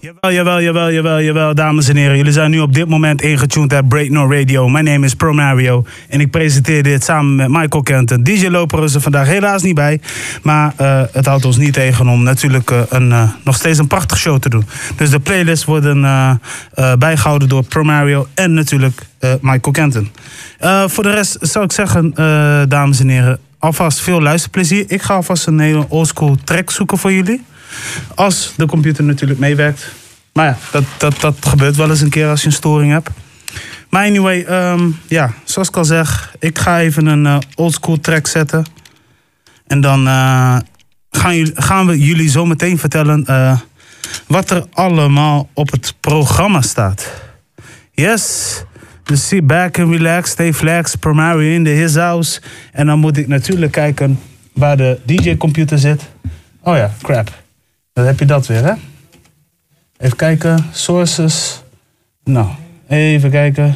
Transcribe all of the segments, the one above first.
Jawel, jawel, jawel, jawel, dames en heren. Jullie zijn nu op dit moment ingetuned at Break No Radio. Mijn naam is Pro Mario en ik presenteer dit samen met Michael Kenton. DJ Loper is er vandaag helaas niet bij, maar uh, het houdt ons niet tegen om natuurlijk uh, een, uh, nog steeds een prachtige show te doen. Dus de playlists worden bijgehouden door Pro Mario en natuurlijk Michael Kenton. voor de rest zou ik zeggen, dames en heren, alvast veel luisterplezier. Ik ga alvast een hele oldschool track zoeken voor jullie. Als de computer natuurlijk meewerkt. Maar ja, dat, dat, dat gebeurt wel eens een keer als je een storing hebt. Maar anyway, um, ja, zoals ik al zeg, ik ga even een uh, oldschool track zetten. En dan uh, gaan, jullie, gaan we jullie zo meteen vertellen uh, wat er allemaal op het programma staat. Yes, dus sit back and relax, stay flex, primary in the his house. En dan moet ik natuurlijk kijken waar de DJ-computer zit. Oh ja, crap. Dan heb je dat weer, hè? Even kijken, sources. Nou, even kijken.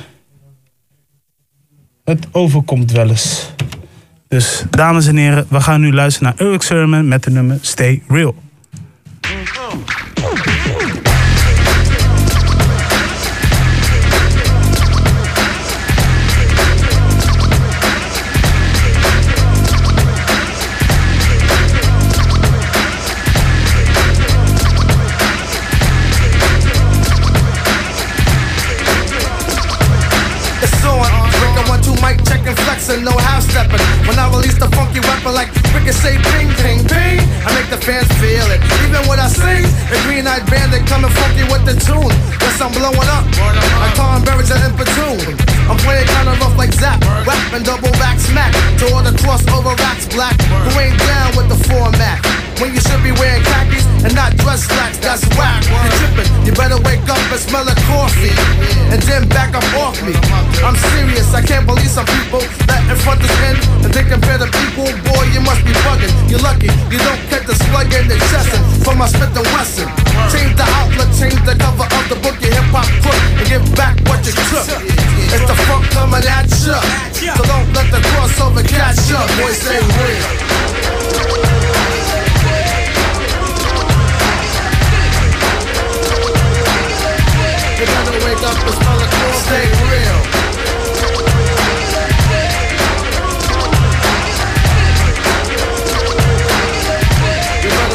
Het overkomt wel eens. Dus dames en heren, we gaan nu luisteren naar Eric Sermon met de nummer Stay Real. Weapon like ricochet, ping, ping, ping, I make the fans feel it. Even when I sing, the green eyed bandit coming funky with the tune. Yes, I'm blowing up like Tom Berries and Impatoon. I'm playing kinda rough like Zap, rapping double back smack to all the crossover racks black who ain't down with the format. When you should be wearing khakis and not dress slacks, that's whack. You're tripping, you better wake up and smell a coffee and then back up off me. I'm serious, I can't believe some people that in front of end and they compare them equal. Boy, you must be bugging. You're lucky you don't get the slug in the chest from my Smith and Wesson. Change the outlook, change the cover of the book, your hip hop crook, and give back what you took. It's the funk coming at ya, so don't let the crossover catch up. Boy, stay real. Up smell the real.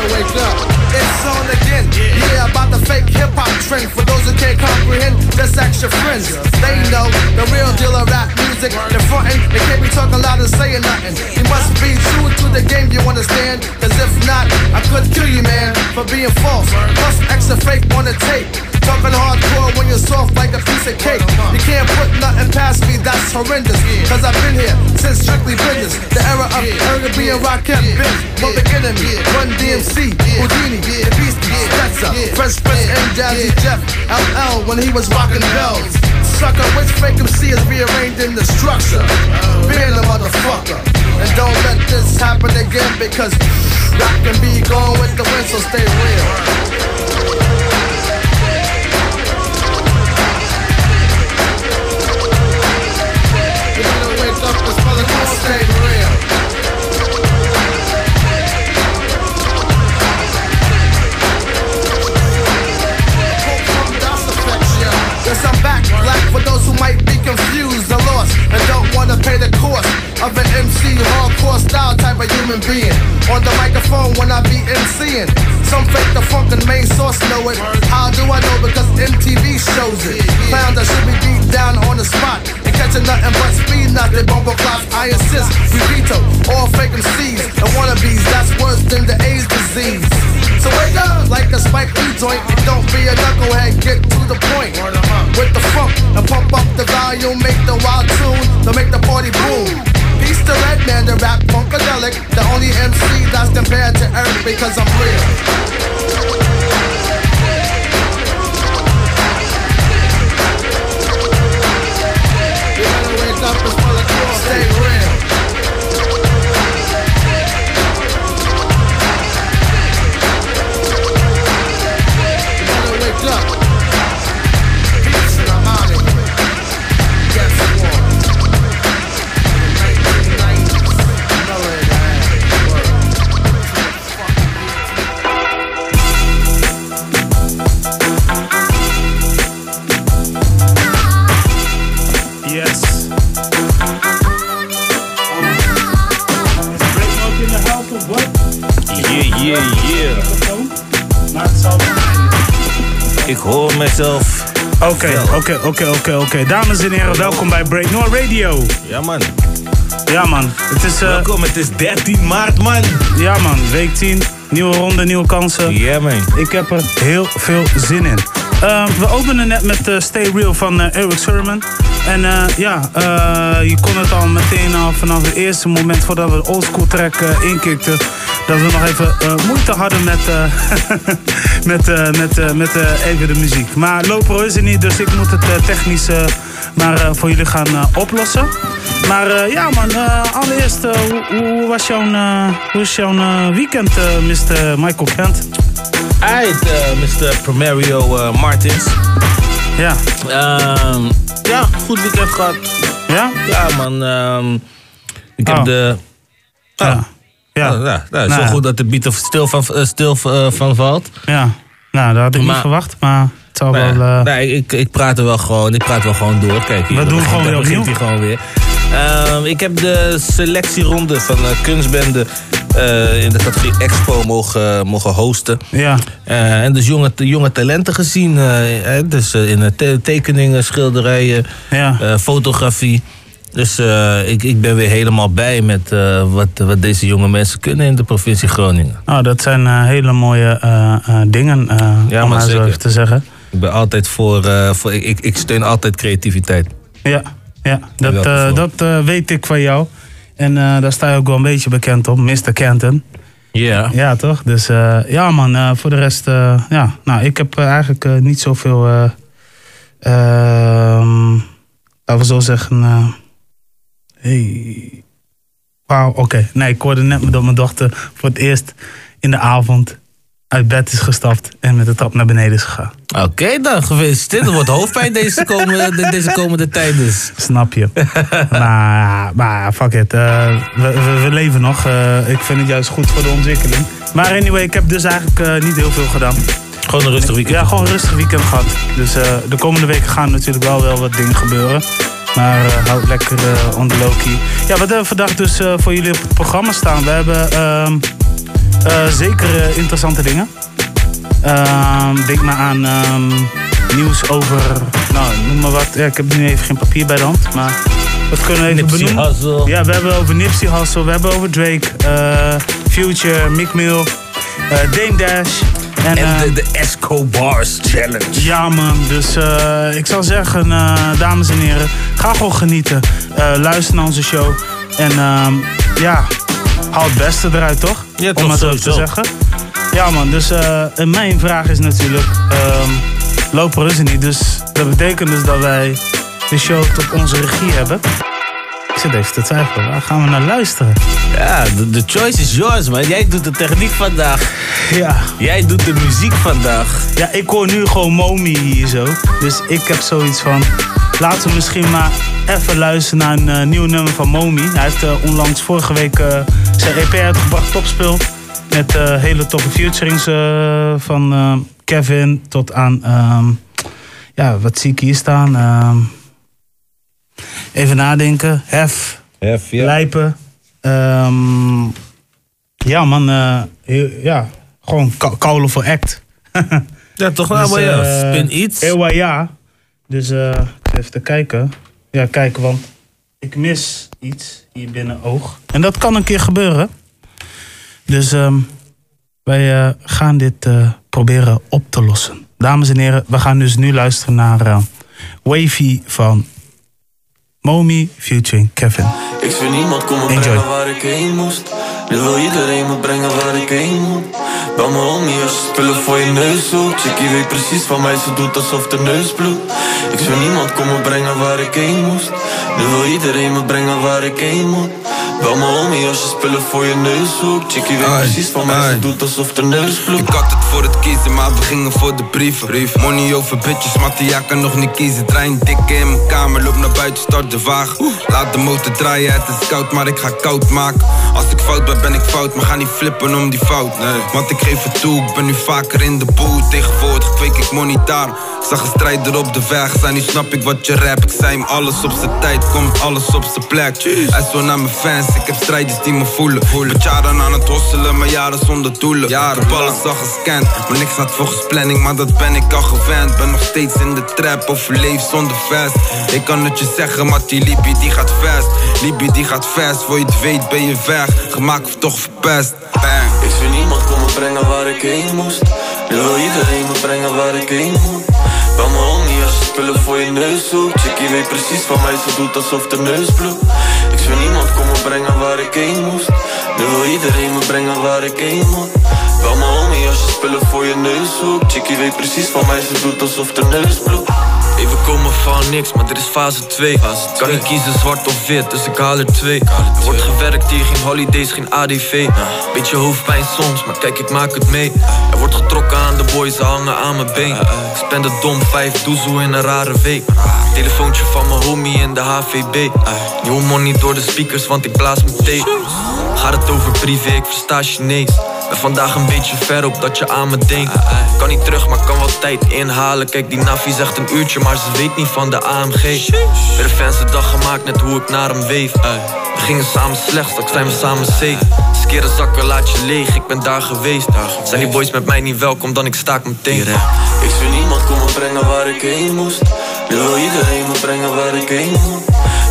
Wake up. It's on again. Yeah, about the fake hip hop trend. For those who can't comprehend, just ask your friends. They know the real deal of rap music. They're frontin', they can't be talking loud and saying nothing. You must be true to the game you understand. Cause if not, I could kill you, man, for being false. Plus extra fake on the tape. Talking hardcore when you're soft like a piece of cake. You can't put nothing past me, that's horrendous. Cause I've been here since strictly business. The era of Airbnb and Rocket Big. Public Enemy, Run DMC, Houdini, The Beastie, Stetzer, Fresh Prince and Jazzy Jeff, LL when he was rocking bells. Sucker, which fake MC is rearranged in the structure? Being a motherfucker. And don't let this happen again because rap can be gone with the wind, so stay real. Yes, I'm back, black for those who might be confused or lost and don't wanna pay the cost of an MC hardcore style type of human being. On the microphone when I be MCing. Some fake the funk and main source know it. How do I know? Because MTV shows it. Found I should be beat down on the spot catching nothing but speed, not the bumper clocks. I insist, we veto all fake MCs and wannabes. That's worse than the AIDS disease. So wake up like a Spike Lee joint. Don't be a knucklehead, get to the point. With the funk and pump up the volume, make the wild tune to make the party boom. Peace to Redman, the rap funkadelic, the only MC that's compared to Eric because I'm real. Up and smell the cool, stay real. Hoor mezelf. Oké, oké, oké, oké, oké. Dames en heren, welkom bij Break No Radio. Ja, man. Ja, man. Het is, uh, welkom, het is 13 maart, man. Ja, man. Week 10. Nieuwe ronde, nieuwe kansen. Ja, yeah, man. Ik heb er heel veel zin in. Uh, we openen net met uh, Stay Real van uh, Eric Sermon. En ja, je kon het al meteen al vanaf het eerste moment voordat we de oldschool track inkikten. Dat we nog even moeite hadden met, met, met, met even de muziek. Maar Loper is er niet, dus ik moet het technisch maar voor jullie gaan oplossen. Maar ja man, allereerst, hoe, hoe, was jouw, hoe was jouw weekend, Mr. Michael Kent? Uit, Mr. Primario Martins. Ja. Um, ja, goed weekend gehad. Ja? Ja, man. Um, ik heb Oh. de... Oh. Ja. Ja. Oh, nou, Nou zo ja. goed dat de beat er stil van, eh, stil, eh, van valt. Ja. Nou, dat had ik niet Maar- verwacht, maar het zal Nee, wel... eh, nee, ik, ik praat er wel gewoon, ik praat wel gewoon door. Kijk, hier, We doen begint- gewoon weer begint hij gewoon weer. Ehm, ik heb de selectieronde van de kunstbende in de categorie Expo mogen, mogen hosten. ja. En dus jonge, jonge talenten gezien. dus in te- tekeningen, schilderijen, Ja. fotografie. Dus eh, ik, ik ben weer helemaal bij met eh, wat, wat deze jonge mensen kunnen in de provincie Groningen. Nou, dat zijn eh, hele mooie dingen, Ja, om maar zo even te zeggen. Ik ben altijd voor, voor ik, ik- steun altijd creativiteit. Ja, ja dat, dat weet ik van jou. En daar sta je ook wel een beetje bekend op, Mr. Kenton. Ja. Ja, toch? Dus ja, man, voor de rest, ja. Nou, ik heb eigenlijk niet zoveel, eh ehm, laten we zo zeggen, hey. Wauw, oké. Nee, ik hoorde net dat mijn dochter voor het eerst in de avond uit bed is gestapt en met de trap naar beneden is gegaan. Oké dan, gefeliciteerd. Er wordt hoofdpijn deze komende, de- deze komende tijd dus. Snap je. maar, maar fuck it. eh, we, we, we leven nog. Eh, ik vind het juist goed voor de ontwikkeling. Maar anyway, ik heb dus eigenlijk eh, niet heel veel gedaan. Gewoon een rustig weekend. Ja, gewoon een rustig weekend gehad. Dus de komende weken gaan natuurlijk wel wel wat dingen gebeuren. Maar eh, houd lekker eh on the low key. Ja, wat hebben we vandaag dus eh, voor jullie op het programma staan? We hebben ehm, eh, zeker interessante dingen. Ehm, denk maar aan ehm, nieuws over, nou noem maar wat. Ja, ik heb nu even geen papier bij de hand, maar wat kunnen we even Nipsey benoemen? Hussle. Ja, we hebben over Nipsey Hussle, we hebben over Drake, Future, Mick Mill, Dame Dash. En, En eh, de, de Escobars Challenge. ja man, dus eh, ik zou zeggen, eh, dames en heren, ga gewoon genieten. Eh, luister naar onze show. En ehm, ja, haal het beste eruit, toch? Ja, Om maar zo te zeggen. Ja man, dus eh, en mijn vraag is natuurlijk, ehm loper is er niet. Dus dat betekent dus dat wij de show tot onze regie hebben. Even te twijfelen, waar gaan we naar luisteren? Ja, de, choice is yours, man. Jij doet de techniek vandaag. Ja. Jij doet de muziek vandaag. Ja, ik hoor nu gewoon Momi hier zo. Dus ik heb zoiets van. Laten we misschien maar even luisteren naar een eh, nieuw nummer van Momi. Hij heeft eh, onlangs vorige week eh, zijn EP uitgebracht, Topspul. Met hele toffe featurings van Kevin tot aan. ehm, ja, wat zie ik hier staan? Even nadenken. Hef, Hef, Lijpen. Ehm, ja, man. eh, ja, gewoon kou- koulen voor act. Ja, toch wel, Dus, ja. eh, Spin iets. Ewa ja. Dus eh, even te kijken. Ja, kijken, want ik mis iets hier binnen oog. En dat kan een keer gebeuren. Dus ehm, wij gaan dit eh, proberen op te lossen. Dames en heren, we gaan dus nu luisteren naar Wavy van Momi featuring Kevin. Ik zweer niemand kon me Enjoy. brengen waar ik heen moest. Nu wil iedereen me brengen waar ik heen moet. Bel me als je spullen voor je neus zoekt. Chickie weet precies van mij, ze doet alsof de neus bloedt. Ik zweer niemand kon me brengen waar ik heen moest. Nu wil iedereen me brengen waar ik heen moet Bel me homie als je spullen voor je neus zoekt Chickie weet precies van mij, ze doet alsof de neus bloedt Ik had het voor het kiezen, maar we gingen voor de brieven. Money over bitches, Mattia kan nog niet kiezen. Trein dikke in mijn kamer, loop naar buiten, start de wagen. Laat de motor draaien, het is koud, maar ik ga koud maken. Als ik fout ben, ben ik fout, maar ga niet flippen om die fout. Nee. Want ik geef het toe, ik ben nu vaker in de boot. Tegenwoordig kweek ik. Ik zag een strijder op de weg zijn, nu snap ik wat je rap. Ik zei hem alles op zijn tijd, komt alles op zijn plek. Hij is naar mijn fans, ik heb strijders die me voelen. Met jaren aan het hosselen, maar jaren zonder doelen. Jaren, ik heb al gescand, maar niks gaat volgens planning, maar dat ben ik al gewend. Ben nog steeds in de trap, overleef zonder vest. Ik kan het je zeggen, maar die Libby die gaat fast. Libby die gaat fast, voor je het weet ben je weg. Gemaakt of toch verpest. Bang. Ik zie niemand komen brengen waar ik heen moest Nu wil iedereen me brengen waar ik heen moet Bel me homie als je spullen voor je neus zoekt Chickie weet precies van mij, ze doet alsof de neus bloedt Zie niemand komen brengen waar ik heen moest. Nu wil iedereen me brengen waar ik heen moet. Bel me homie als je spullen voor je neus zoekt. Chickie weet precies van mij, ze doet alsof de neus bloedt Even komen van niks, maar dit is fase 2 Kan niet kiezen zwart of wit, dus ik haal er twee. Er wordt gewerkt hier, geen holidays, geen ADV Beetje hoofdpijn soms, maar kijk ik maak het mee. Er wordt getrokken aan de boys, ze hangen aan mijn been. Ik spend het dom, vijf doezel in een rare week. Telefoontje van mijn homie in de HVB Nieuwe money door de speakers, want ik blaas mijn thee. Gaat het over privé, ik versta Chinees ben vandaag een beetje ver op dat je aan me denkt. Kan niet terug, maar kan wel tijd inhalen. Kijk, die Navi zegt een uurtje, maar ze weet niet van de AMG Bij de fans de dag gemaakt, net hoe ik naar hem weef. We gingen samen slecht, straks zijn we samen safe. Skeren zakken, laat je leeg, ik ben daar geweest. Zijn die boys met mij niet welkom, dan ik staak meteen. Ik zie niemand komen brengen waar ik heen moest. Nu wil iedereen me brengen waar ik heen moet.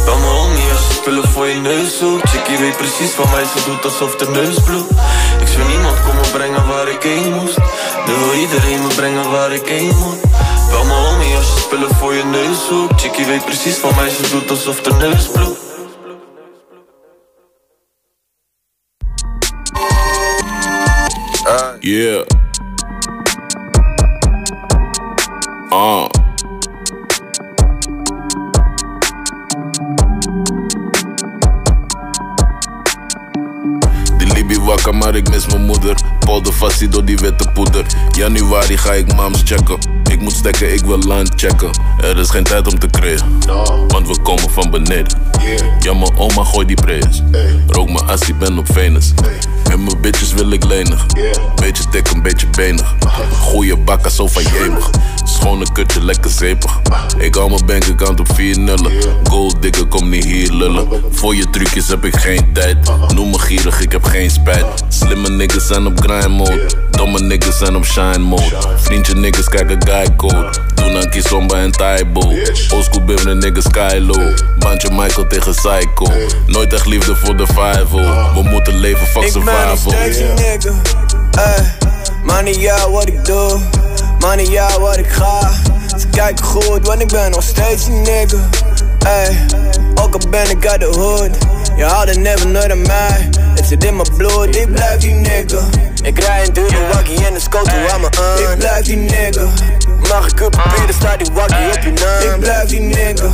Bel me homie als je spullen voor je neus zoekt. Chickie weet precies van mij, ze doet alsof de neus bloedt Niemand komen brengen waar ik heen moest. Wil iedereen me brengen waar ik heen moet. Bel me homie als je spullen voor je neus zoekt. Chickie weet precies van mij, ze doet alsof de neus bloedt. Yeah. Uh. Wakker, maar ik mis mijn moeder. Polder vast door die witte poeder. Januari ga ik mams checken. Ik moet stekken, ik wil land checken. Er is geen tijd om te creëren, want we komen van beneden. Ja, mijn oma gooi die prayers. Rook mijn assie, ben op Venus. En mijn bitches wil ik lenig. Beetje dik, een beetje benig. Goeie bakken, zo van jemig. Schone kutje, lekker zeepig. Ik hou mijn bankaccount op vier nullen. Gold dikker, kom niet hier lullen. Voor je trucjes heb ik geen tijd. Noem me gierig, ik heb geen spijt. Slimme niggas zijn op grind mode. Domme niggas zijn op shine mode. Vriendje niggas kijken guy code. Toen aan Kizomba en Taibo. Oldschool bibberen niggas sky low. Bandje Michael tegen Psycho. Nooit echt liefde voor de 5 We moeten leven, fuck Ik survival. steeds een nigga. Ey, money ja wat ik doe, money ja wat ik ga. Ze kijken goed, want ik ben nog steeds een nigga. Ey, ook al ben ik uit de hood, je had het never nooit aan mij. Het zit in mijn bloed, ik blijf die nigga. Ik rij een dure waggie en een scooter aan me aan. Ik blijf die nigga. Mag ik op papier, dan staat die waggie op je naam. Ik blijf die nigga.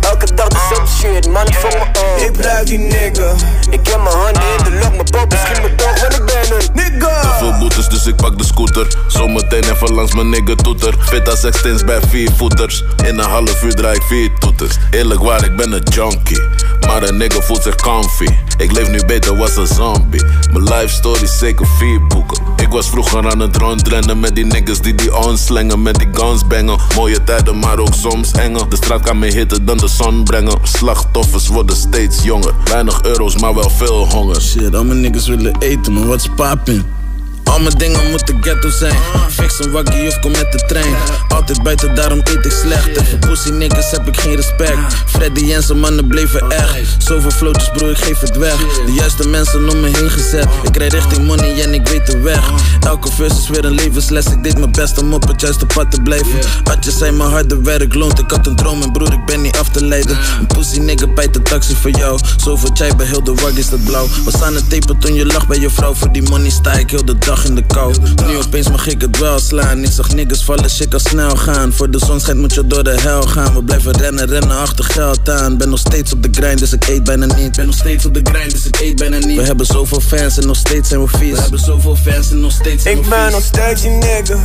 Elke dag dezelfde shit, man, ik vang me op. Ik blijf die nigga. Ik heb mijn handen in de lucht, mijn pop schiet me toch, want ik ben een nigga. Veel boetes, dus ik pak de scooter. Zometeen even langs mijn nigga toeter. Fit als extens bij vier voeters. In een half uur draai ik vier toeters. Eerlijk waar, ik ben een junkie. Maar een nigga voelt zich comfy. Ik leef nu beter, was een zombie. Mijn life story zeker vier boeken. Ik was vroeger aan het rondrennen met die niggas die die ons slengen. Met die guns bangen. Mooie tijden, maar ook soms enger. De straat kan me hitten dan de zon brengen. Slachtoffers worden steeds jonger. Weinig euro's, maar wel veel honger. Shit, al mijn niggas willen eten, maar wat is poppin'? Al mijn dingen moeten ghetto zijn. Fix een waggie of kom met de trein. Altijd buiten, daarom eet ik slecht. Pussy niggas heb ik geen respect. Freddy en zijn mannen bleven echt. Zoveel floatjes, broer, ik geef het weg. De juiste mensen om me heen gezet. Ik rijd richting money en ik weet de weg. Elke verse is weer een levensles. Ik deed mijn best om op het juiste pad te blijven. Atjes zijn mijn harde werk loont. Ik had een droom en broer, ik ben niet af te leiden. Een pussy nigga bijt de taxi voor jou. Zoveel chai bij heel de wag is dat blauw. Was aan het tapen toen je lag bij je vrouw. Voor die money sta ik heel de dag in de kou. Nu opeens mag ik het wel slaan. Ik zag niggas vallen, shit kan snel gaan. Voor de zon schijnt moet je door de hel gaan. We blijven rennen, rennen achter geld aan. Ben nog steeds op de grind, dus ik eet bijna niet. Ben nog steeds op de grind, dus ik eet bijna niet. We hebben zoveel fans en nog steeds zijn we vies. We hebben zoveel fans en nog steeds zijn we Ik ben nog steeds die nigga.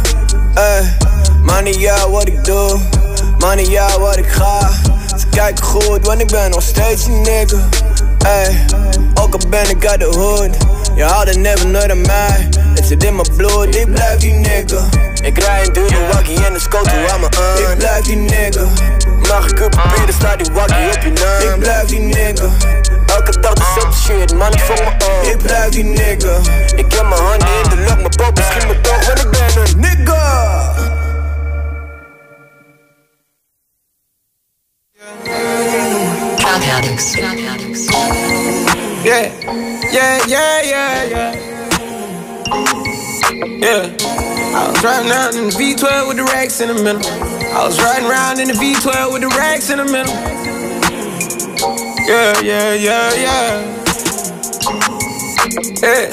Ey, money ja wat ik doe, money ja wat ik ga. Ze kijken goed, want ik ben nog steeds die nigga. Ey, ook al ben ik uit de hood, je het never nooit aan mij. Zit in mijn bloed, ik blijf die nigga. Ik rij een dure waggie en een scooter aan me aan. Ik blijf die nigga. Mag ik een papier, staat die wakkie op je naam. Ik blijf die nigga. Elke dag dezelfde shit, man, ik vang me op. Ik blijf die nigga. Ik heb mijn handen in de lucht, mijn pop schiet me toch, want ik ben een nigga. Drug addicts. Yeah, yeah, yeah, yeah, yeah. Yeah. I was riding around in the V12 with the racks in the middle. I was riding around in the V12 with the racks in the middle. Yeah, yeah, yeah, yeah. Yeah.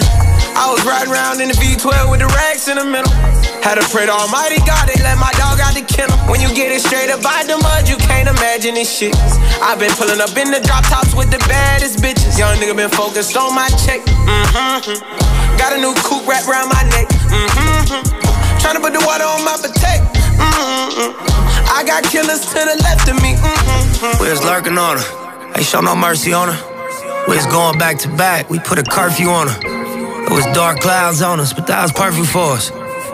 I was riding around in the V12 with the racks in the middle. Had to pray to Almighty God, they let my dog out the kennel. When you get it straight up out the mud, you can't imagine this shit. I've been pulling up in the drop tops with the baddest bitches. Young nigga been focused on my check. Mm-hmm. Got a new coupe wrapped around my neck. Mm-hmm. Tryna put the water on my potato. Mm-hmm. I got killers to the left of me. Mm-hmm. We was lurking on her. Ain't show no mercy on her. We was going back to back. We put a curfew on her. It was dark clouds on us, but that was perfect for us.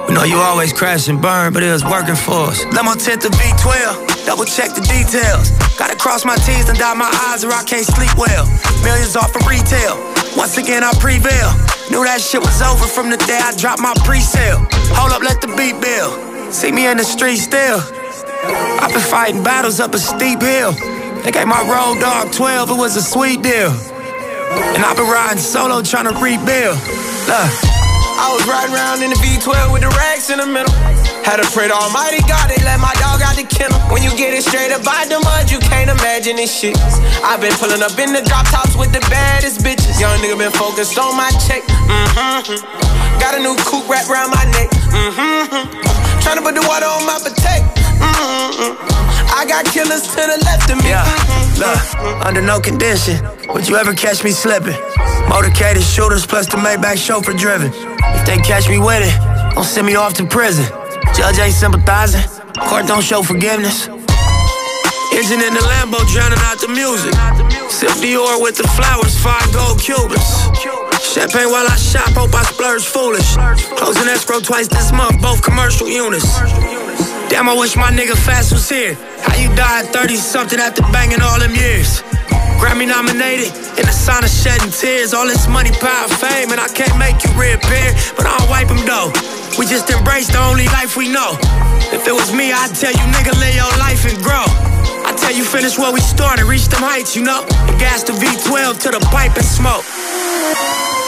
We know you always crash and burn, but it was working for us. Let my tent to V12, double check the details. Gotta cross my T's and dot my I's or I can't sleep well. Millions off of retail. Once again, I prevail. Knew that shit was over from the day I dropped my pre-sale. Hold up, let the beat build. See me in the street still. I've been fighting battles up a steep hill. They gave my road dog 12, it was a sweet deal. And I've been riding solo trying to rebuild. Look. I was riding around in the V12 with the racks in the middle. Had to pray to Almighty God, they let my dog out the kennel. When you get it straight up out the mud, you can't imagine this shit. I've been pulling up in the drop tops with the baddest bitches. Young nigga been focused on my check. Mm-hmm. Got a new coupe wrapped around my neck. Mm-hmm. Tryna put the water on my potato. Mm-hmm. I got killers to the left of me. Yeah, look, under no condition would you ever catch me slipping. Motorcaded shooters plus the Maybach chauffeur driven. If they catch me with it, don't send me off to prison. Judge ain't sympathizing, court don't show forgiveness. Engine in the Lambo drowning out the music. Sip Dior with the flowers, five gold Cubans. Champagne while I shop, hope I splurge foolish. Closing escrow twice this month, both commercial units. Damn, I wish my nigga Fast was here. How you died 30 something after banging all them years? Grammy nominated, in the sign of shedding tears. All this money, power, fame, and I can't make you reappear, but I'll wipe them though. We just embrace the only life we know. If it was me, I'd tell you, nigga, live your life and grow. I tell you, finish where we started, reach them heights, you know. And gas the V12 to the pipe and smoke.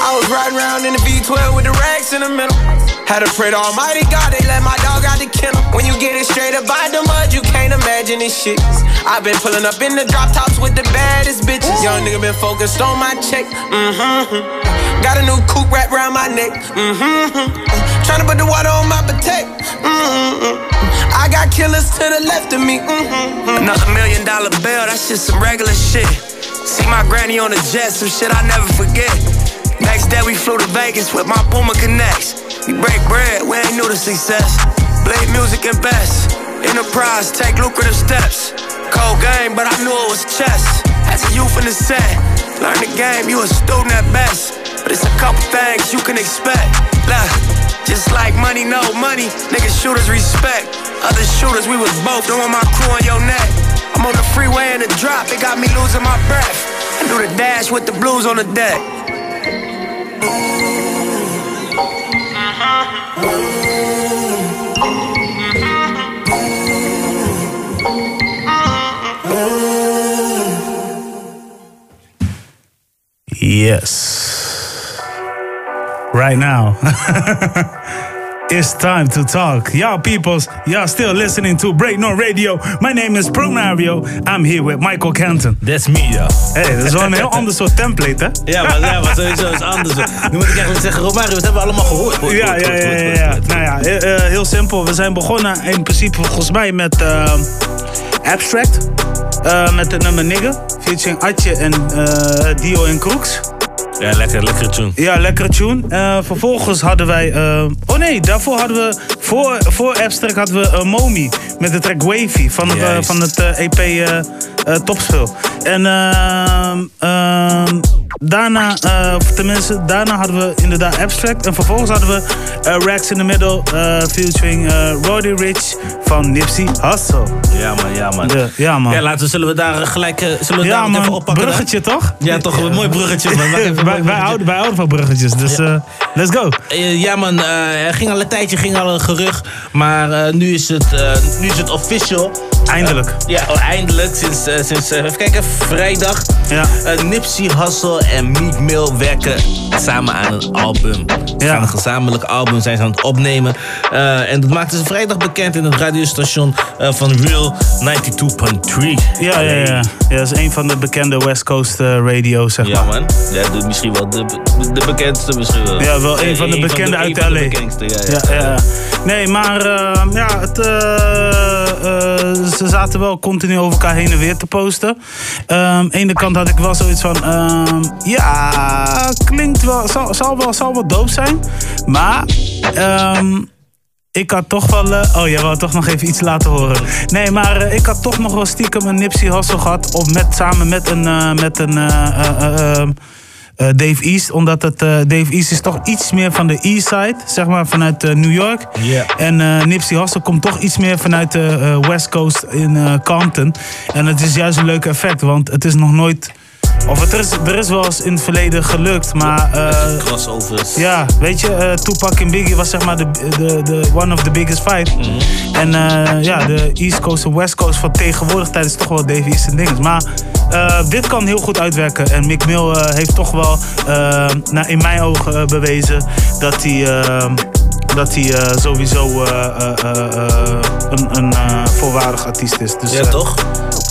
I was riding around in the V12 with the racks in the middle. Had to pray to Almighty God, they let my dog out the kennel. When you get it straight up out the mud, you can't imagine this shit. I've been pulling up in the drop tops with the baddest bitches. Young nigga been focused on my check. Mm-hmm. Got a new coupe wrapped around my neck. Mm-hmm. Tryna put the water on my potato. Mm-hmm. I got killers to the left of me. Mm-hmm. Another million dollar bill, that's just some regular shit. See my granny on the jet, some shit I never forget. Next day we flew to Vegas with my Puma Connects. We break bread, we ain't new to success. Blade music and best. Enterprise, take lucrative steps. Cold game, but I knew it was chess. As a youth the set, learn the game, you a student at best. But it's a couple things you can expect. Look, just like money, no money, niggas shooters respect. Other shooters, we was both throwing my crew on your neck. I'm on the freeway in the drop, it got me losing my breath. I do the dash with the blues on the deck. Yes. Right now. it's time to talk. Y'all peoples, y'all still listening to Break No Radio. My name is Pro Mario. I'm here with Michael Kenton. That's me, ja. Hey, dat is wel een heel ander soort template, hè? Ja, maar, ja, maar sowieso is anders. Nu moet ik eigenlijk zeggen, Romario, dat hebben we allemaal gehoord. Ja, ja, goed, ja, ja, ja. Nou ja, eh, eh, heel simpel. We zijn begonnen in principe volgens mij met eh, Abstract. Eh, met het nummer Nigger. Featuring Atje en eh, Dio en Crooks. Ja, lekker, lekker tune. Ja, lekkere tune. Eh, vervolgens hadden wij... eh, oh nee, daarvoor hadden we... Voor, voor Abstract hadden we uh, Momi met de track Wavy van, het, van het EP eh, topspeel. En ehm, daarna, eh, tenminste, daarna hadden we inderdaad Abstract. En vervolgens hadden we Rex in the Middle featuring Roddy Rich van Nipsey Hussle. Ja man, ja man. Ja, ja, man. Ja, laten we, zullen we daar gelijk zullen we Ja daar man, even oppakken? dan? bruggetje toch? Ja, toch een mooi bruggetje man. Wij, houden, wij houden van bruggetjes, dus eh, let's go. Eh, ja man, eh, er ging al een tijdje ging al een gerucht, maar nu, is het, nu is het official. Eindelijk. Ja, oh, eindelijk. Sinds, eh, sinds eh, even kijken, vrijdag. Ja. Eh, Nipsey Hussle en Meek Mill werken samen aan een album. Ze Ja. gaan een gezamenlijk album zijn ze aan het opnemen. En dat maakten ze vrijdag bekend in het radiostation van Real 92.3. Ja, ja, ja. ja. Dat is een van de bekende West Coast radio's, zeg Ja maar. man, ja, de, misschien wel de, de bekendste misschien wel. Ja, wel een Ja, van de bekende uit de LA. ja, ja. Ja, ja. Nee, maar ja, het, ze zaten wel continu over elkaar heen en weer te posten. De ene kant had ik wel zoiets van... ehm, ja, klinkt wel... Zal, zal wel, zal wel zijn. Maar... ehm, ik had toch wel... eh, oh, jij wou toch nog even iets laten horen. Nee, maar eh, ik had toch nog wel stiekem een Nipsey Hussle gehad. Of met, samen met een... eh, met een eh, Dave East, omdat het, eh, Dave East is toch iets meer van de East Side, zeg maar vanuit eh, New York. En Nipsey Hussle komt toch iets meer vanuit de West Coast in Compton. En het is juist een leuk effect, want het is nog nooit... Of het is, er is wel eens in het verleden gelukt, maar... eh, Crossovers. ja, weet je, eh, Tupac en Biggie was zeg maar de, de, de one of the biggest fight. Mhm. En eh, ja, de East Coast en West Coast van tegenwoordig tijd is toch wel Dave East en dingen. Maar dit kan heel goed uitwerken. En Mick Mill heeft toch wel, nou, in mijn ogen, bewezen dat hij... dat hij sowieso een, een volwaardig artiest is. Dus, Ja, toch?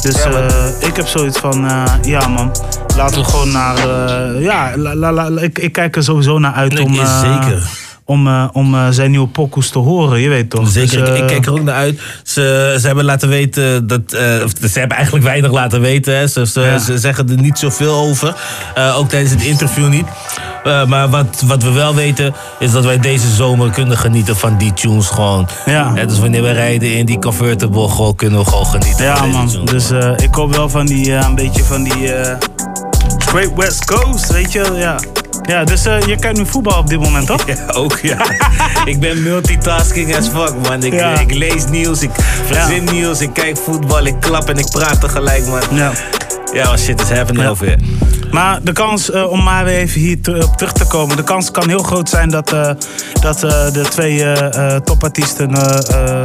Dus eh, ik heb zoiets van, eh, ja man, laten we gewoon naar, eh, ja, la, la, la- ik, ik kijk er sowieso naar uit Nee, om, zeker. Om, eh, om eh, zijn nieuwe pokoes te horen, je weet toch. Zeker, Dus, ik, ik eh, kijk er ook naar uit. Ze, ze hebben laten weten dat. of ze hebben eigenlijk weinig laten weten. Hè. Ze, ze, Ja. ze zeggen er niet zoveel over. Ook tijdens het interview niet. Maar wat, wat we wel weten is dat wij deze zomer kunnen genieten van die tunes gewoon. Ja. Dus wanneer we rijden in die convertible, gewoon, kunnen we gewoon genieten. Ja man, tunes. dus ik hoop wel van die, een beetje van die Great West Coast, weet je, ja. Ja, dus eh, je kijkt nu voetbal op dit moment, toch? Ja, ook ja. ik ben multitasking as fuck, man. Ik, Ja. ik lees nieuws, ik verzin nieuws, ik kijk voetbal, ik klap en ik praat tegelijk, man. Ja. Ja, man, shit is happening over. Maar de kans, eh, om maar weer even hier te- op terug te komen. De kans kan heel groot zijn dat, eh, dat de twee topartiesten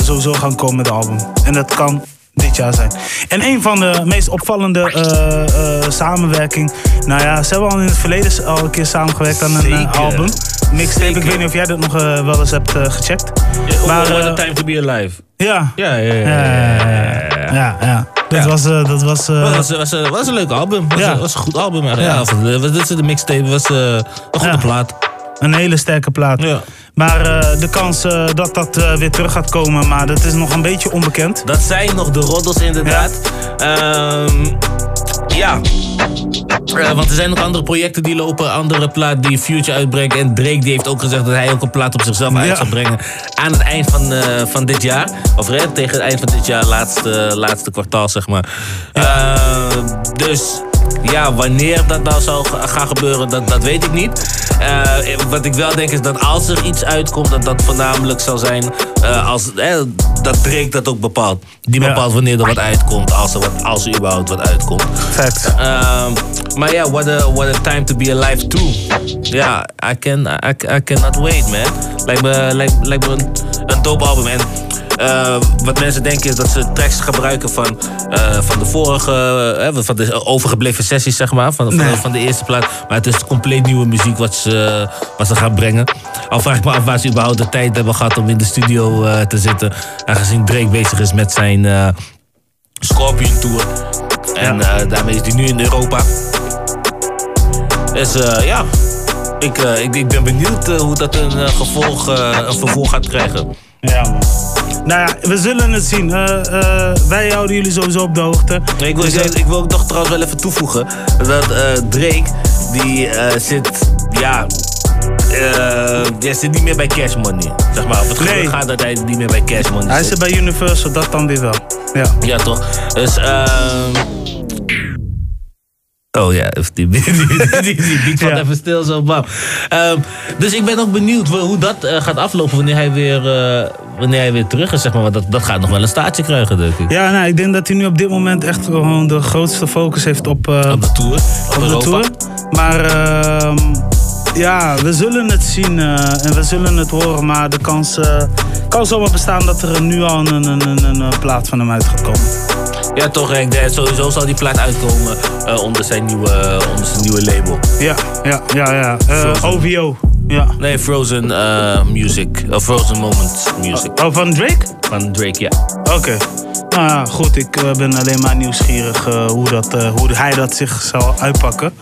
sowieso gaan komen met het album. En dat kan dit jaar zijn. En een van de meest opvallende eh, eh, samenwerking. Nou ja, ze hebben al in het verleden al een keer samengewerkt aan een Zeker. album. Mixtape, ik weet niet of jij dat nog wel eens hebt gecheckt. Maar, Maar, eh, Time to Be Alive. Ja. Ja, ja, ja. Ja, ja, ja, ja, ja. Dat was... dat was was, was, was, was een leuk album. Was, Ja. was een goed album. Ja. Ja. Ja, was- de mixtape. was een goede Ja. plaat. Een hele sterke plaat. Ja. Maar eh, de kans eh, dat dat eh, weer terug gaat komen, maar dat is nog een beetje onbekend. Dat zijn nog de roddels inderdaad. Ehm, ja. Want er zijn nog andere projecten die lopen. Andere plaat die Future uitbrengt. En Drake die heeft ook gezegd dat hij ook een plaat op zichzelf Ja. uit zou brengen. Aan het eind van, van dit jaar. Of tegen het eind van dit jaar. Laatste, laatste kwartaal zeg maar. Eh, dus ja, wanneer dat nou zou ga- gaan gebeuren, dat, dat weet ik niet. Eh, wat ik wel denk is dat als er iets uitkomt, dat dat voornamelijk zal zijn eh, als, eh, dat Drake dat ook bepaalt. Die Ja. bepaalt wanneer er wat uitkomt, als er, wat, als er überhaupt wat uitkomt. Fact. Ehm, maar ja, what a, what a time to be alive too. Ja, I, can, I, I cannot wait, man. Lijkt me, lijkt, lijkt me een, een dope album. En eh, wat mensen denken is dat ze tracks gebruiken van, eh, van de vorige, eh, van de overgebleven sessies, zeg maar. Van, van, Nee. van de eerste plaat. Maar het is compleet nieuwe muziek wat ze, wat ze gaan brengen. Al vraag ik me af waar ze überhaupt de tijd hebben gehad om in de studio te zitten. Aangezien Drake bezig is met zijn Scorpion Tour. En daarmee is hij nu in Europa. Dus ja, ik, ik, ik ben benieuwd hoe dat een, gevolg, een vervolg gaat krijgen. Ja, man. Nou ja, we zullen het zien. Eh, eh, wij houden jullie sowieso op de hoogte. Nee, ik, wil, Dus, ik, eh, ik wil ook toch trouwens wel even toevoegen dat Drake, die zit, ja, jij zit niet meer bij Cash Money. Zeg maar, het Nee. gaat dat hij niet meer bij Cash Money Hij zit. zit bij Universal, dat dan weer wel. Ja. Ja, toch? Dus, ehm Oh ja, die, die, die, valt even stil zo bam. Ehm, dus ik ben ook benieuwd hoe dat eh, gaat aflopen wanneer hij weer, eh, wanneer hij weer terug is. Zeg maar. Want dat, dat gaat nog wel een staartje krijgen, denk ik. Ja, nou, ik denk dat hij nu op dit moment echt gewoon de grootste focus heeft op, eh, Op de tour. Op, de tour. Maar ehm, ja, we zullen het zien eh, en we zullen het horen. Maar de kans eh, kan zomaar bestaan dat er nu al een, een, een, een plaat van hem uit gaat komen. Ja, toch, Henk. Sowieso zal die plaat uitkomen eh, onder, zijn nieuwe, onder zijn nieuwe label. Ja, ja, ja, ja. Eh. OVO. Ja. Nee, Frozen eh, Music. Of Frozen Moments Music. Oh, van Drake? Van Drake, ja. Oké. Nou ja, goed. Ik eh, ben alleen maar nieuwsgierig eh, hoe, dat, eh, hoe hij dat zich zal uitpakken.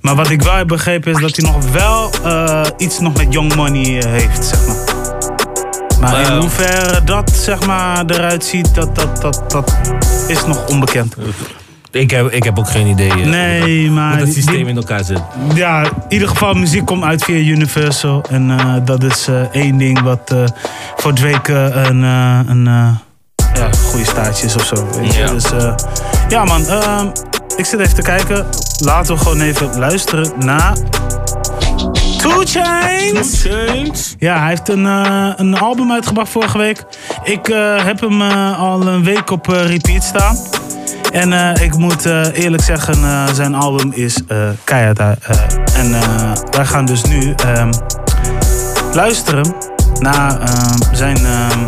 Maar wat ik wel heb begrepen is dat hij nog wel eh, iets nog met Young Money eh, heeft, zeg maar. Maar in hoeverre dat zeg maar, eruit ziet, dat, dat, dat, dat is nog onbekend. Ik heb, ik heb ook geen idee eh, Nee, hoe dat, maar hoe dat systeem die- in elkaar zit. Ja, in ieder geval, muziek komt uit via Universal. En eh, dat is eh, één ding wat voor Drake een, een ja, goede staartje is of zo. Weet je? Ja. Dus ja, man. ehm, ik zit even te kijken. Laten we gewoon even luisteren naar. Two Chains. Ja, hij heeft een, eh, een album uitgebracht vorige week. Ik eh, heb hem eh, al een week op repeat staan. En ik moet eerlijk zeggen, zijn album is keihard. en wij gaan dus nu ehm, luisteren naar ehm, zijn ehm,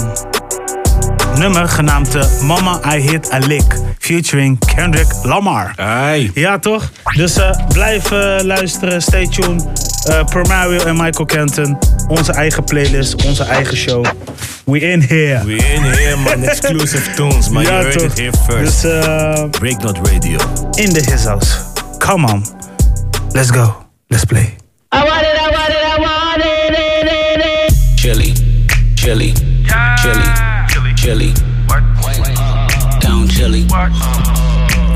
nummer genaamd Mama I Hit a Lick. Featuring Kendrick Lamar. Ai. Ja, toch? Dus eh, blijf luisteren, stay tuned. Pro Mario en Michael Kenton. Onze eigen playlist, onze eigen show. We in here. We in here, man. Exclusive tunes, man. Ja, you heard toch? it here first. Dus eh, Breaknot Radio. in the his house. Come on. Let's go. Let's play. I want it, I want it, I want it, it, it, it. Chili, chili, chili, chili. Count chili.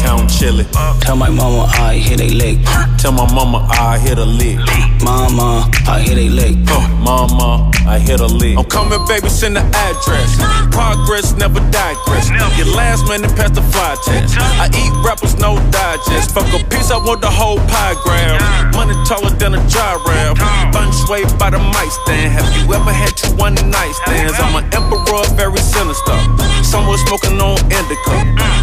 Count chili. Tell my mama I hit a leg. Tell my mama I hit a lick. Mama, I hit a leg. Uh, mama, I hit a lick. I'm coming, baby, send the address. Progress never digress. Your last man to pass the fly test. I eat rappers, no digest. Fuck a piece, I want the whole pie grab. Money taller than a dry gyro. Fun sway by the mic stand. Have you ever had two one night stands? I'm an emperor, very sinister. Someone smoking on indica.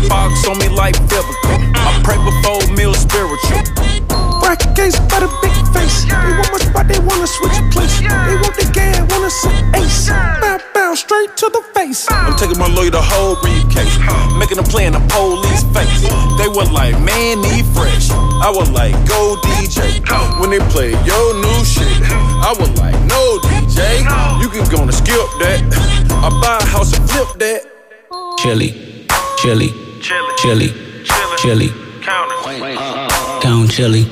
Fox on me like Vivica. I pray before meal spiritual. Bracket case, got a big face. They want my spot, they wanna switch place. They want the gang, wanna sit ace. Bow, bow, straight to the face. I'm taking my lawyer the whole briefcase, making them play in the police face. They were like, man, need fresh. I was like, go DJ. When they play your new shit, I was like, no DJ, you can go and skip that. I buy a house and flip that. Chili, chili, chili, chili. Count chili.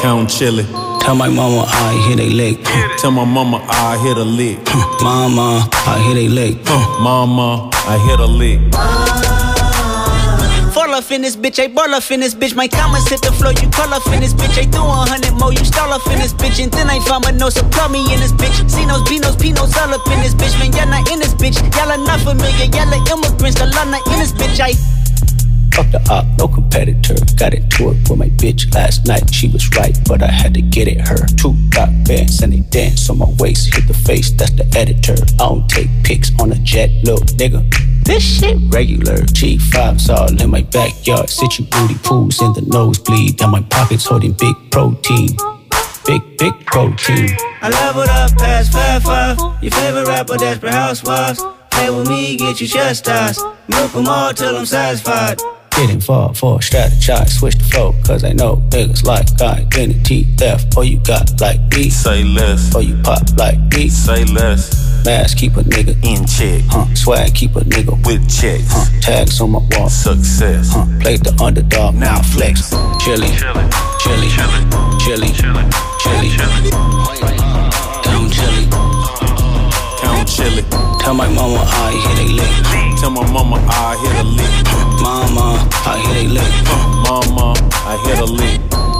Count chili. Tell my mama I hit a leg. Tell my mama I hit a lick. Mama, I hit a leg. Mama, I hit a lick. Fall off in this bitch, I ball off in this bitch. My comments hit the floor, you call off in this bitch. I do a hundred more, you stall off in this bitch. And then I found my nose, so call me in this bitch. Cinos, Beanos, Pinos, all up in this bitch. Man, y'all not in this bitch. Y'all are not familiar, y'all are immigrants. The law not in this bitch. I Fuck the op, no competitor. Got into it with my bitch last night. She was right, but I had to get it her. Two rock bands and they dance on my waist. Hit the face, that's the editor. I don't take pics on a jet, little nigga. This shit regular. G5's all in my backyard. Sit you booty pools in the nosebleed. Down my pockets holding big protein. Big, big protein. I leveled up past five five. Your favorite rapper, Desperate Housewives. Play with me, get you chastised. Milk 'em all till I'm satisfied. Didn't fall for strategize, switch the flow, cause I know niggas like I. identity theft. Or oh, you got like me, say less. Or you pop like me, say less. Mask keep a nigga in check, huh? Swag keep a nigga with checks, huh? Tags on my wall, success, huh? Played the underdog, now flex. Chili, chili, chili, chili, chili, chili, Chili. Tell my mama I hit a lick. Tell my mama I hit a lick. Mama, I hit a lick. Mama, I hit a lick.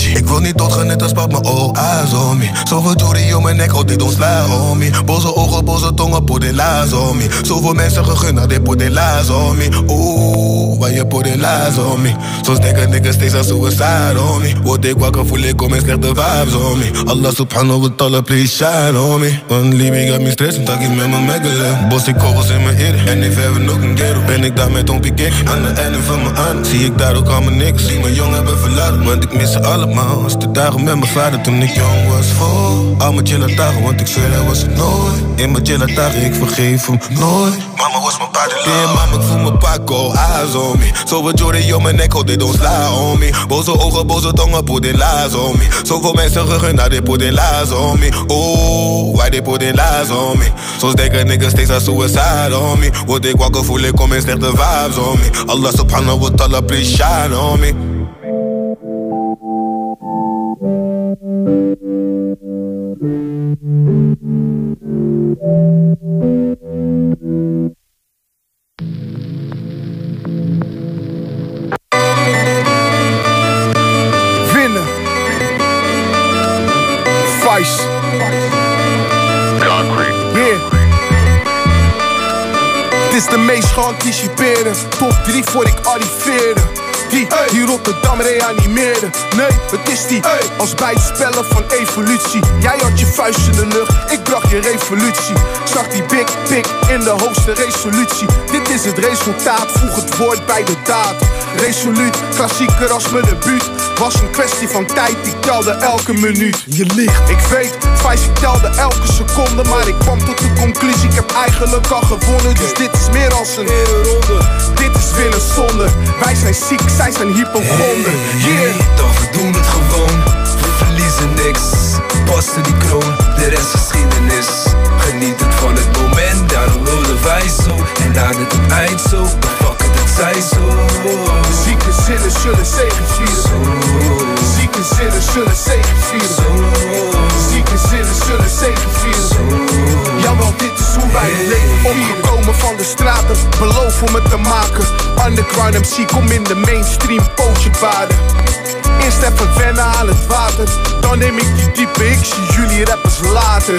Ik wil niet doodgaan net als pap, maar oh, eyes on me. Zoveel jewelry om mijn nek, oh, they don't sla on me. Boze ogen, boze tongen, put the lies on me. Zoveel mensen gegund, nou, they put the lies on me. Oeh, why you put the lies on me? Soms denken niggas steeds aan suicide on me. Word ik wakker, voel ik om mijn slechte vibes on me. Allah subhanahu wa ta'ala, please shine on me. Want liefie gaat me stress, tak ik met mijn meggelen. Bos die kogels in mijn ear, en ik heb nog een keer. Ben ik daar met Piquet, aan de einde van mijn aan. Zie ik daar ook al mijn niks, die mijn jong hebben verlaten. Want ik mis ze allemaal, als de dagen met mijn vader toen ik jong was. Vol, al mijn chille dagen, want ik zweer hij was het nooit. In mijn chille dagen, ik vergeef hem nooit. Mama was mijn vader, yeah, mama, ik voel mijn pakko, eyes on me. Zoveel Jordan op mijn nek, oh, they don't sla on me. Boze ogen, boze tongen, put in lies on me. Zoveel mensen gegund, nou, they put in lies on me. Oh, why they put in lies on me? Soms denken niggas steeds aan suicide on me. Word ik wakker, voel ik om mijn slechte vibes on me. Allah subhanahu wa ta'ala, please shine on me. Het is de meest geanticipeerde top 3 voor ik arriveerde. Die, die Rotterdam reanimeerde. Nee, het is die als bij het spellen van evolutie. Jij had je vuist in de lucht, ik bracht je revolutie. Zag die big pik in de hoogste resolutie. Dit is het resultaat, voeg het woord bij de daad. Resoluut, klassieker als mijn debuut. Was een kwestie van tijd, ik telde elke minuut. Je ligt, ik weet, Vice, ik telde elke seconde. Maar ik kwam tot de conclusie, ik heb eigenlijk al gewonnen. Dus dit is meer als een ronde. Dit is winnen zonder. Wij zijn ziek, zij zijn hypochonder. Yeah. Toch we doen het gewoon, we verliezen niks. Paste die kroon, de rest is geschiedenis. Geniet het van het moment, daarom wilden wij zo. En na het eind zo, het, het zij zo. Zieke zinnen zullen zegevieren. Zieke zinnen zullen zegevieren. Zieke zinnen zullen Jawel, dit is hoe wij leven. Opgekomen van de straten, beloof om het te maken. Underground MC, kom in de mainstream, pootje baden. Eerst even wennen aan het water, dan neem ik die diepe. Ik zie jullie rappers later.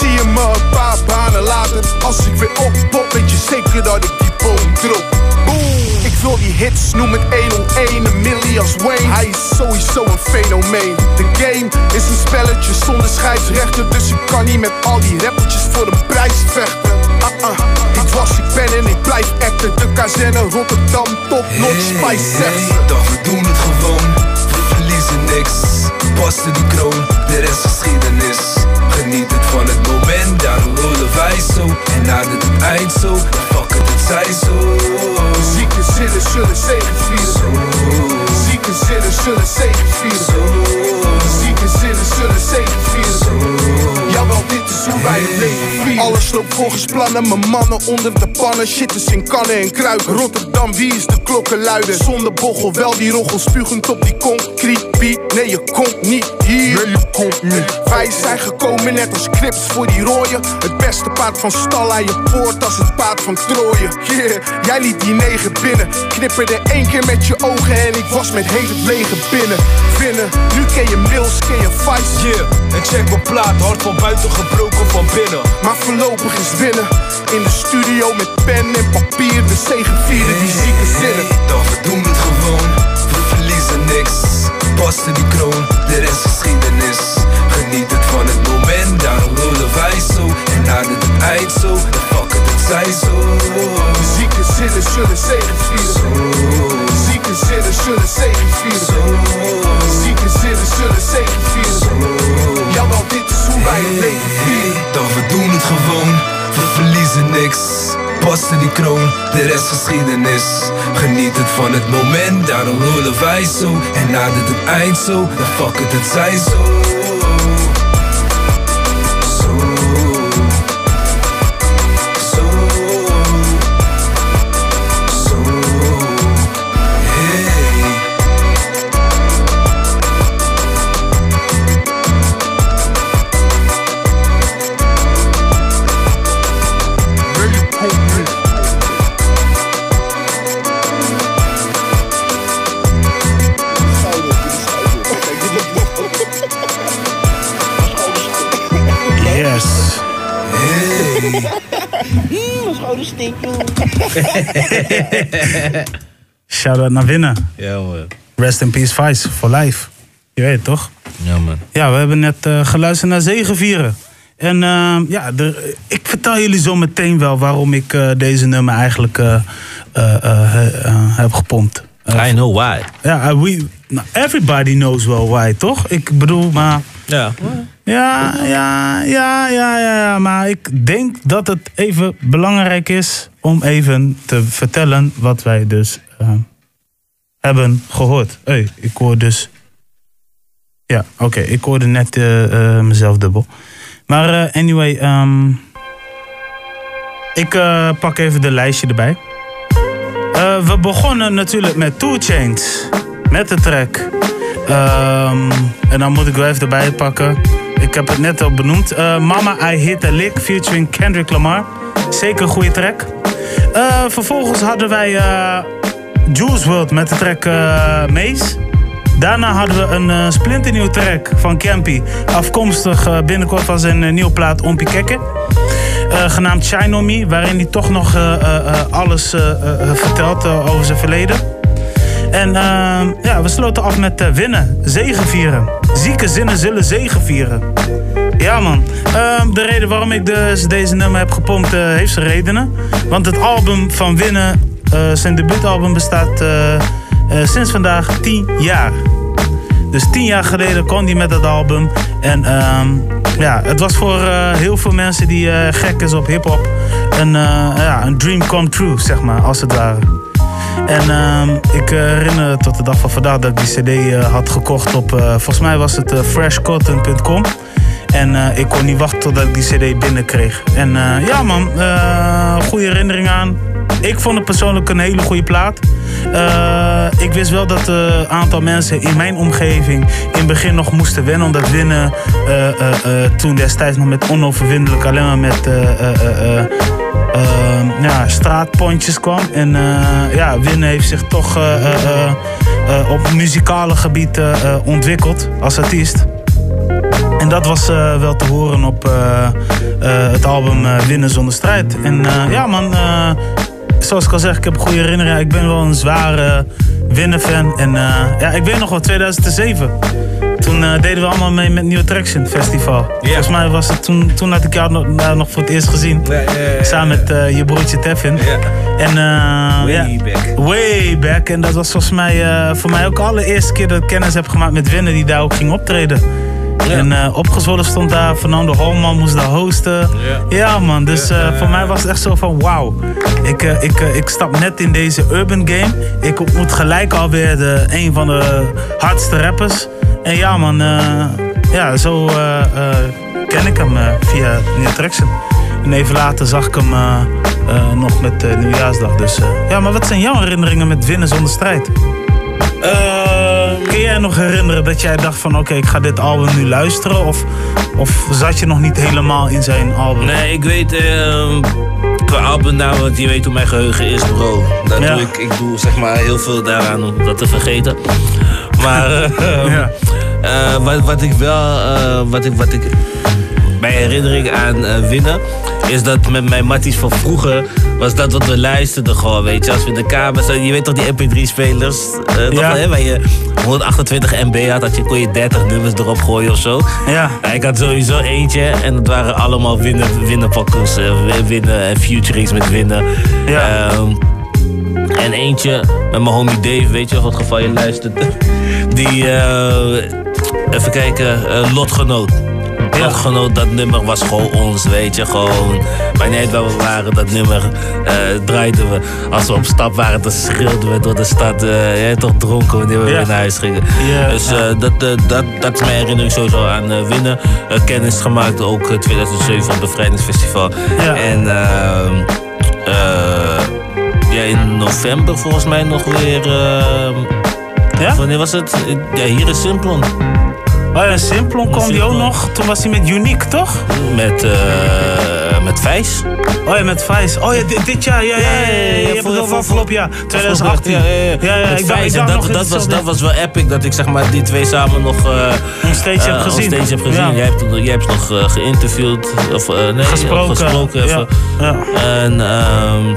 Zie je me een paar banen later. Als ik weer oppop, weet je zeker dat ik die boom drop. Oeh, die hits, noem het 101, een millie als Wayne. Hij is sowieso een fenomeen. De game is een spelletje zonder scheidsrechter. Dus ik kan niet met al die rappertjes voor een prijs vechten. Ah, ah, ik was, ik ben en ik blijf acten. De kazerne Rotterdam, top notch, spice zegt ze. Toch we doen het gewoon, we verliezen niks. Paste die kroon, de rest is geschiedenis. Geniet het van het moment, daarom wilden wij zo. En na het eind zo, dan fuck het, het zij zo. Zieke zinnen zullen zegevieren. Zieke zinnen zullen zegevieren. Zieke zinnen zullen zegevieren. Jawel, dit is hoe wij het leven vieren. Alles loopt volgens plannen, mijn mannen onder de pannen. Shit is in kannen en kruiken. Rotterdam, wie is de klokkenluider? Zonder bochel, wel die roggel, spugend op die concrete beat. Nee, je komt niet hier. Nee, je komt niet. Wij zijn gekomen net als crips voor die rooien. Het beste paard van stal aan je poort als het paard van Troje. Yeah, jij liet die negen binnen. Knipperde één keer met je ogen en ik was met hele lege binnen. Vinnen, nu ken je Mills, ken je Vice. Yeah, en check mijn plaat, hard van buiten gebroken van binnen. Maar voorlopig is winnen. In de studio met pen en papier, de zegevieren die zieke zinnen. Toch we doen het gewoon, we verliezen niks. Paste die kroon, de rest is geschiedenis. Geniet het van het moment, daarom wilden wij zo. En na het eind zo, dan fuck het, het zij zo. Zieke zinnen zullen zegevieren. Zieke zinnen zullen zegevieren. Zieke zinnen zullen zegevieren. Jawel, dit is hoe wij het leven. Toch we doen het gewoon, we verliezen niks. Paste die kroon, de rest geschiedenis. Geniet het van het moment, daarom willen wij zo. En na het eind zo, dan fuck het, het zij zo. Zo. Shout-out naar winnen. Ja, man. Rest in peace, Vice, for life. Je weet het, toch? Ja, man. Ja, we hebben net eh, geluisterd naar Zegevieren. En eh, ja, de, ik vertel jullie zo meteen wel waarom ik eh, deze nummer eigenlijk eh, heb gepompt. I know why. Ja, uh, we, nou, everybody knows well why, toch? Ik bedoel, maar... Ja, ja, ja, ja, ja, ja. Maar ik denk dat het even belangrijk is om even te vertellen wat wij dus eh, hebben gehoord. Hey, ik hoor dus. Ja, oké, ik hoorde net eh, eh, mezelf dubbel. Maar anyway, ehm, ik pak even de lijstje erbij. We begonnen natuurlijk met Two Chains. Met de track. Ehm, en dan moet ik wel even erbij pakken. Ik heb het net al benoemd. Eh, Mama I Hit a Lick featuring Kendrick Lamar. Zeker een goede track. Eh, vervolgens hadden wij eh Juice WRLD met de track Maze. Daarna hadden we een splinternieuwe track van Campy. Afkomstig binnenkort van zijn nieuwe plaat Ompie Kekke. Genaamd Shine On Me. Waarin hij toch nog alles vertelt over zijn verleden. En ehm, ja, we sloten af met eh, winnen, zegenvieren. Zieke zinnen zullen zegenvieren. Ja man, Ehm, de reden waarom ik dus deze nummer heb gepompt eh, heeft zijn redenen. Want het album van Winnen, eh, zijn debuutalbum bestaat sinds vandaag 10 jaar. Dus tien jaar geleden kwam hij met dat album. En ehm, ja, het was voor heel veel mensen die gek is op hip-hop ja, een dream come true, zeg maar, als het ware. En ehm, ik eh, herinner tot de dag van vandaag dat ik die CD eh, had gekocht op, eh, volgens mij was het freshcotton.com. En ik kon niet wachten totdat ik die CD binnenkreeg. En ja, man, goede herinnering aan. Ik vond het persoonlijk een hele goede plaat. Eh, ik wist wel dat een aantal mensen in mijn omgeving in het begin nog moesten wennen. Omdat winnen eh, eh, eh, toen destijds nog met onoverwinnelijk alleen maar met eh, eh, eh, eh, eh, ja, straatpontjes kwam. En eh, ja, winnen heeft zich toch eh, eh, eh, eh, op muzikale gebied eh, eh, ontwikkeld als artiest. En dat was eh, wel te horen op eh, eh, het album eh, Winnen zonder strijd. En eh, ja man, eh, zoals ik al zeg, ik heb goede herinneringen. Ik ben wel een zware Winnen-fan. En eh, ja, ik weet nog wel, 2007. Toen eh, deden we allemaal mee met Nieuwe Traction Festival. Volgens mij was het toen, toen had ik jou nog, nou, nog voor het eerst gezien. Samen met eh, je broertje Tevin. En eh, Way back. Way back. En dat was volgens mij eh, voor mij ook de allereerste keer dat ik kennis heb gemaakt met Winnen die daar ook ging optreden. En eh, opgezwollen stond daar, Fernando Holman moest daar hosten. Ja, man, dus eh, voor mij was het echt zo van wauw. Ik, eh, ik, ik stap net in deze urban game. Ik ontmoet gelijk alweer de, een van de hardste rappers. En ja man, eh, ja, zo ken ik hem eh, via New Traction. En even later zag ik hem nog met de Nieuwjaarsdag. Dus eh, ja, maar wat zijn jouw herinneringen met winnen zonder strijd? Kun jij nog herinneren dat jij dacht van oké, ik ga dit album nu luisteren? Of, of zat je nog niet helemaal in zijn album? Nee, ik weet ehm, qua albumnaam, want je weet hoe mijn geheugen is, bro. Ja. doe ik, ik doe zeg maar heel veel daaraan om dat te vergeten. Maar ehm, Ja. eh, wat, wat ik wel, eh, wat ik, wat ik, mijn herinnering aan eh, winnen, is dat met mijn matties van vroeger was dat wat we luisterden gewoon, weet je. Als we in de kamer zaten, je weet toch die mp3-spelers, eh toch, Ja. hè, waar je 128 MB had, dat je, kon je 30 nummers erop gooien of zo. Ja. ik had sowieso eentje en dat waren allemaal winnen, winnenpokkers, eh, winnen en futurings met winnen. Ja. Ehm, en eentje met mijn homie Dave, weet je, voor het geval je luistert. Die, eh, even kijken, eh, Lotgenoot. Lotgenoot, dat nummer was gewoon ons, weet je. Gewoon, maar niet waar we waren, dat nummer eh, draaiden we. Als we op stap waren, dan schreeuwden we door de stad. eh jij toch dronken wanneer we weer naar huis gingen. Dus eh, dat, eh, dat, dat is mijn herinnering sowieso aan eh, winnen. Eh, kennis gemaakt, ook eh, 2007 van het Bevrijdingsfestival. En ehm, eh, ja, in november volgens mij nog weer. ehm, Ja? Wanneer was het? Ja, hier in Simplon. Oh ja, Simplon kwam die ook nog. Toen was hij met Unique, toch? Met, eh met Vijs. Oh ja, met Vice. Oh ja, dit, dit jaar. Ja, ja, ja. ja, ja, Je hebt het over afgelopen jaar. 2018. Ja, ja, ja. Ja, ja, Met ik dacht, Vijs. ik En dacht nog dat, dat, was, dat was wel epic dat ik zeg maar die twee samen nog. eh On stage heb eh, gezien. stage heb gezien. Jij, hebt, jij hebt nog eh, geïnterviewd. Of, eh, nee, Gesproken. gesproken even. Ja, ja. En ehm,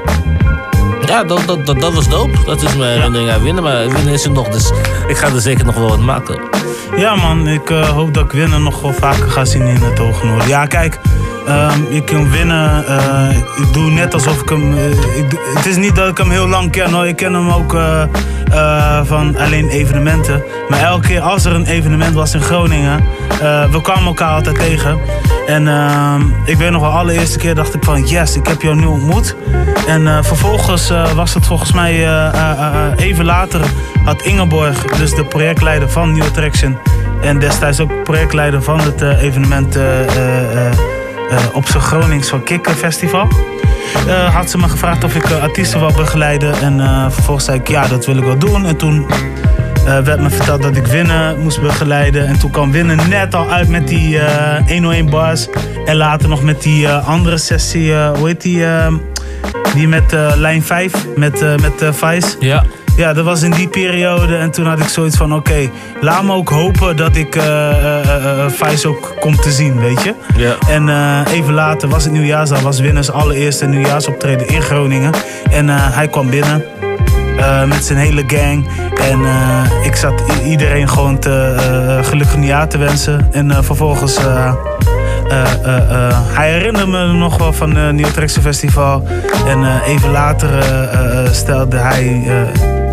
Ja, dat, dat, dat, dat was dope. Dat is mijn herinnering aan winnen. Maar winnen is er nog, dus ik ga er zeker nog wel wat maken. Ja man, ik eh, hoop dat ik winnen nog wel vaker ga zien in het Hoge Noorden. Ja kijk, ehm, ik kan winnen. eh, ik doe net alsof ik hem... eh, ik het is niet dat ik hem heel lang ken hoor. Ik ken hem ook van alleen evenementen. Maar elke keer als er een evenement was in Groningen... we kwamen elkaar altijd tegen. En ehm, ik weet nog wel, allereerste keer dacht ik van... Yes, ik heb jou nu ontmoet. En eh, vervolgens eh, was het volgens mij eh, even later... had Ingeborg, dus de projectleider van New Attraction... en destijds ook projectleider van het evenement... op zijn Gronings van Kikker Festival... had ze me gevraagd of ik artiesten wil begeleiden. En eh, vervolgens zei ik, ja, dat wil ik wel doen. En toen eh, werd me verteld dat ik Winnen moest begeleiden. En toen kwam Winnen net al uit met die eh 101 bars. En later nog met die eh, andere sessie, hoe heet die? eh, die met lijn 5, met, met Vice. Ja. Ja, dat was in die periode. En toen had ik zoiets van, oké, laat me ook hopen dat ik Vice ook kom te zien, weet je. Ja. En even later was het nieuwjaarsdag, was Winners allereerste nieuwjaarsoptreden in Groningen. En hij kwam binnen. Eh, met zijn hele gang. En eh, ik zat iedereen gewoon te, eh, gelukkig nieuwjaar te wensen. En vervolgens... hij herinnerde me nog wel van het Nieuw Trekse Festival. En even later stelde hij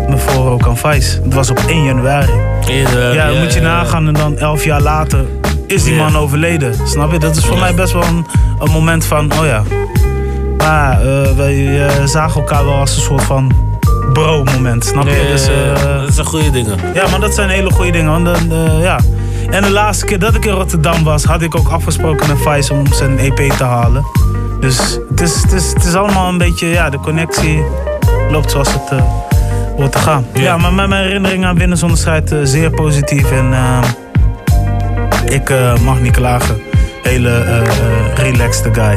me voor ook aan Vice. Het was op 1 januari. ja, dan moet je nagaan en dan 11 jaar later is die man overleden. Snap je? Dat is voor mij best wel een, een moment van, oh ja. Maar wij zagen elkaar wel als een soort van bro-moment. Snap je? Dus, eh, dat zijn goede dingen. ja, maar dat zijn hele goede dingen. Want dan, eh, ja. En de laatste keer dat ik in Rotterdam was, had ik ook afgesproken met Vice om zijn EP te halen. Dus het is, het is, het is allemaal een beetje, ja, de connectie loopt zoals het eh hoort te gaan. Ja, maar met mijn herinnering aan Winnen zonder strijd zeer positief. En eh, ik mag niet klagen. Hele relaxed guy.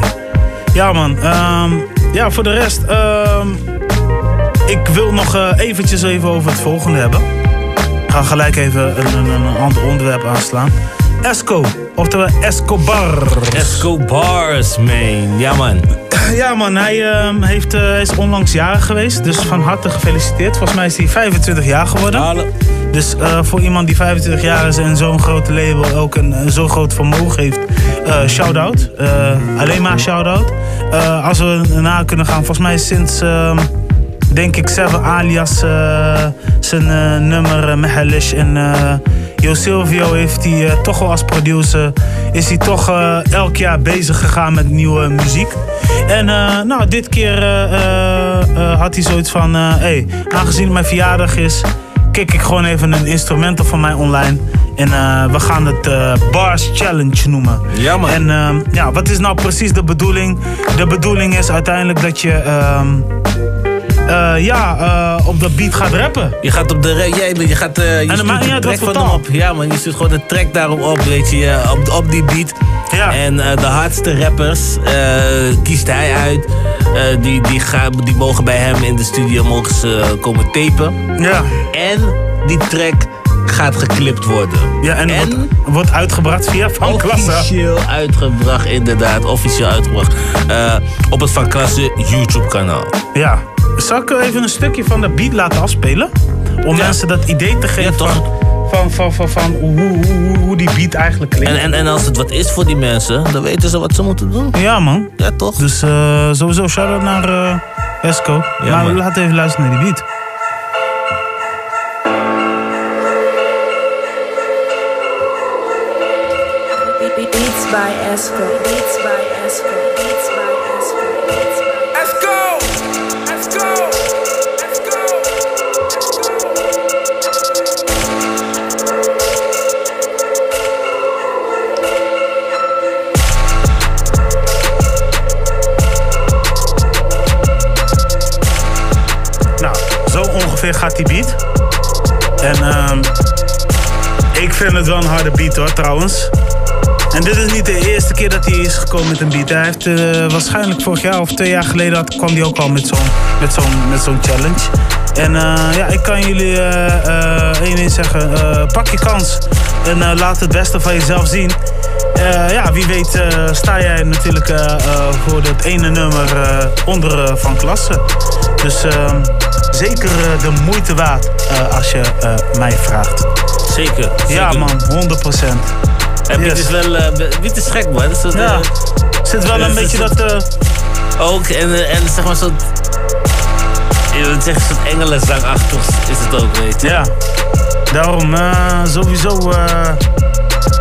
Ja man, ehm, ja voor de rest, ehm, ik wil nog eh, eventjes even over het volgende hebben. Ik ga gelijk even een, een, een ander onderwerp aanslaan. Esco, oftewel Escobar. Escobars, man. Ja, man. Ja man, hij, ehm, heeft, hij is onlangs jarig geweest, dus van harte gefeliciteerd. Volgens mij is hij 25 jaar geworden. Dus eh, voor iemand die 25 jaar is en zo'n grote label ook een, zo groot vermogen heeft, eh shout-out. Alleen maar shout-out. Als we na kunnen gaan, volgens mij sinds, ehm, denk ik, Seven alias eh, zijn eh, nummer uh, Mehalish en eh Yo Silvio heeft hij eh, toch wel als producer, is hij toch eh, elk jaar bezig gegaan met nieuwe muziek. En eh, nou, dit keer eh, eh, eh, had hij zoiets van, eh hey, aangezien het mijn verjaardag is, kijk ik gewoon even een instrumental van mij online. En eh, we gaan het eh, Bars Challenge noemen. Ja, man. En ehm, ja, wat is nou precies de bedoeling? De bedoeling is uiteindelijk dat je eh, ja, eh, op de beat gaat rappen. Je gaat op de jij, je gaat eh, je En maakt niet uit wat van hem op. Ja man, je stuurt gewoon de track daarom op, weet je, op, op die beat. Ja. En de hardste rappers kiest hij uit. Die, die, gaan, die mogen bij hem in de studio mogen ze komen tapen. Ja. En die track gaat geklipt worden. Ja, en, Wordt, wordt uitgebracht via Van Klasse. Officieel uitgebracht, inderdaad. Officieel uitgebracht. op het Van Klasse YouTube kanaal. Ja. Zal ik even een stukje van de beat laten afspelen? Om mensen dat idee te geven van, van, van, van, van hoe, hoe, hoe, hoe die beat eigenlijk klinkt. En, en, en als het wat is voor die mensen, dan weten ze wat ze moeten doen. Ja, man. Ja, toch? Dus eh, sowieso shout-out naar eh, Esco. Ja, maar man. laten even luisteren naar die beat. Beats by Esco. Beats by Esco. Beats by Esco. Ongeveer gaat die beat. En ehm, ik vind het wel een harde beat hoor, trouwens. En dit is niet de eerste keer dat hij is gekomen met een beat. Hij heeft eh, waarschijnlijk vorig jaar of twee jaar geleden kwam hij ook al met zo'n met zo'n met zo'n challenge. En eh, ja, ik kan jullie eh, één ding zeggen. pak je kans en laat het beste van jezelf zien. Ja, wie weet sta jij natuurlijk voor het ene nummer onder van klasse. Dus ehm, zeker eh, de moeite waard eh, als je eh, mij vraagt. Zeker. Ja man, 100%. En Piet Yes. is wel... Piet is gek, man. Dat, Ja. Zit wel een beetje dat... Ook, en, en zeg maar zo'n... Je wil zeggen, zo'n engelenzangachtig is het ook, weet je. Ja, daarom sowieso.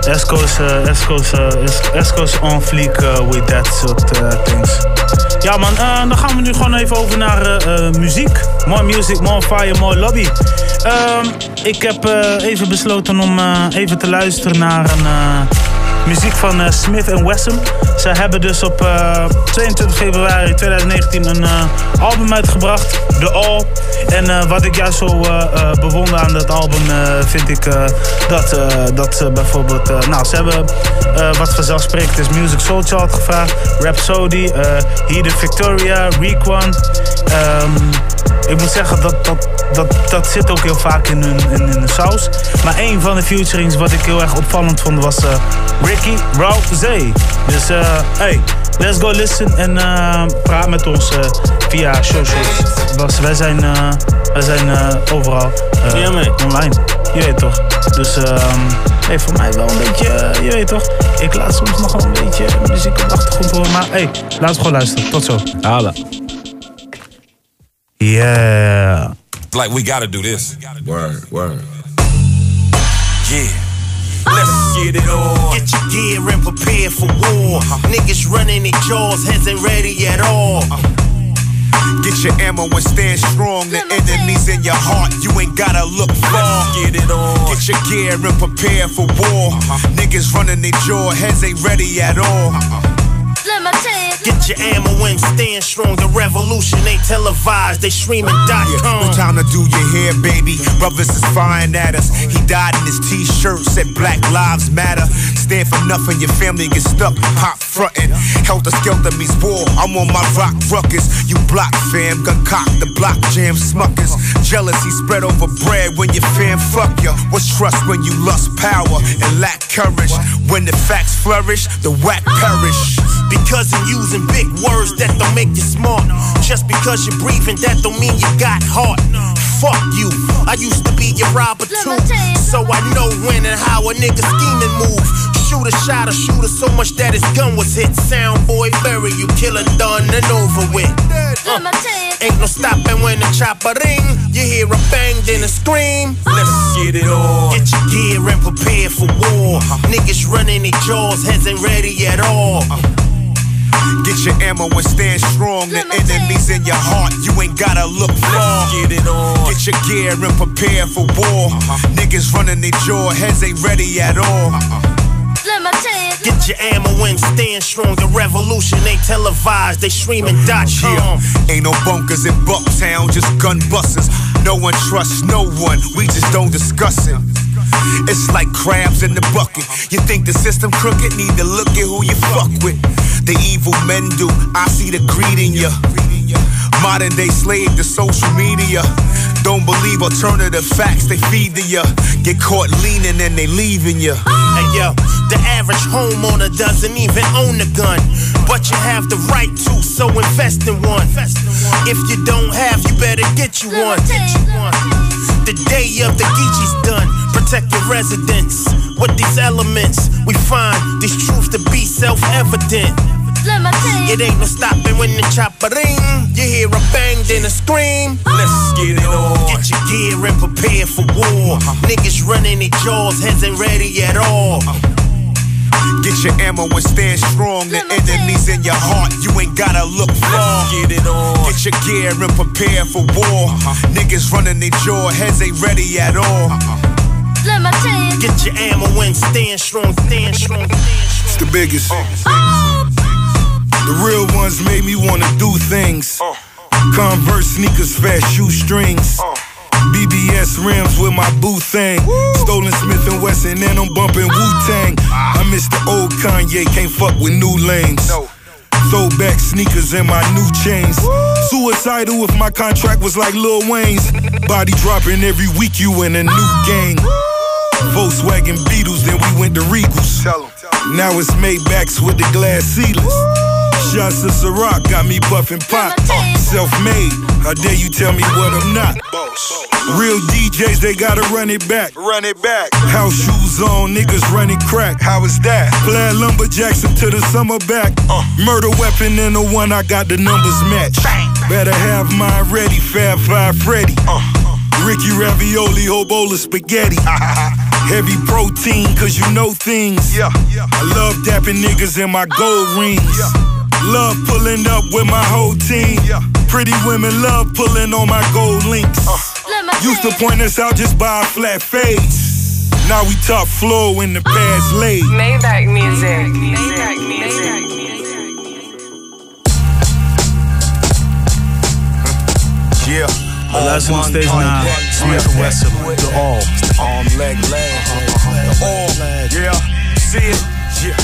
Esco's, eh, Esco's, is- Esco's on fleek eh, with that soort eh, things. Ja man, eh, dan gaan we nu gewoon even over naar eh, eh, muziek. More music, more fire, more lobby. Ehm, ik heb even besloten om even te luisteren naar een muziek van eh, Smith Wesson. Ze hebben dus op eh, 22 februari 2019 een eh, album uitgebracht, The All. En eh, wat ik juist zo eh, eh, bewonder aan dat album, eh, vind ik eh, dat, eh, dat ze bijvoorbeeld... eh, nou, ze hebben eh, wat vanzelfsprekend is Music Soul Chart gevraagd, Rhapsody, eh Heated Victoria, Requan. Ehm, ik moet zeggen, dat, dat, dat, dat zit ook heel vaak in hun, in, in de saus. Maar een van de featurings wat ik heel erg opvallend vond was eh, Ricky Rouse. Dus eh, hey, let's go listen en eh, praat met ons eh, via socials. Was, wij zijn, eh, wij zijn eh, overal eh, online. Je weet toch. Dus ehm hey, voor mij wel een beetje, je weet toch. Ik laat soms nog wel een beetje muziek op de achtergrond horen. Maar hey, laten we gewoon luisteren. Tot zo. Hala. Yeah. Like we gotta do this. Word, word. Yeah. Ah. Let's get it on. Get your gear and prepare for war. Uh-huh. Niggas running their jaws, heads ain't ready at all. Uh-huh. Get your ammo and stand strong. The enemies in your heart, you ain't gotta look far. Get it on. Get your gear and prepare for war. Uh-huh. Niggas running their jaw, heads ain't ready at all. Get your ammo and stand strong. The revolution ain't televised, they streaming dot Yeah, no time to do your hair, baby. Brothers is firing at us. He died in his t-shirt, said Black Lives Matter. Stand for nothing, your family get stuck, pop frontin'. Helter skelter means war. I'm on my rock ruckus. You block fam, gun cock the block jam smuckers. Jealousy spread over bread when your fam fuck ya. What's trust when you lust power and lack courage? When the facts flourish, the whack perish. Because I'm using big words that don't make you smart. Just because you're breathing, that don't mean you got heart. Fuck you. I used to be your robber too. So I know when and how a nigga scheming move. Shoot a shot a shooter so much that his gun was hit. Sound boy, bury you, killer done and over with. Uh, ain't no stopping when the chopper ring. You hear a bang, then a scream. Let's get it on. Get your gear and prepare for war. Niggas running their jaws, heads ain't ready at all. Get your ammo and stand strong. The enemies in your heart, you ain't gotta look far. Get it on. Get your gear and prepare for war. Uh-huh. Niggas running their jaw, heads ain't ready at all. Uh-uh. Get your ammo and stand strong. The revolution ain't televised, they streaming dot com. Yeah, ain't no bunkers in Bucktown, just gun busters. No one trusts no one, we just don't discuss it. It's like crabs in the bucket. You think the system crooked? Need to look at who you fuck with. The evil men do. I see the greed in ya. Modern day slave to social media. Don't believe alternative facts, they feed to ya. Get caught leaning and they leaving ya. Hey yo, the average homeowner doesn't even own a gun. But you have the right to, so invest in one. If you don't have, you better get you one. The day of the Geechee's done. Protect your residence. With these elements, we find these truths to be self evident. It ain't no stopping when the chopper ring. You hear a bang, then a scream. Let's get it on. Get your gear and prepare for war. Niggas running their jaws, heads ain't ready at all. Get your ammo and stand strong. The enemies in your heart, you ain't gotta look far. Get it on. Get your gear and prepare for war. Uh-huh. Niggas running their jaw, heads ain't ready at all. Get your ammo and stand strong, stand strong. It's the biggest. The real ones made me wanna do things. Converse sneakers, fast shoestrings. BBS rims with my boo thing. Stolen Smith and Wesson, and I'm bumping Wu Tang. I miss the old Kanye, can't fuck with new lanes. Throwback sneakers and my new chains. Suicidal if my contract was like Lil Wayne's. Body dropping every week, you in a new gang. Volkswagen Beetles, then we went to Regals. Now it's Maybachs with the glass ceilings. Shots of Ciroc got me buffing pot. Uh, self-made, how dare you tell me what I'm not? Real DJs, they gotta run it back. Run it back. House shoes on, niggas running crack. How is that? Plaid lumberjacks until the summer back. Uh. Murder weapon in the one I got the numbers match. Better have mine ready, Fab Five Freddy. Uh, Ricky Ravioli, Hobola Spaghetti. Heavy protein, cause you know things. Yeah. I love dapping niggas in my gold rings. Love pulling up with my whole team. Pretty women love pulling on my gold links. Used to point us out just by a flat face. Now we top floor in the past late. Maybach music. Maybach music. Yeah. We luisteren nog steeds naar Smith Wesson, The All. Arm, leg, leg. The all. Yeah. See it? Yeah.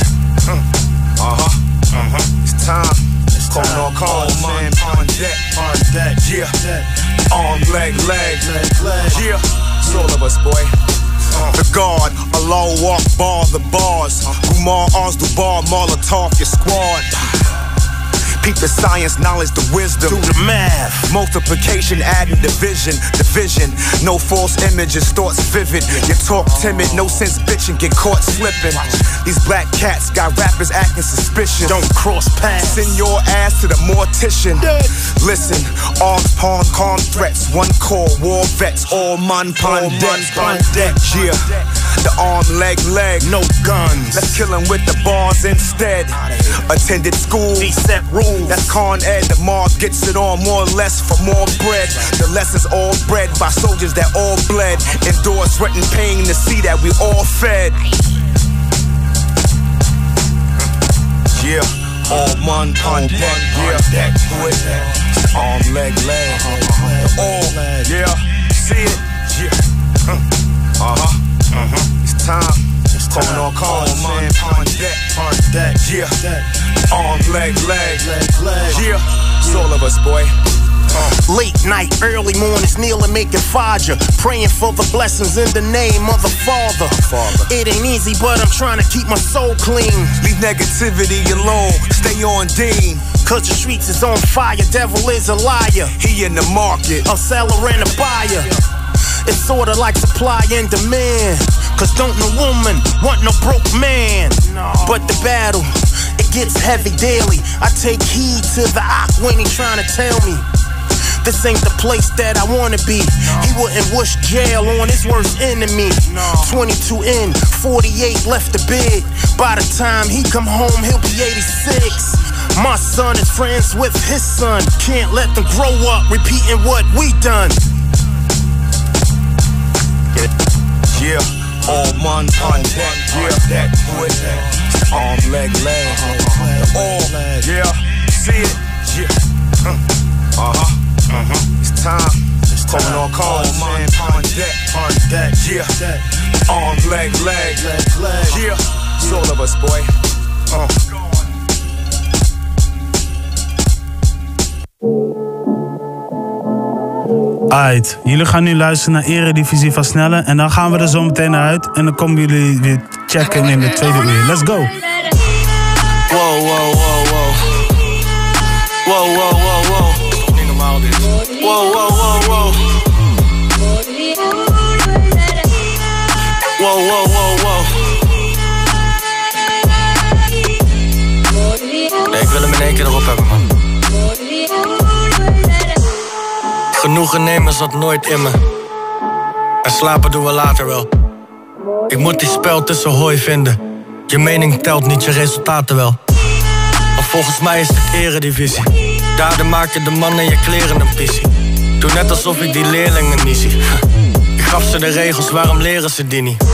Uh huh. Uh huh. It's time. Calling all calls, man. On deck. On deck. Yeah. Arm, leg, leg. leg, leg. Yeah. It's all of us, boy. The guard, a long walk, bar the bars. Umar arms the bar, Molotov, your squad. Peep the science, knowledge, the wisdom. Do the math. Multiplication, adding division. Division. No false images, thoughts vivid. You talk timid, no sense bitching, get caught slipping. These black cats got rappers acting suspicious. Don't cross paths. Send your ass to the mortician. Listen, arms, pawn, calm threats. One call, war vets, all man, pon deck. Yeah. The arm, leg, leg. No guns. Let's kill 'em with the bars instead. Attended school. He set rules. That's Con Ed. The mob gets it on more or less for more bread. The lessons all bred by soldiers that all bled. Endure sweat and pain to see that we all fed. Yeah. All one on deck, yeah. Deck, Arm, leg, leg. All, yeah. See it, yeah. Uh huh, uh huh. It's time. Calling all calls, man. On deck, on deck, yeah. Arm, leg, leg, yeah. It's all of us, boy. Late night, early mornings, kneeling, making fodder. Praying for the blessings in the name of the Father. It ain't easy, but I'm trying to keep my soul clean. Leave negativity alone, stay on Dean. Cause the streets is on fire, devil is a liar. He in the market, a seller and a buyer. It's sorta like supply and demand. Cause don't no woman want no broke man. But the battle, it gets heavy daily. I take heed to the ock when he trying to tell me. This ain't the place that I wanna be. He wouldn't wish jail on his worst enemy. 22 in, 48 left the bid. By the time he come home, he'll be 86. My son is friends with his son. Can't let them grow up repeating what we done. Yeah. All one on deck, yeah. Deck, Arm, leg, leg. All, yeah. See it, yeah. Uh huh. Uh-huh. It's time. Calling all calls, man. On deck, on deck, yeah. Arm, leg, leg, yeah. It's all of us, boy. Uh. Alright, jullie gaan nu luisteren naar Eredivisie van Snelle. En dan gaan we er zo meteen naar uit. En dan komen jullie weer checken in de tweede uur. Let's go. Wow, wow, wow, wow. Wow, wow, wow, wow. Niet dit. Wow, wow, wow, wow. Wow, wow, wow, wow. Nee, ik wil hem in één keer erop hebben, man. Genoegen nemen zat nooit in me. En slapen doen we later wel. Ik moet die spel tussen hooi vinden. Je mening telt niet, je resultaten wel. Maar volgens mij is het eredivisie. Daardoor maken de mannen je kleren een pissie. Doe net alsof ik die leerlingen niet zie. Ik gaf ze de regels, waarom leren ze die niet?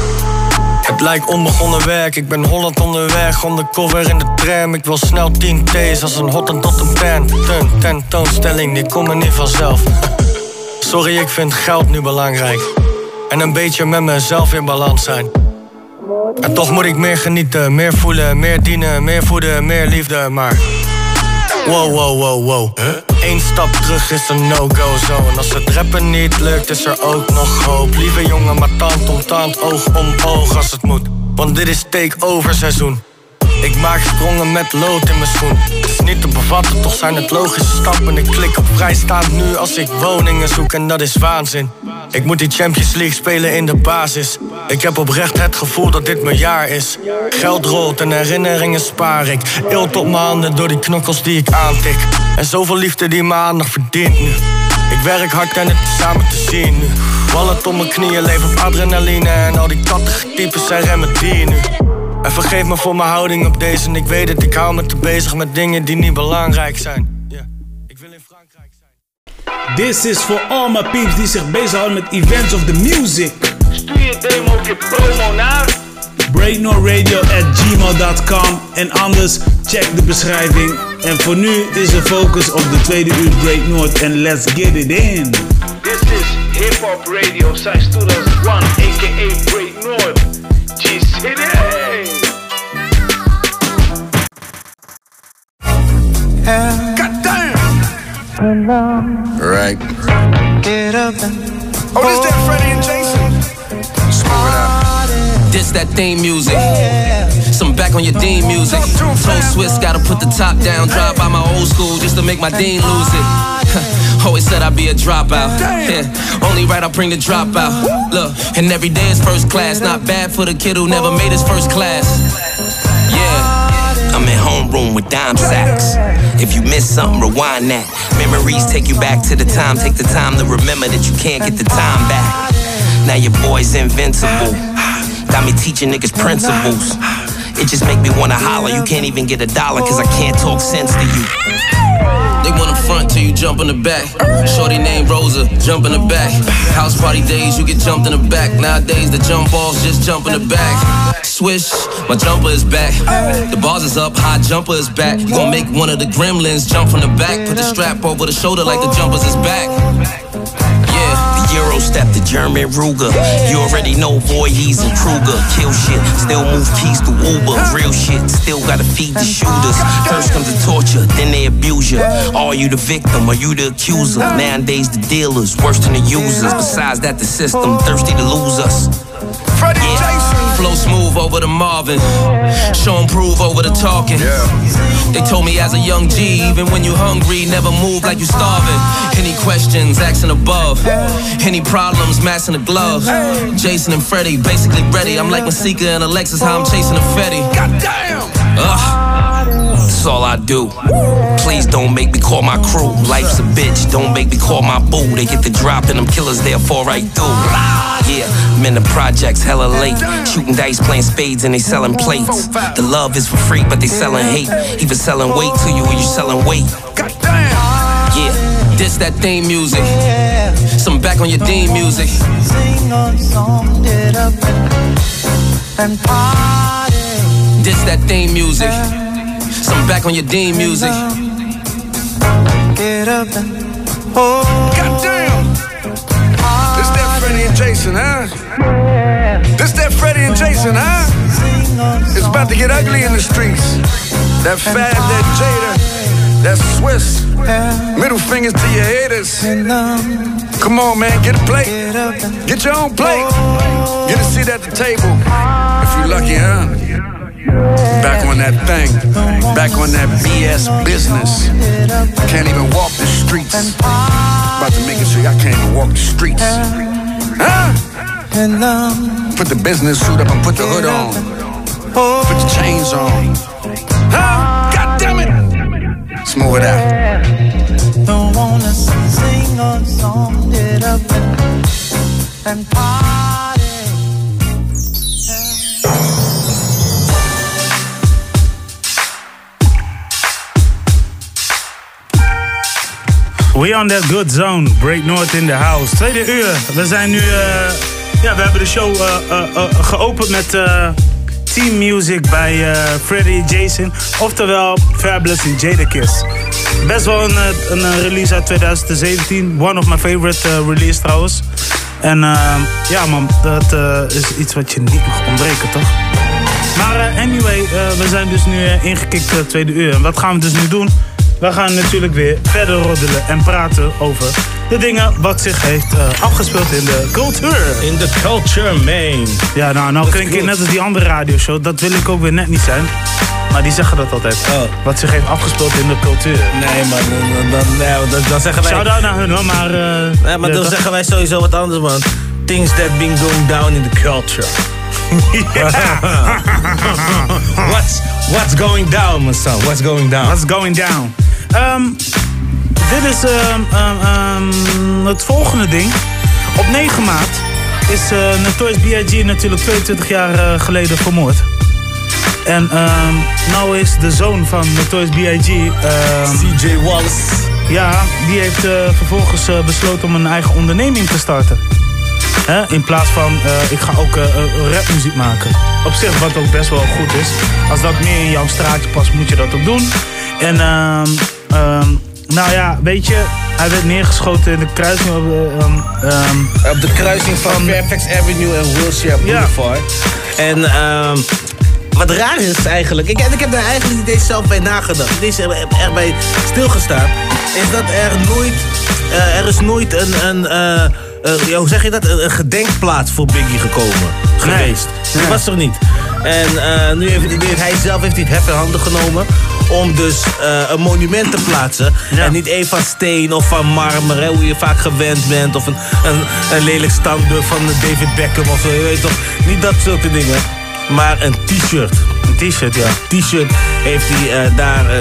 Het lijkt onbegonnen werk, ik ben Holland onderweg Undercover in de tram, ik wil snel 10 T's Als een hotten tot een pen Ten, tentoonstelling, die komen niet vanzelf Sorry, ik vind geld nu belangrijk En een beetje met mezelf in balans zijn En toch moet ik meer genieten, meer voelen, meer dienen Meer voeden, meer liefde, maar Wow, wow, wow, wow. Eén stap terug is een no-go zo. En als het rappen niet lukt, is er ook nog hoop. Lieve jongen, maar tand om tand, oog om oog als het moet. Want dit is take-over seizoen. Ik maak sprongen met lood in mijn schoen. Het is niet te bevatten, toch zijn het logische stappen. Ik klik op vrijstaand nu als ik woningen zoek en dat is waanzin. Ik moet die Champions League spelen in de basis. Ik heb oprecht het gevoel dat dit mijn jaar is. Geld rolt en herinneringen spaar ik. Eelt op mijn handen door die knokkels die ik aantik. En zoveel liefde die mijn aandacht verdient nu. Ik werk hard en het is samen te zien nu. Wallet op mijn knieën, leef op adrenaline. En al die kattige types zijn remedie nu. En vergeef me voor mijn houding op deze. En ik weet het, ik hou me te bezig met dingen die niet belangrijk zijn. This is for all my peeps die zich bezighouden met events of the music. Stuur je demo op je promo naar gmail.com en anders check de beschrijving. En voor nu is de focus op de tweede uur Break North en let's get it in. This is Hip Hop Radio since 2001, aka Break North. G-City! God damn! Right. Get up and Oh, this that Freddie and Jason. Smooth it out. This that theme music. Some back on your dean music. Told Swiss gotta put the top down. Drive by my old school just to make my dean lose it. Always said I'd be a dropout. Yeah. Only right, I'll bring the dropout. Look, and every day is first class. Not bad for the kid who never made his first class. Yeah. I'm in homeroom with dime sacks. If you miss something, rewind that. Memories take you back to the time. Take the time to remember that you can't get the time back. Now your boy's invincible. Got me teaching niggas principles. It just make me wanna holler. You can't even get a dollar cause I can't talk sense to you. They wanna front till you jump in the back. Shorty named Rosa, jump in the back. House party days, you get jumped in the back. Nowadays, the jump balls just jump in the back. Swish, my jumper is back. The bars is up, high jumper is back. You gon' make one of the gremlins jump from the back. Put the strap over the shoulder like the jumpers is back. Euro step, the German Ruger. You already know boy, he's and Kruger. Kill shit, still move keys to Uber. Real shit, still gotta feed the shooters. First comes the torture, then they abuse you. Are you the victim? Are you the accuser? Nowadays, the dealers worse than the users. Besides that, the system thirsty to lose us. Yeah. Flow smooth over the Marvin. Show and prove over the talking. They told me as a young G, even when you hungry, never move like you starving. Any questions, asking above. Any problems, massing the gloves. Jason and Freddie, basically ready. I'm like Masika and Alexis, how I'm chasing a Fetty. Goddamn! Ugh. That's all I do. Please don't make me call my crew. Life's a bitch, don't make me call my boo. They get the drop and them killers there fall right through. Yeah, I'm in the projects hella late. Shooting dice, playing spades, and they selling plates. The love is for free, but they selling hate. Even selling weight to you when you selling weight. Yeah, this that theme music. Some back on your Dean music. Sing up and party. This that theme music. Some back on your Dean music. Get up and oh. Goddamn! This that Freddie and Jason, huh? This that Freddie and Jason, huh? It's about to get ugly in the streets. That Fab, that Jada, that Swiss. Middle fingers to your haters. Come on, man, get a plate. Get your own plate. Get a seat at the table. If you're lucky, huh? Back on that thing. Back on that BS business. Can't even walk the streets. About to make it so I can't even walk the streets. Huh? Put the business suit up and put the hood on. Put the chains on. Huh? God damn it! Smooth it out. Don't wanna sing a song, get up and, and We on that good zone. Break North in the house. Tweede uur. We zijn nu. eh, ja, we hebben de show eh, eh, geopend met Team Music bij Freddy Jason. Oftewel Fabulous en Jadakiss. Best wel een, een release uit 2017. One of my favorite eh, release trouwens. En eh, ja man, dat is iets wat je niet mag ontbreken toch? Maar anyway, we zijn dus nu ingekikt tweede uur. En wat gaan we dus nu doen? We gaan natuurlijk weer verder roddelen en praten over de dingen wat zich heeft eh, afgespeeld in de cultuur. In de culture, man. Ja, nou, nou klink ik net als die andere radioshow. Dat wil ik ook weer net niet zijn. Maar die zeggen dat altijd. Wat zich heeft afgespeeld in de cultuur. Nee, man. Dan, dan, dan, dan zeggen wij... Shout-out naar hun hoor, maar... Nee, maar dan dat- zeggen wij sowieso wat anders, man. Things that been going down in the culture. what's, what's going down, my son? What's going down? What's going down? Ehm, dit is ehm, het volgende ding. Op 9 maart is eh Notorious B.I.G. natuurlijk 22 jaar eh, geleden vermoord. En ehm nou is de zoon van Notorious B.I.G. CJ Wallace. Ja, die heeft eh, vervolgens besloten om een eigen onderneming te starten. Hè? In plaats van, ik ga ook rapmuziek maken. Op zich, wat ook best wel goed is. Als dat meer in jouw straatje past, moet je dat ook doen. En, ehm, nou ja, weet je, hij werd neergeschoten in de kruising. Op, eh, ehm, ehm, Op de kruising van Fairfax Avenue en Wilshire Boulevard. En wat raar is eigenlijk, ik, ik heb daar eigenlijk niet eens zelf bij nagedacht. Niet eens echt bij stilgestaan. Is dat er nooit, eh, er is nooit een, een eh, hoe zeg je dat, een, een gedenkplaats voor Biggie gekomen, geweest. Die was er niet. En nu, heeft, nu heeft hij zelf heeft hij het hef in handen genomen om dus eh, een monument te plaatsen. En niet één van steen of van marmer, hè, hoe je vaak gewend bent. Of een, een, een lelijk standbeeld van David Beckham of zo, je weet toch. Niet dat zulke dingen. Maar een t-shirt. Een t-shirt, ja. T-shirt heeft hij eh, daar, eh,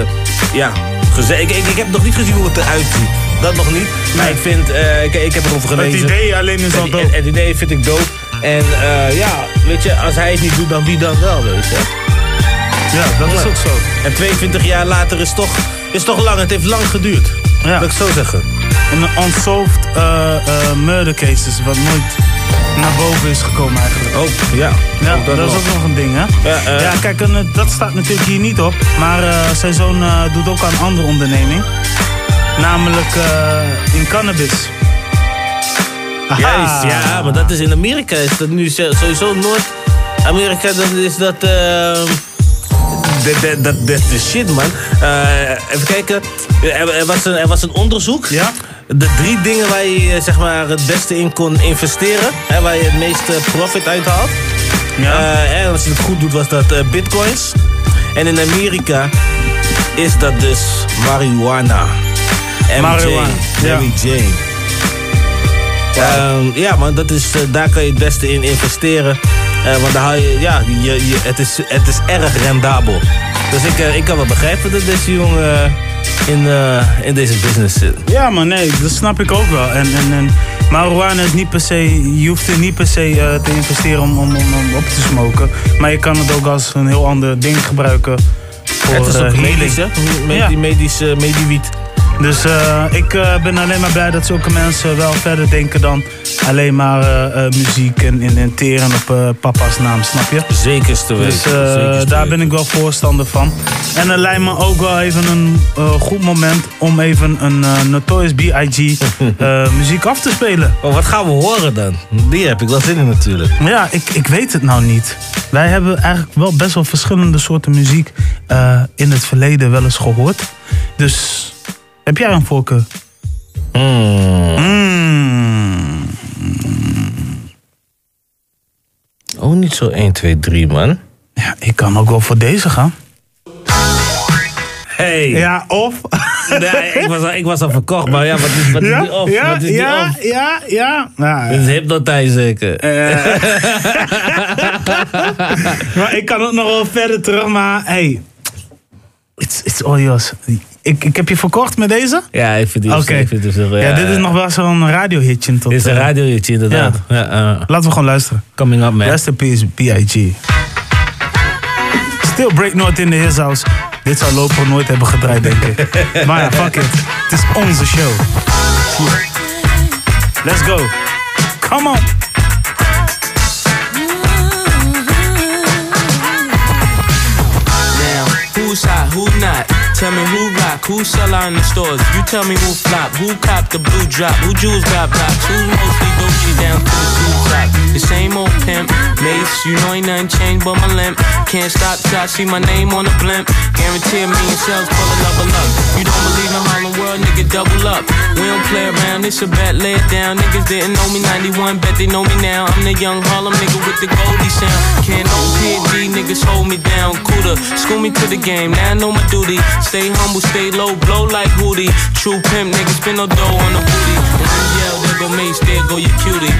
ja, gezegd. Ik, ik, ik heb nog niet gezien hoe het eruit ziet. Dat nog niet. Maar ik vind, ik, ik heb erover gelezen. idee alleen is al Het- dope. Het, het idee vind ik dope. En ja, weet je, als hij het niet doet, dan wie dan wel, weet je. Ja, dat is ook zo. En 22 jaar later is toch, is toch lang. Het heeft lang geduurd. Ja. Dat ik zo zeggen. Een unsolved eh, eh, murder cases, wat nooit naar boven is gekomen eigenlijk. Oh, ja. Ja, Ook dat, dat is ook nog een ding, hè? Ja, eh. ja kijk, en, dat staat natuurlijk hier niet op. Maar zijn zoon doet ook aan een andere onderneming. Namelijk in cannabis. Juist, ja, maar dat is in Amerika. Is dat nu sowieso Noord-Amerika, dan is dat. Dat is shit, man. Eh, even kijken. Er, was een, er was een onderzoek. Ja? De drie dingen waar je eh, zeg maar, het beste in kon investeren. Hè, waar je het meeste profit uithaalt. Ja. Eh, en als je het goed doet, was dat eh, bitcoins. En in Amerika is dat dus marijuana. MJ, Marijuana, ja. Mary Jane. Ehm, ja, man, dat is, eh, daar kan je het beste in investeren. Eh, want haal je, ja, je, je, het, is, het is erg rendabel. Dus ik, eh, ik kan wel begrijpen dat deze jongen eh, in, in deze business zit. Ja, maar nee, dat snap ik ook wel. En, en, en marijuana is niet per se, je hoeft er niet per se te investeren om, om, om, om op te smoken. Maar je kan het ook als een heel ander ding gebruiken. Voor, het is ook medisch, hè? Med- Ja. Medisch, mediewiet. Dus eh, ik eh, ben alleen maar blij dat zulke mensen wel verder denken dan alleen maar eh, muziek en, en, en teren op papa's naam, snap je? Zekerste weten. Dus eh, zekerste daar weten. ben ik wel voorstander van. En het lijkt me ook wel even een goed moment om even een Notorious B.I.G. muziek af te spelen. Oh, wat gaan we horen dan? Die heb ik wel zin in natuurlijk. Ja, ik, ik weet het nou niet. Wij hebben eigenlijk wel best wel verschillende soorten muziek in het verleden wel eens gehoord. Dus heb jij een voorkeur? Mm. Oh, niet zo 1, 2, 3, man. Ja, ik kan ook wel voor deze gaan. Hey. Ja, of? Nee, ik was al, ik was al verkocht, maar ja, wat is, wat is Ja, die off? ja, wat is die ja, off? ja, ja. Nou, Dit is hypnotize zeker. maar ik kan ook nog wel verder terug, maar hey. It's, it's all yours. Ik, ik heb je verkocht met deze? Ja, ik vind die Oké. ik vind die zo- Ja, dit is nog wel zo'n radiohitje. Tot, Dit is een radiohitje inderdaad. Ja. Laten we gewoon luisteren. coming up, man. Rest in peace, B.I.G. Still Break North in the His House. Dit zou Lopo nooit hebben gedraaid, denk ik. maar ja, fuck it. Het is onze show. Let's go. Come on. Now, who's hot? who not? Tell me who rock, who sell out in the stores? You tell me who flop, who cop the blue drop, who jewels got blocks, who mostly Gucci down to the blue top. The same old pimp, Mace, you know ain't nothing changed but my limp. Can't stop till I see my name on the blimp. Guarantee me million sales, pull a level. You don't believe in Harlem World, nigga, double up. We don't play around, it's a bet, lay it down. Niggas didn't know me 91, bet they know me now. I'm the young Harlem nigga with the Goldie sound. Can't no PD, niggas hold me down. Cooler, school me to the game, now I know my duty. Stay humble, stay low, blow like Hootie. True pimp, niggas spin no dough on the booty. And when you yell, there go Mace, there go your cutie.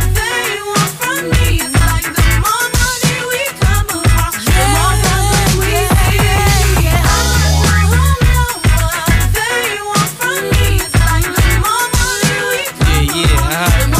Yeah, yeah, uh-huh.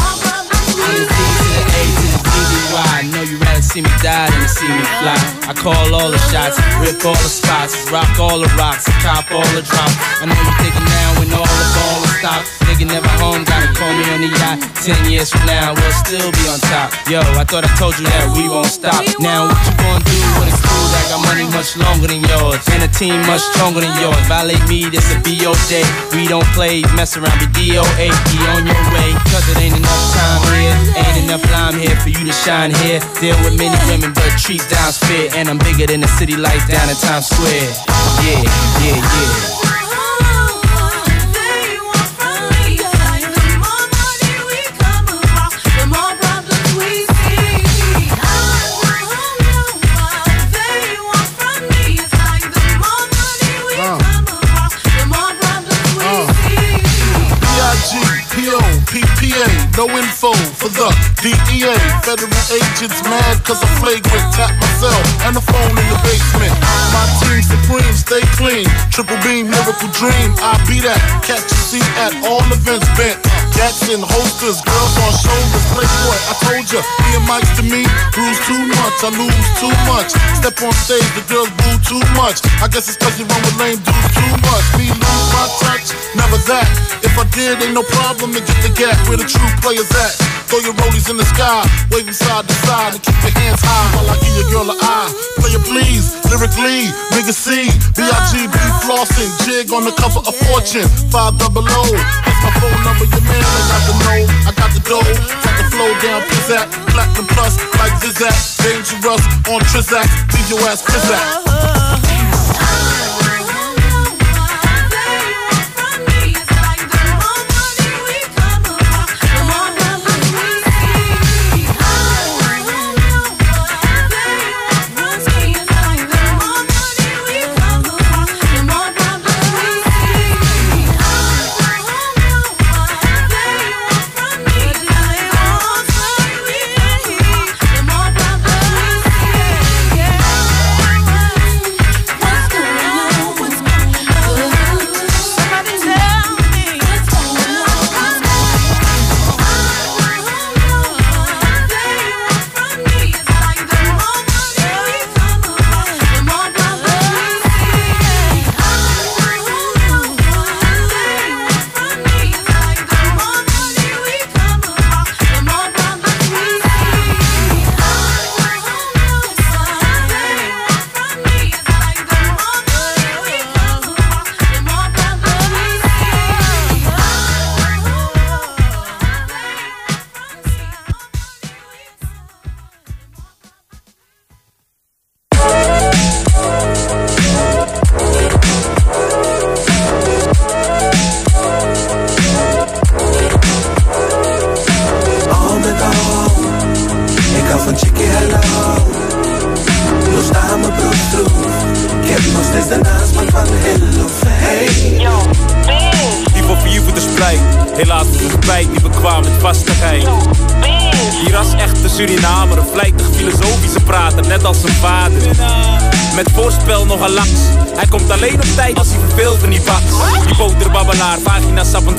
I'm the D to the A to the D to the Y. I know you rather see me die than to see me fly. I call all the shots, rip all the spots, rock all the rocks, cop all the drops. I know you are thinking now when all the ball stopped. Nigga never home, gotta call me on the yacht. Ten years from now, we'll still be on top. Yo, I thought I told you that we won't stop. Now what you gonna do when a crew that got money much longer than yours and a team much stronger than yours? Violate me, this a BO day. We don't play, mess around, be DOA. Be on your way, cause it ain't enough time here. Ain't enough lime here for you to shine here. Deal with many women, but treat down's fair. And I'm bigger than the city lights down in Times Square. Yeah, yeah, yeah. No info for the DEA. Federal agents mad cause I flagrant tap myself and the phone in the Triple beam, miracle dream. I be that. Catch a seat at all events bent. Gats and holsters, girls on shoulders. Playboy, I told ya, me and Mike's to me, bruise too much, I lose too much. Step on stage, the girls boo too much. I guess it's cause you run with lame dudes too much. Me lose my touch, never that. If I did, ain't no problem to get the gap where the true players at. Throw your rollies in the sky, waving side to side, and keep your hands high while I give your girl a eye. Play it please, lyrically, nigga C, B-I-G-B flossing, jig on the cover of Fortune, five double O. That's my phone number, your man, I got the know, I got the dough, got the flow down, pizzat, platinum plus, like Zizak, dangerous on Trizak, leave your ass pizzat.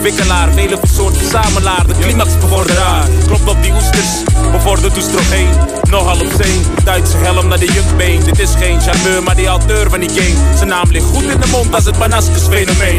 Ontwikkelaar. Vele soort verzamelaar, de climax bevorderaar. Klopt op die oesters, bevordert oestrogeen. Nogal op zee, Duitse helm naar de jukbeen. Dit is geen charmeur, maar die auteur van die game. Zijn naam ligt goed in de mond als het Banascus fenomeen.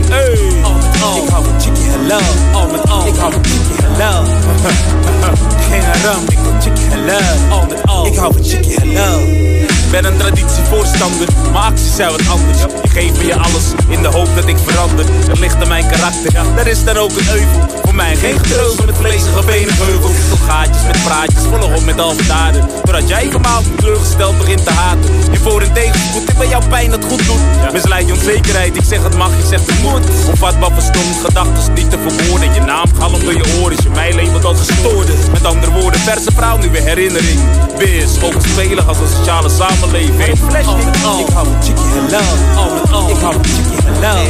Met al daden. Doordat jij vermaald teleurgesteld begint te haten. Je voor en tegenspoed, ik bij jouw pijn het goed doet. Misleid je onzekerheid, ik zeg het mag, je zegt het moet. Onvatbaar verstomd, gedachten niet te verwoorden. Je naam galmt door je oren, je mij labelt als gestoorde. Met andere woorden, verse vrouw, nu weer herinnering. Wees, ook spelen als een sociale samenleving. Al, ik hou van chickie halal. Al met al, ik hou van chickie halal.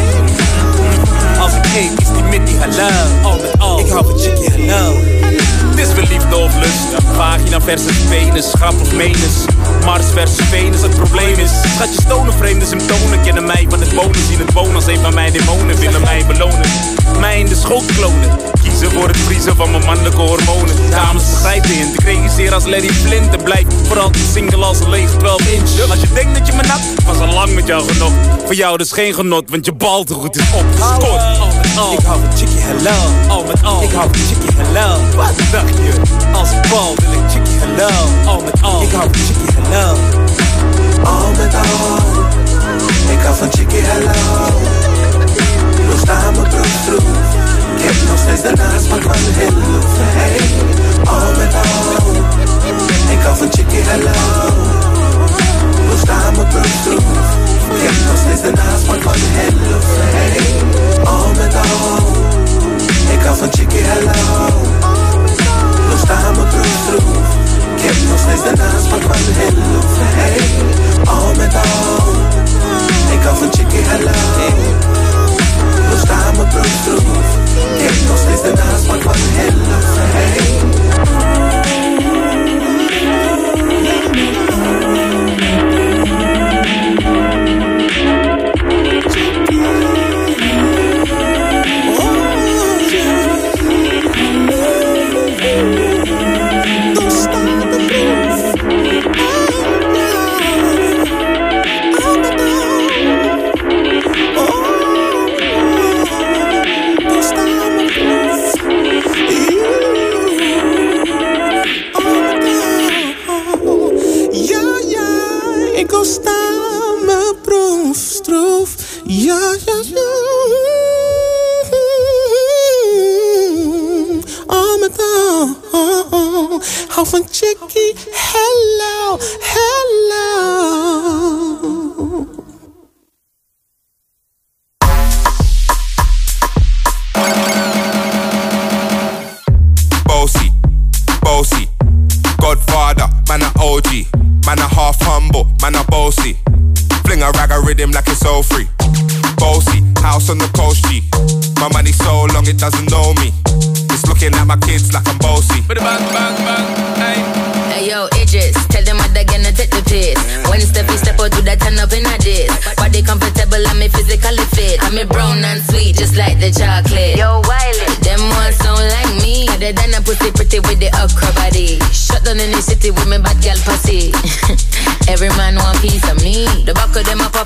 Als ik eet, is die met die halal. Al met al, ik hou van chickie halal. Versus penis, grap of menens. Mars versus Venus, het probleem is. Schat je stonen vreemde symptomen. Kennen mij van het wonen, zien het wonen als een van mijn demonen. Willen mij belonen. Mij in de schoot klonen. Kiezen voor het vriezen van mijn mannelijke hormonen. Dames begrijpen je, ik regisseer als Larry Flint. En blijf vooral single als een lege 12 inch. Als je denkt dat je me nakt, was al lang met jou genoeg. Voor jou dus geen genot, want je bal te goed is opgescoord. Ik hou van chickie halal. Al met al, ik hou van chickie halal. Wat dacht je? Als ik bal wil ik chickie halal. Al met al, ik hou van chickie halal. Al met al, ik hou van chickie. Nog staan mijn broek heb nog steeds de nasmaak van hello hey. Al met al, ik hou van chickie halal. Nog staan mijn broek heb nog steeds de nasmaak van hello hey. Al met al, ik hou van chickie halal. Nog staan mijn broek heb nog steeds de nasmaak van hello hey. Al met al, ik hou van chickie halal. Nog staan mijn broek stroef. Ik heb nog steeds de nasmaak van hello hey.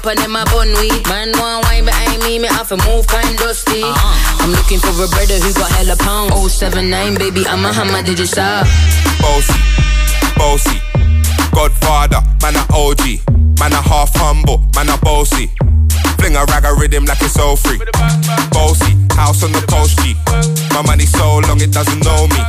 And them a bun weed. Man want wine behind me, me have to move kind dusty. Uh-huh. I'm looking for a brother who got hella pound. 079, baby, I'm a hammer, did you stop? Bossy, bossy, Godfather, man a OG, man a half humble, man a bossy. Fling a rag a rhythm like it's all free. Bossy, house on the coast G. My money so long it doesn't know me.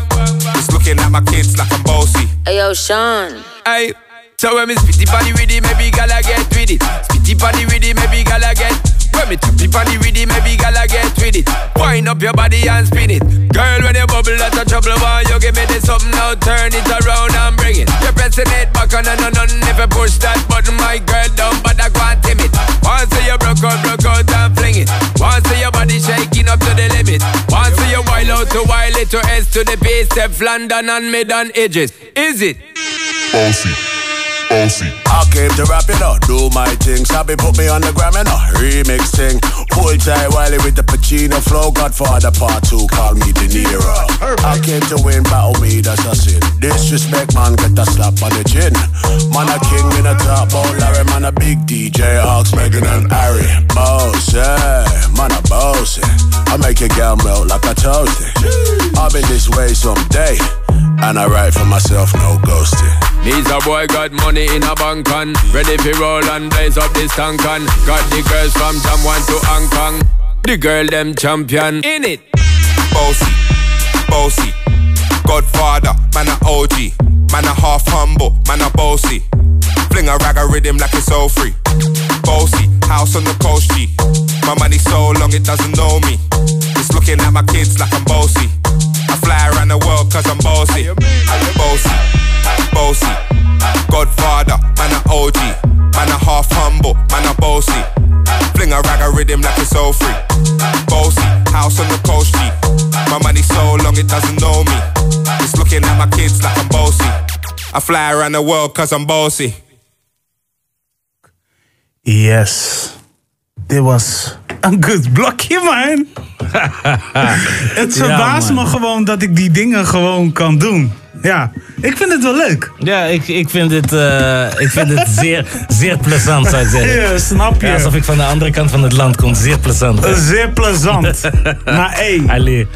It's looking at my kids like I'm bossy. Hey yo, Sean. Hey, so when me spitty body with it, maybe gala get with it. Spitty body with it, maybe gala get. When me tappy body with it, maybe gala get with it. Wind up your body and spin it. Girl, when you bubble, that's a trouble. Why you give me this something now? Turn it around and bring it. You're pressing it back on and on and if you push that button, my girl, down, but I can't tame it. Once you broke out, broke out and fling it. Once your body shaking up to the limit. Once you wild out to wild it to S to the base, step London and mid and edges. Is it? Bossy, bossy. I came to rap it up, do my thing. Sabi put me on the gram and a remix thing. Hold tight Wiley with the Pacino flow. Godfather part two, call me De Niro. I came to win, battle me, that's a sin. Disrespect, man, get a slap on the chin. Man, a king in a top, oh Larry, man, a big DJ, Ox, Megan and Harry. Bossy, man, a bossy. I make your girl melt like a toasty. I'll be this way someday. And I write for myself, no ghosting. He's a boy got money in a bank on. Ready for roll and blaze up this tank on. Got the girls from Jamwan to Hong Kong. The girl them champion in it. Bossy, bossy. Godfather, man a OG. Man a half humble, man a bossy. Fling a rag a rhythm like it's all free. Bossy, house on the coast G. My money so long it doesn't know me. It's looking at my kids like I'm bossy. Fly around the world cause I'm bossy. Bossy, bossy. Godfather, man a OG. Man a half humble, man a bossy. Fling a rag a rhythm like it's all free. Bossy, house on the coast G. My money so long it doesn't know me. It's looking at my kids like I'm bossy. I fly around the world cause I'm bossy. Yes. Dit was een good blokje, man. het verbaast me gewoon dat ik die dingen gewoon kan doen. Ja, ik vind het wel leuk. Ja, ik, ik vind dit, eh, ik vind dit zeer, zeer plezant, zou ik zeggen. Ja, snap je. Ja, alsof ik van de andere kant van het land kom. Zeer plezant. hè? Zeer plezant. maar hé, Allee.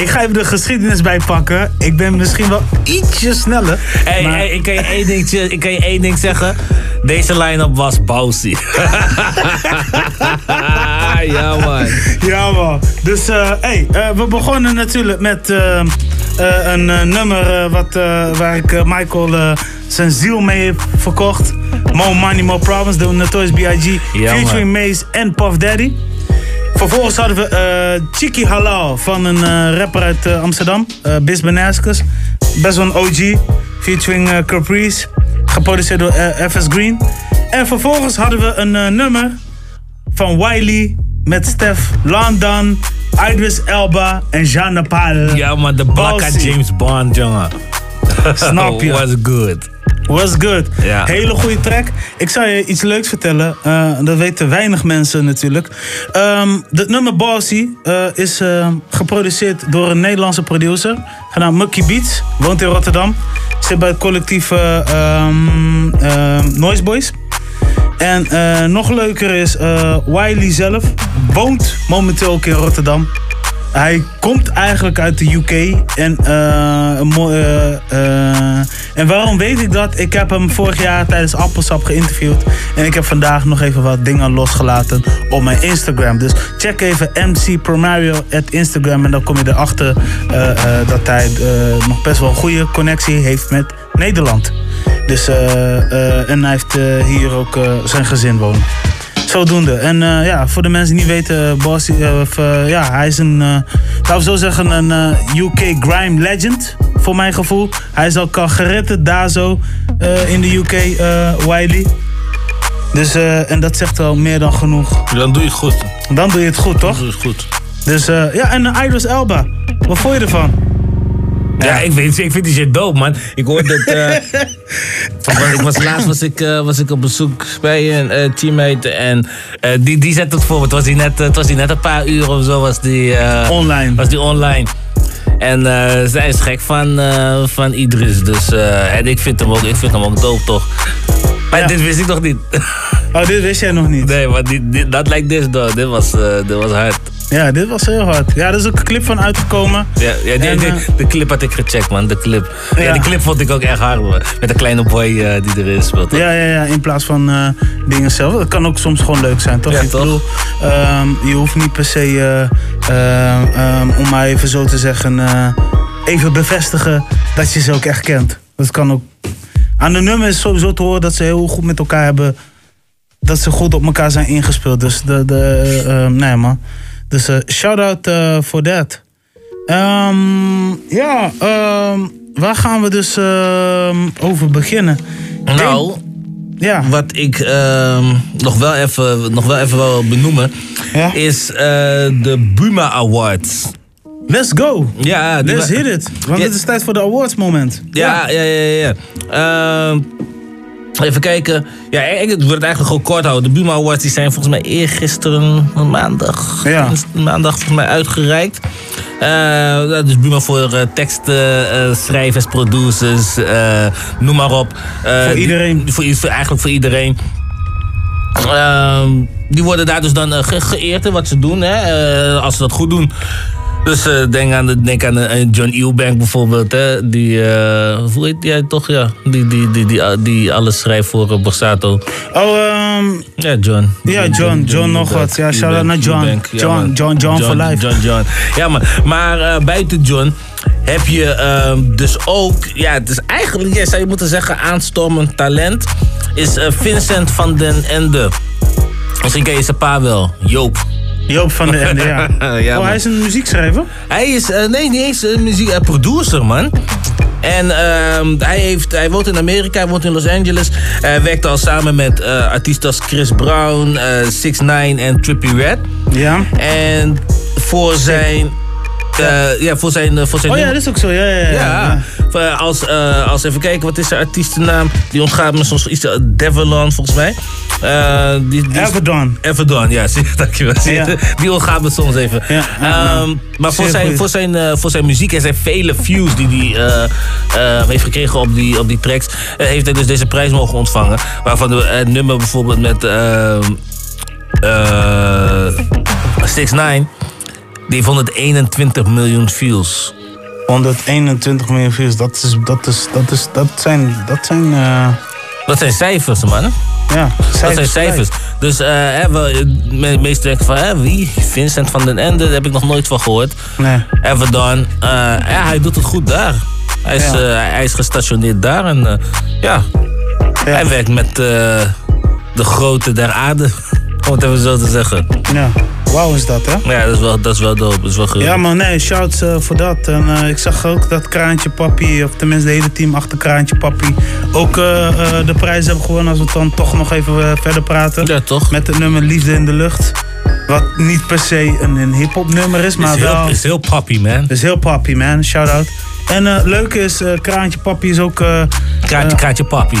Ik ga even de geschiedenis bijpakken. Ik ben misschien wel ietsje sneller. Hey, maar- hey, ik, kan je één dingetje, ik kan je één ding zeggen. Deze line-up was bousy. ja, man. Ja, man. Dus, eh hey, eh, we begonnen natuurlijk met eh, eh, een nummer wat, eh, waar ik Michael eh, zijn ziel mee heb verkocht. More Money, More Problems, de Notorious B.I.G. Ja, featuring Mace en Puff Daddy. Vervolgens hadden we eh Chiki Halal van een eh, rapper uit eh, Amsterdam, eh Bis Benaskus. Best wel een OG, featuring Caprice, geproduceerd door FS Green. En vervolgens hadden we een nummer van Wiley met Stef London, Idris Elba en Jean Paul. Ja, man, de Bossy. James Bond, jongen. Snap je? Was good. Was good. Ja. Hele goede track. Ik zou je iets leuks vertellen. Eh, dat weten weinig mensen natuurlijk. Ehm het nummer Bossy eh, is eh, geproduceerd door een Nederlandse producer. Genaamd Mucky Beats. Woont in Rotterdam. Zit bij het collectief ehm, Noise Boys. En nog leuker is, Wiley zelf woont momenteel ook in Rotterdam. Hij komt eigenlijk uit de UK. En, eh, eh, eh, en waarom weet ik dat? Ik heb hem vorig jaar tijdens Appelsap geïnterviewd. En ik heb vandaag nog even wat dingen losgelaten op mijn Instagram. Dus check even MC Promario at Instagram. En dan kom je erachter dat hij nog best wel een goede connectie heeft met Nederland. Dus, en hij heeft hier ook zijn gezin wonen. Zodoende. En eh, ja, voor de mensen die niet weten, eh, of, eh, ja, hij is een, laten we zo zeggen, een UK grime legend. Voor mijn gevoel. Hij is al al gered daar zo eh, in de UK, Wiley. Dus, en dat zegt wel meer dan genoeg. Dan doe je het goed. Dan doe je het goed, toch? Dan doe je het goed. Dus ja, en Idris Elba. Wat vond je ervan? Ja, ik, weet, ik vind die shit dope, man. Ik hoorde het. eh, ik, was, laatst was ik, eh, was ik op bezoek bij een eh, teammate. En die, die zette het voor. Het was die net, het was die net een paar uur of zo. Was die, online. Was die online. En zij is gek van, van Idris. Dus en ik vind hem ook, ik vind hem ook dope, toch? Maar dit wist ik nog niet. Oh, dit wist jij nog niet? Nee, maar dat lijkt dit door. Dit was, dit was hard. Ja, dit was heel hard. Ja, er is ook een clip van uitgekomen. Ja, ja die, En, die- eh, de clip had ik gecheckt, man. De clip. Ja. Ja. die clip vond ik ook echt hard, man. Met de kleine boy eh, die erin speelt. Ja, ja, ja, in plaats van eh, dingen zelf. Dat kan ook soms gewoon leuk zijn, toch? Ja, ik toch? bedoel, ehm, je hoeft niet per se, eh, ehm, om maar even zo te zeggen, even bevestigen dat je ze ook echt kent. Dat kan ook. Aan de nummer is sowieso te horen dat ze heel goed met elkaar hebben. Dat ze goed op elkaar zijn ingespeeld. Dus de, de nee man. Dus eh, shout out voor dat. Ehm, ja, ehm, waar gaan we dus ehm, over beginnen? Nou, ja. wat ik ehm, nog, wel even, nog wel even wil benoemen, is eh, de Buma Awards. Let's go. Ja, Let's hit it. Want Ja. het is tijd voor de awards moment. Ja, ja, ja, ja. ja. Even kijken. Ja, ik wil het eigenlijk gewoon kort houden. De Buma Awards die zijn volgens mij eergisteren, maandag, Ja. maandag volgens mij uitgereikt. Eh, is Buma voor eh, teksten, eh, schrijvers, producers, noem maar op. Voor die- iedereen. voor, eigenlijk voor iedereen. Ehm, die worden daar dus dan ge- geëerd in wat ze doen. Hè? Als ze dat goed doen, Dus eh, denk aan, de, denk aan de, John Eubank bijvoorbeeld. Hè? Die, eh, hoe heet jij toch? Ja, die, die, die, die, die alles schrijft voor uh, Borsato. Oh, ehm Ja, John. ja, John. John nog wat. Ja, shout-out naar John. Ja, John. John, John for life. John, John. Ja, maar, maar eh, buiten John heb je ehm, dus ook... Ja, het is eigenlijk, ja, zou je moeten zeggen, aanstormend talent. Is eh, Vincent van den Ende. Misschien ken je zijn pa wel. Joop. Joop van den Ende, ja. oh, hij is een muziekschrijver? Hij is, eh, nee, niet eens een muziek, uh, producer, man. En ehm, hij, heeft, hij woont in Amerika, hij woont in Los Angeles. Hij werkt al samen met eh, artiesten als Chris Brown, eh 6 9 en Trippie Red. Ja. En voor zijn. Eh, ja, voor zijn, eh, voor zijn Oh ja, dat is ook zo. Ja, ja, ja. eh, als, als even kijken, wat is zijn artiestennaam? Die ontgaat me soms iets. Devilon, volgens mij. Eh, die, die Everdon. Everdon, ja, zie, dankjewel. Ja. Die ontgaat me soms even. Ehm, maar voor zijn, voor, zijn, voor zijn muziek en zijn vele views die hij eh, eh, heeft gekregen op die, op die tracks, heeft hij dus deze prijs mogen ontvangen. Waarvan de eh, nummer bijvoorbeeld met ehm eh 6 9 die heeft 121 miljoen views. 121 miljoen views, dat, is, dat, is, dat, is, dat zijn... Dat zijn, eh, Dat zijn cijfers, man. ja, Dat zijn cijfers. Dus eh, hè, we, me- meesten denken van, hè, wie? Vincent van den Ende, daar heb ik nog nooit van gehoord. Nee. Everton, eh, ja, hij doet het goed daar. Hij is, Ja. eh, hij is gestationeerd daar en eh, ja, hij werkt met eh, de grote der aarde, om het even zo te zeggen. Ja, wauw is dat, hè? Ja, dat is wel, dat is wel dope, dat is wel goed. Ja, maar nee, shouts eh, voor dat. En eh, ik zag ook dat Kraantje Papi, of tenminste het hele team achter Kraantje Papi, ook eh, de prijs hebben gewonnen. Als we dan toch nog even verder praten. Ja, toch? Met het nummer Liefde in de Lucht. Wat niet per se een, een hip-hop nummer is, maar is heel, wel. is heel poppy, man. is heel papi, man. Shout out. En eh leuk is, eh, Kraantje Papi is ook. eh, Kraantje, kraantje papi.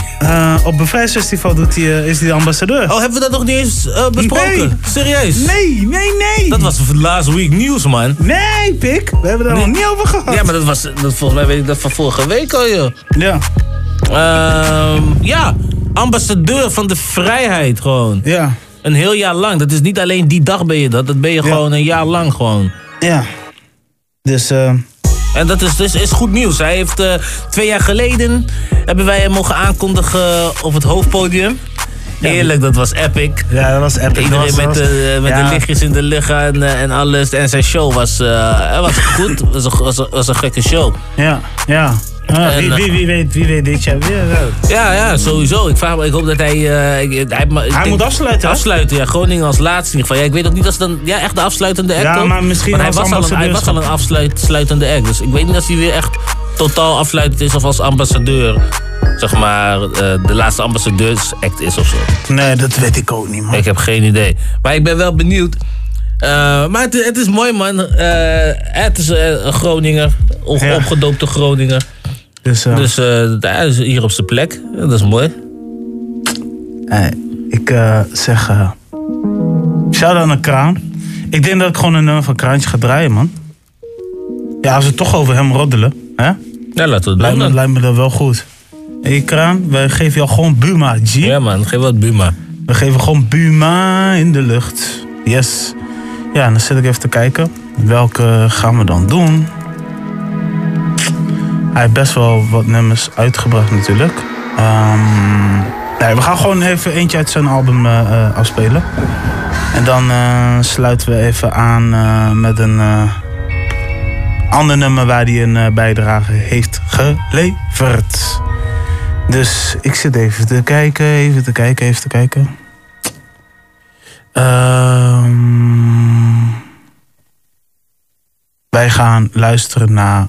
op Bevrijdsfestival doet hij, eh, is hij de ambassadeur. Oh, hebben we dat nog niet eens besproken? Nee. Serieus? Nee, nee, nee. Dat was last week nieuws, man. Nee, pik. We hebben daar Nee. nog niet over gehad. Ja, maar dat was, dat, volgens mij weet ik dat van vorige week al, joh. Ja. Ehm, ja, ambassadeur van de vrijheid gewoon. Ja. Een heel jaar lang. Dat is niet alleen die dag ben je dat. Dat ben je gewoon een jaar lang gewoon. Ja. Dus, eh. En dat is, dus is goed nieuws. Hij heeft eh, twee jaar geleden hebben wij hem mogen aankondigen op het hoofdpodium. Eerlijk, dat was epic. Ja, dat was epic. Iedereen was- met, de, met ja. de lichtjes in de lucht en, eh, en alles. En zijn show was, eh, was goed. was, een, was, een, was een gekke show. Ja, ja. Ah, En, wie, eh, wie, wie, weet, wie weet dit jaar weer. eh, Ja, ja, sowieso. Ik, vraag me, ik hoop dat hij... eh, ik- hij, ik Hij denk- moet afsluiten, hè? Afsluiten, ja. Groningen als laatste in ieder geval. Ja, ik weet ook niet als het dan ja, echt de afsluitende act Ja, maar misschien hij was, al een, hij was al een afsluitende act. Dus ik weet niet als hij weer echt totaal afsluitend is of als ambassadeur. Zeg maar, de laatste ambassadeursact is of zo. Nee, dat weet ik ook niet, man. Ik heb geen idee. Maar ik ben wel benieuwd. Maar het, het is mooi, man. Het is een Groninger. Opgedoopte Groninger. Dus, eh, Dus eh, hij is hier op zijn plek. Dat is mooi. ik eh, zeg. eh shout-out naar Kraan. Ik denk dat ik gewoon een nummer van Kraantje ga draaien, man. Ja, als we het toch over hem roddelen, hè? Ja, laten we het doen. lijkt me dat wel goed. Hé, hey, Kraan, wij geven jou gewoon Buma, G. Ja, man. Geef wat Buma. We geven gewoon Buma in de lucht. Yes. Ja, dan zit ik even te kijken. Welke gaan we dan doen? Hij heeft best wel wat nummers uitgebracht natuurlijk. Ehm, nee, we gaan gewoon even eentje uit zijn album eh, eh, afspelen. En dan eh, sluiten we even aan met een ander nummer waar hij een bijdrage heeft geleverd. Dus ik zit even te kijken, even te kijken, even te kijken. Ehm, wij gaan luisteren naar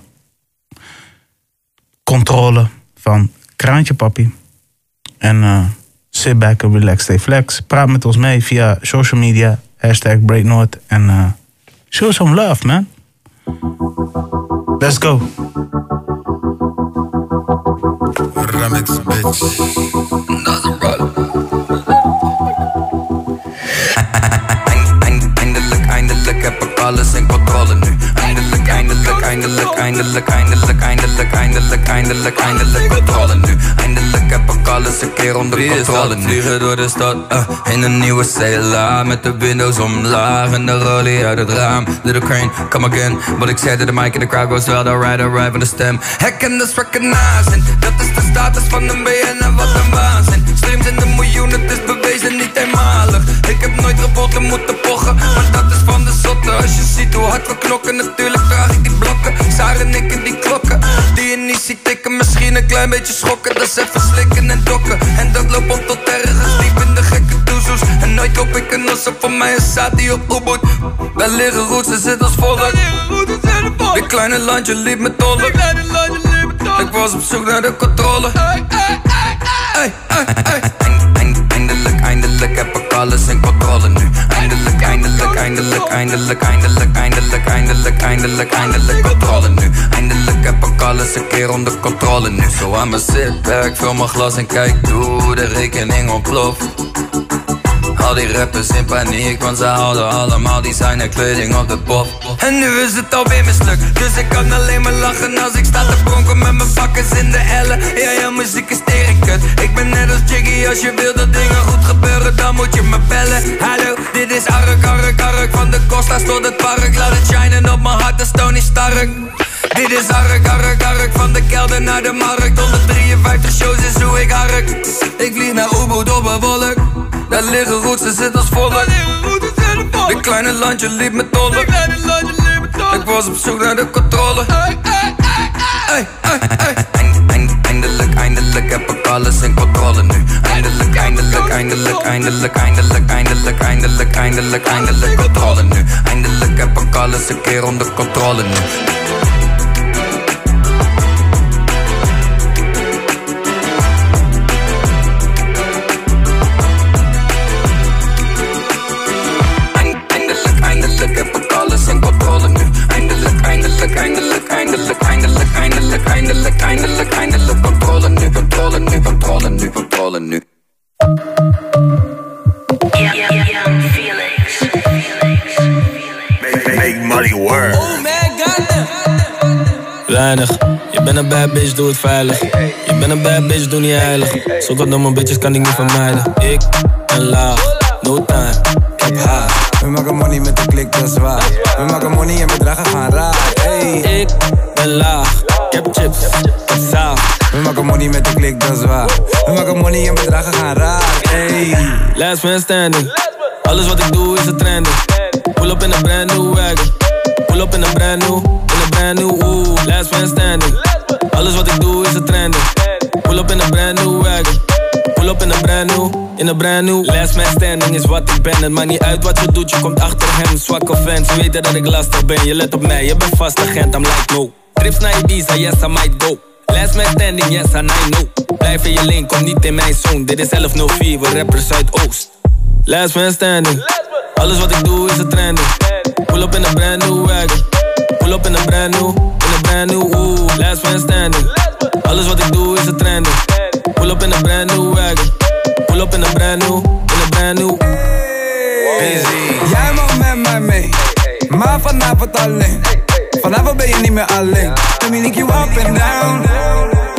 Controle van Kraantje Papi. En eh, sit back and relax, stay flex. Praat met ons mee via social media, hashtag BreakNoord. En eh, show some love, man. Let's go. Bitch. eindelijk, eindelijk, eindelijk, eindelijk, eindelijk, eindelijk controle nu. Eindelijk heb ik alles een keer onder controle nu. Vliegen door de stad, eh, in een nieuwe cella Met de windows omlaag en de rollie uit het raam. Little crane, come again. Wat ik zei de mic in de crowd was wel, alright, alright van de stem. Hekken strakke nasen, dat is de status van een BN en wat een waanzin. Streams in de miljoenen, het is bewezen niet eenmalig. Ik heb nooit geboten moeten pochen, maar dat is van de zotte. Als je ziet hoe hard we knokken, natuurlijk vraag ik die blokken en ik en die klokken, die je niet ziet tikken. Misschien een klein beetje schokken, dat is even slikken en dokken. En dat loopt op tot ergens diep in de gekke doezoes. En nooit koop ik een osse van mij een die op Ubud. Daar liggen roots, ze zit als volk. Dit kleine landje liep me tollen. Ik was op zoek naar de controle. Ey, ey, ey. Eind- eindelijk, eindelijk, eindelijk, eindelijk, eindelijk, eindelijk, eindelijk, controle nu. Eindelijk heb ik alles een keer onder controle nu. Zo aan mijn sit back, vul mijn glas en kijk hoe de rekening ontploft. Al die rappers in paniek, want ze houden allemaal designer kleding op de pop. En nu is het alweer mislukt, dus ik kan alleen maar lachen als ik sta te pronken met mijn bakkers in de ellen. Ja, ja, muziek is terenkut. Ik ben net als Jiggy, als je wil dat dingen goed gebeuren, dan moet je me bellen. Hallo, dit is Ark, Ark, Ark, van de Costa's tot het park. Laat het shinen op mijn hart, dat is Tony Stark. Dit is Ark, Ark, Ark, van de kelder naar de markt. 153 shows is hoe ik hark. Ik vlieg naar op een wolk. Daar liggen roots, ze zit als volk. Dit kleine landje liep me tollen. Ik was op zoek naar de controle. Ey, ey, ey. Eind- eind- Eindelijk, eindelijk heb ik alles in controle nu. Eindelijk, eindelijk, eindelijk, eindelijk, eindelijk, eindelijk, eindelijk, eindelijk, eindelijk controle nu. Eindelijk heb ik alles een keer onder controle nu. Weinig. Je bent een bad bitch, doe het veilig. Je bent een bad bitch, doe niet heilig. Zulke domme bitches kan ik niet vermijden. Ik ben laag, no time, ik heb haar. We maken money met de klik, dat is waar. We maken money en bedragen gaan raar. Hey. Ik ben laag, ik heb chips, ik heb zaal. We maken money met de klik, dat is waar. We maken money en bedragen gaan raar. Hey. Last man standing. Alles wat ik doe is een trending. Pull up in een brand new wagon. Pull up in een brand new, in een brand new, ooh, last man standing. Alles wat ik doe is een trending. Pull up in een brand new wagon. Pull up in een brand new, in een brand new. Last man standing is wat ik ben. Het maakt niet uit wat je doet, je komt achter hem. Zwakke fans weten dat ik lastig ben. Je let op mij, je bent vast agent, I'm like no. Trips naar Ibiza, yes I might go. Last man standing, yes I know. Blijf in je lane, kom niet in mijn zone. Dit is 1104, we rappers uit Oost. Last man standing. Alles wat ik doe is een trending. Pull up in een brand new wagon. Pull up in een brand new, in een brand new, ooh, last man standing. Alles wat ik doe is een trending. Pull up in een brand new wagon. Pull up in een brand new, in een brand new. Busy. Jij mag met mij mee, maar vanavond alleen. Vanavond ben je niet meer alleen. Let me link you up and down.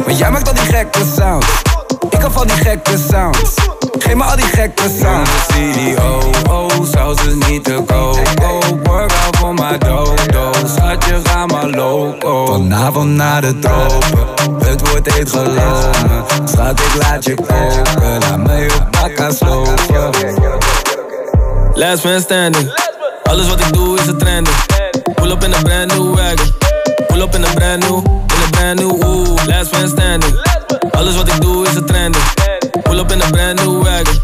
Want jij maakt al die gekke sounds. Ik hou van die gekke sounds. Geef me al die gekke sounds. CEO, oh, zou ze niet te koop. Oh, work out voor mijn dodo's. Schat, je ga maar loco. Vanavond naar de tropen. Het wordt heet gelopen. Schat, ik laat je koken. Laat me op bakka slopen. Last man standing. Alles wat ik doe is een trending. Pull up in een brand new wagon. Pull up in een brand new, in een brand new, ooh, last man standing. Alles wat ik doe is een trending. Pull up in een brand new wagon.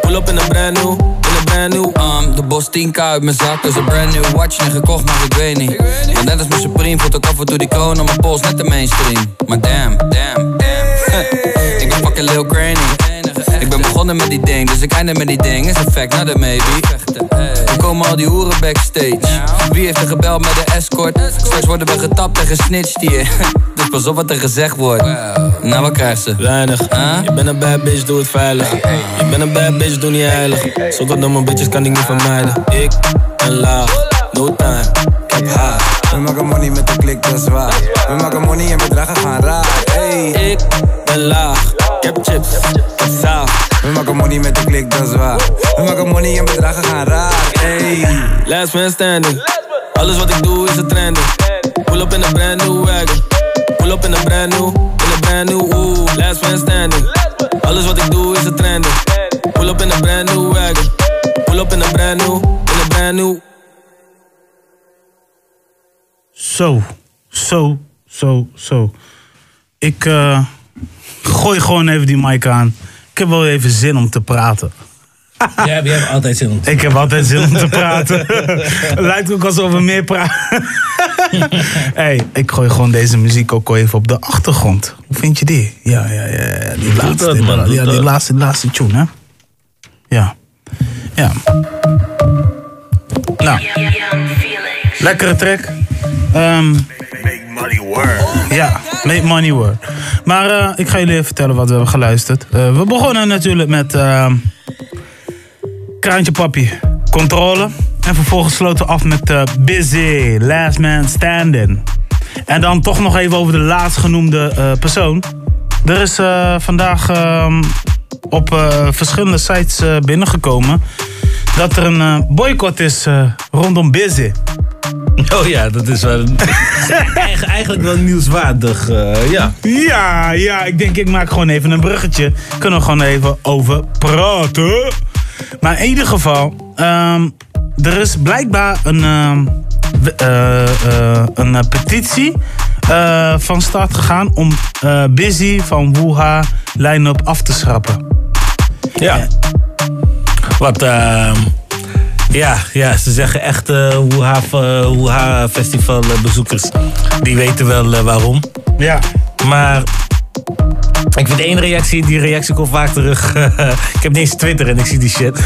Pull up in een brand new, in een brand new. Um, de bos 10k uit mijn zak, dus een brand new watch en gekocht, maar ik weet niet. Maar net als mijn Supreme, voelt ook af en toe die kroon op mijn pols, net de mainstream. Maar damn, damn, damn. ik ben fucking Lil Craney. Ik ben begonnen met die ding, dus ik eindig met die ding. Is een fact, not a maybe. Er komen al die hoeren backstage. Wie heeft er gebeld met de escort? Straks worden we getapt en gesnitcht hier. Dus pas op wat er gezegd wordt. Nou, wat krijgt ze? Weinig. Je bent een bad bitch, doe het veilig. Je bent een bad bitch, doe niet heilig. Zulke domme bitches kan ik niet vermijden. Ik ben laag, no time. Ik heb haast. We maken money met de klik, dat is waar. We maken money en bedragen gaan raar. Hey, ik ben laag. Ik heb chips, zaal. We maken money met de klik, dat is waar. We maken money en bedragen gaan raar. Hey, last man standing. Alles wat ik doe is een trending. Pull up in a brand new wagon. Pull up in a brand new, in a brand new, ooh, last man standing. Alles wat ik doe is een trending. Pull up in a brand new wagon. Pull up in a brand new, in a brand new. Zo, zo, zo, zo. Ik eh, gooi gewoon even die mic aan. Ik heb wel even zin om te praten. Ja, je hebt altijd zin om te Ik heb altijd zin om te praten. Lijkt ook alsof we meer praten. hey, ik gooi gewoon deze muziek ook even op de achtergrond. Hoe vind je die? Ja, ja, ja. Die laatste, dat, man, doe ja, die dat. laatste, die laatste tune, hè? Ja. Ja. Nou. Lekkere track. Ehm, ja, make money work. Maar eh, ik ga jullie even vertellen wat we hebben geluisterd. Eh, we begonnen natuurlijk met ehm, Kraantje Papi, Controle. En vervolgens sloten we af met Busy, Last Man Standing. En dan toch nog even over de laatstgenoemde eh persoon. Er is vandaag ehm, op verschillende sites binnengekomen... dat er een boycott is rondom Busy. Oh ja, dat is wel Eigen- eigenlijk wel nieuwswaardig. eh, ja. Ja, ja, ik denk ik maak gewoon even een bruggetje. Kunnen we gewoon even over praten. Maar in ieder geval, ehm, er is blijkbaar een, ehm, eh, eh, een petitie van start gegaan om Busy van Wuha line-up af te schrappen. Ja. Wat, ehm, ja, ja, ze zeggen echt eh Wuha, eh, Wuha Festival eh, die weten wel waarom. Ja. Maar ik vind één reactie, die reactie komt vaak terug. ik heb niet eens Twitter en ik zie die shit.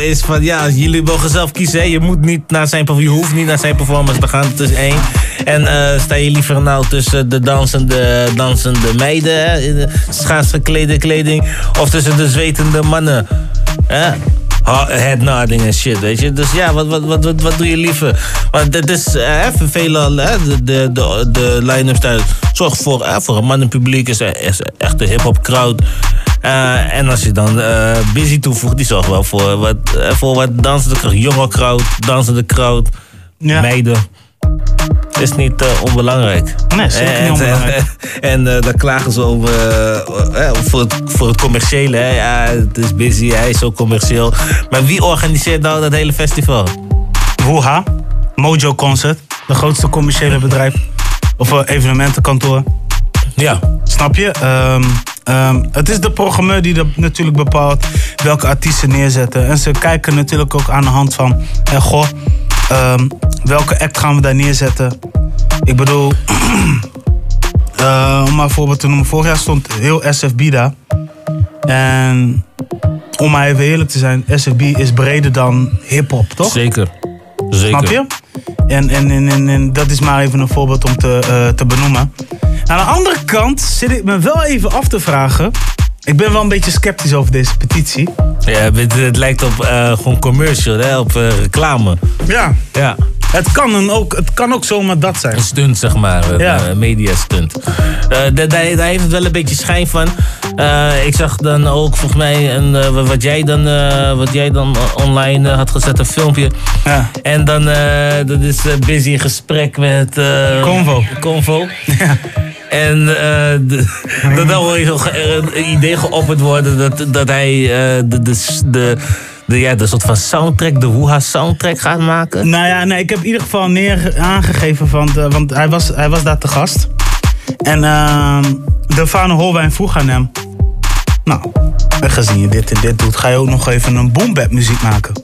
Is van ja, jullie mogen zelf kiezen. hè. Je moet niet naar zijn je hoeft niet naar zijn performance te gaan. Het is één. En sta je liever nou tussen de dansende, dansende meiden, hè, in de schaars geklede kleding, of tussen de zwetende mannen? Hè? Ha- Headnodding en shit, weet je. Dus ja, wat, wat, wat, wat, wat doe je liever? Want het is eh, even veelal, hè, de, de, de, de line-up thuis. Zorg voor, eh, voor een mannenpubliek, is, is echt een hip-hop crowd. Eh, en als je dan eh, Busy toevoegt, die zorgt wel voor wat, eh, voor wat dansende crowd. Jonge crowd, dansende crowd, meiden. Is niet eh, onbelangrijk. Nee, zeker niet En- onbelangrijk. En eh, dan klagen ze over eh, eh, voor, het, voor het commerciële. Hè. Ja, het is busy, hij is zo commercieel. Maar wie organiseert nou dat hele festival? Wuha, Mojo Concert, de grootste commerciële bedrijf of eh, evenementenkantoor. Ja. Snap je? Ehm, ehm, het is de programmeur die dat natuurlijk bepaalt welke artiesten neerzetten. En ze kijken natuurlijk ook aan de hand van, eh, goh, ehm, welke act gaan we daar neerzetten? Ik bedoel, eh, om maar een voorbeeld te noemen, vorig jaar stond heel SFB daar. En om maar even eerlijk te zijn, SFB is breder dan hip-hop, toch? Zeker. Zeker. Snap je? En, en, en, en, en dat is maar even een voorbeeld om te, eh, te benoemen. Aan de andere kant zit ik me wel even af te vragen. Ik ben wel een beetje sceptisch over deze petitie. Ja, het, het lijkt op eh, gewoon commercial, hè, op eh, reclame. Ja. Ja. Het kan, een ook, het kan ook zomaar dat zijn. Een stunt, zeg maar. Een Ja. eh, media stunt. Daar, heeft het wel een beetje schijn van. Ik zag dan ook volgens mij een, wat jij dan, wat jij dan online had gezet, een filmpje. Ja. En dan dat is busy in gesprek met... Convo. Convo. Ja. En uh, dat dan een idee geopperd worden dat, dat hij uh, de, de, de de, ja, de soort van soundtrack, de Wuha soundtrack gaat maken? Nou ja, nee, ik heb in ieder geval neer aangegeven, van de, want hij was, hij was daar te gast. En uh, de Fano Holwijn vroeg aan hem. Nou, gezien je dit en dit doet, ga je ook nog even een boombap muziek maken.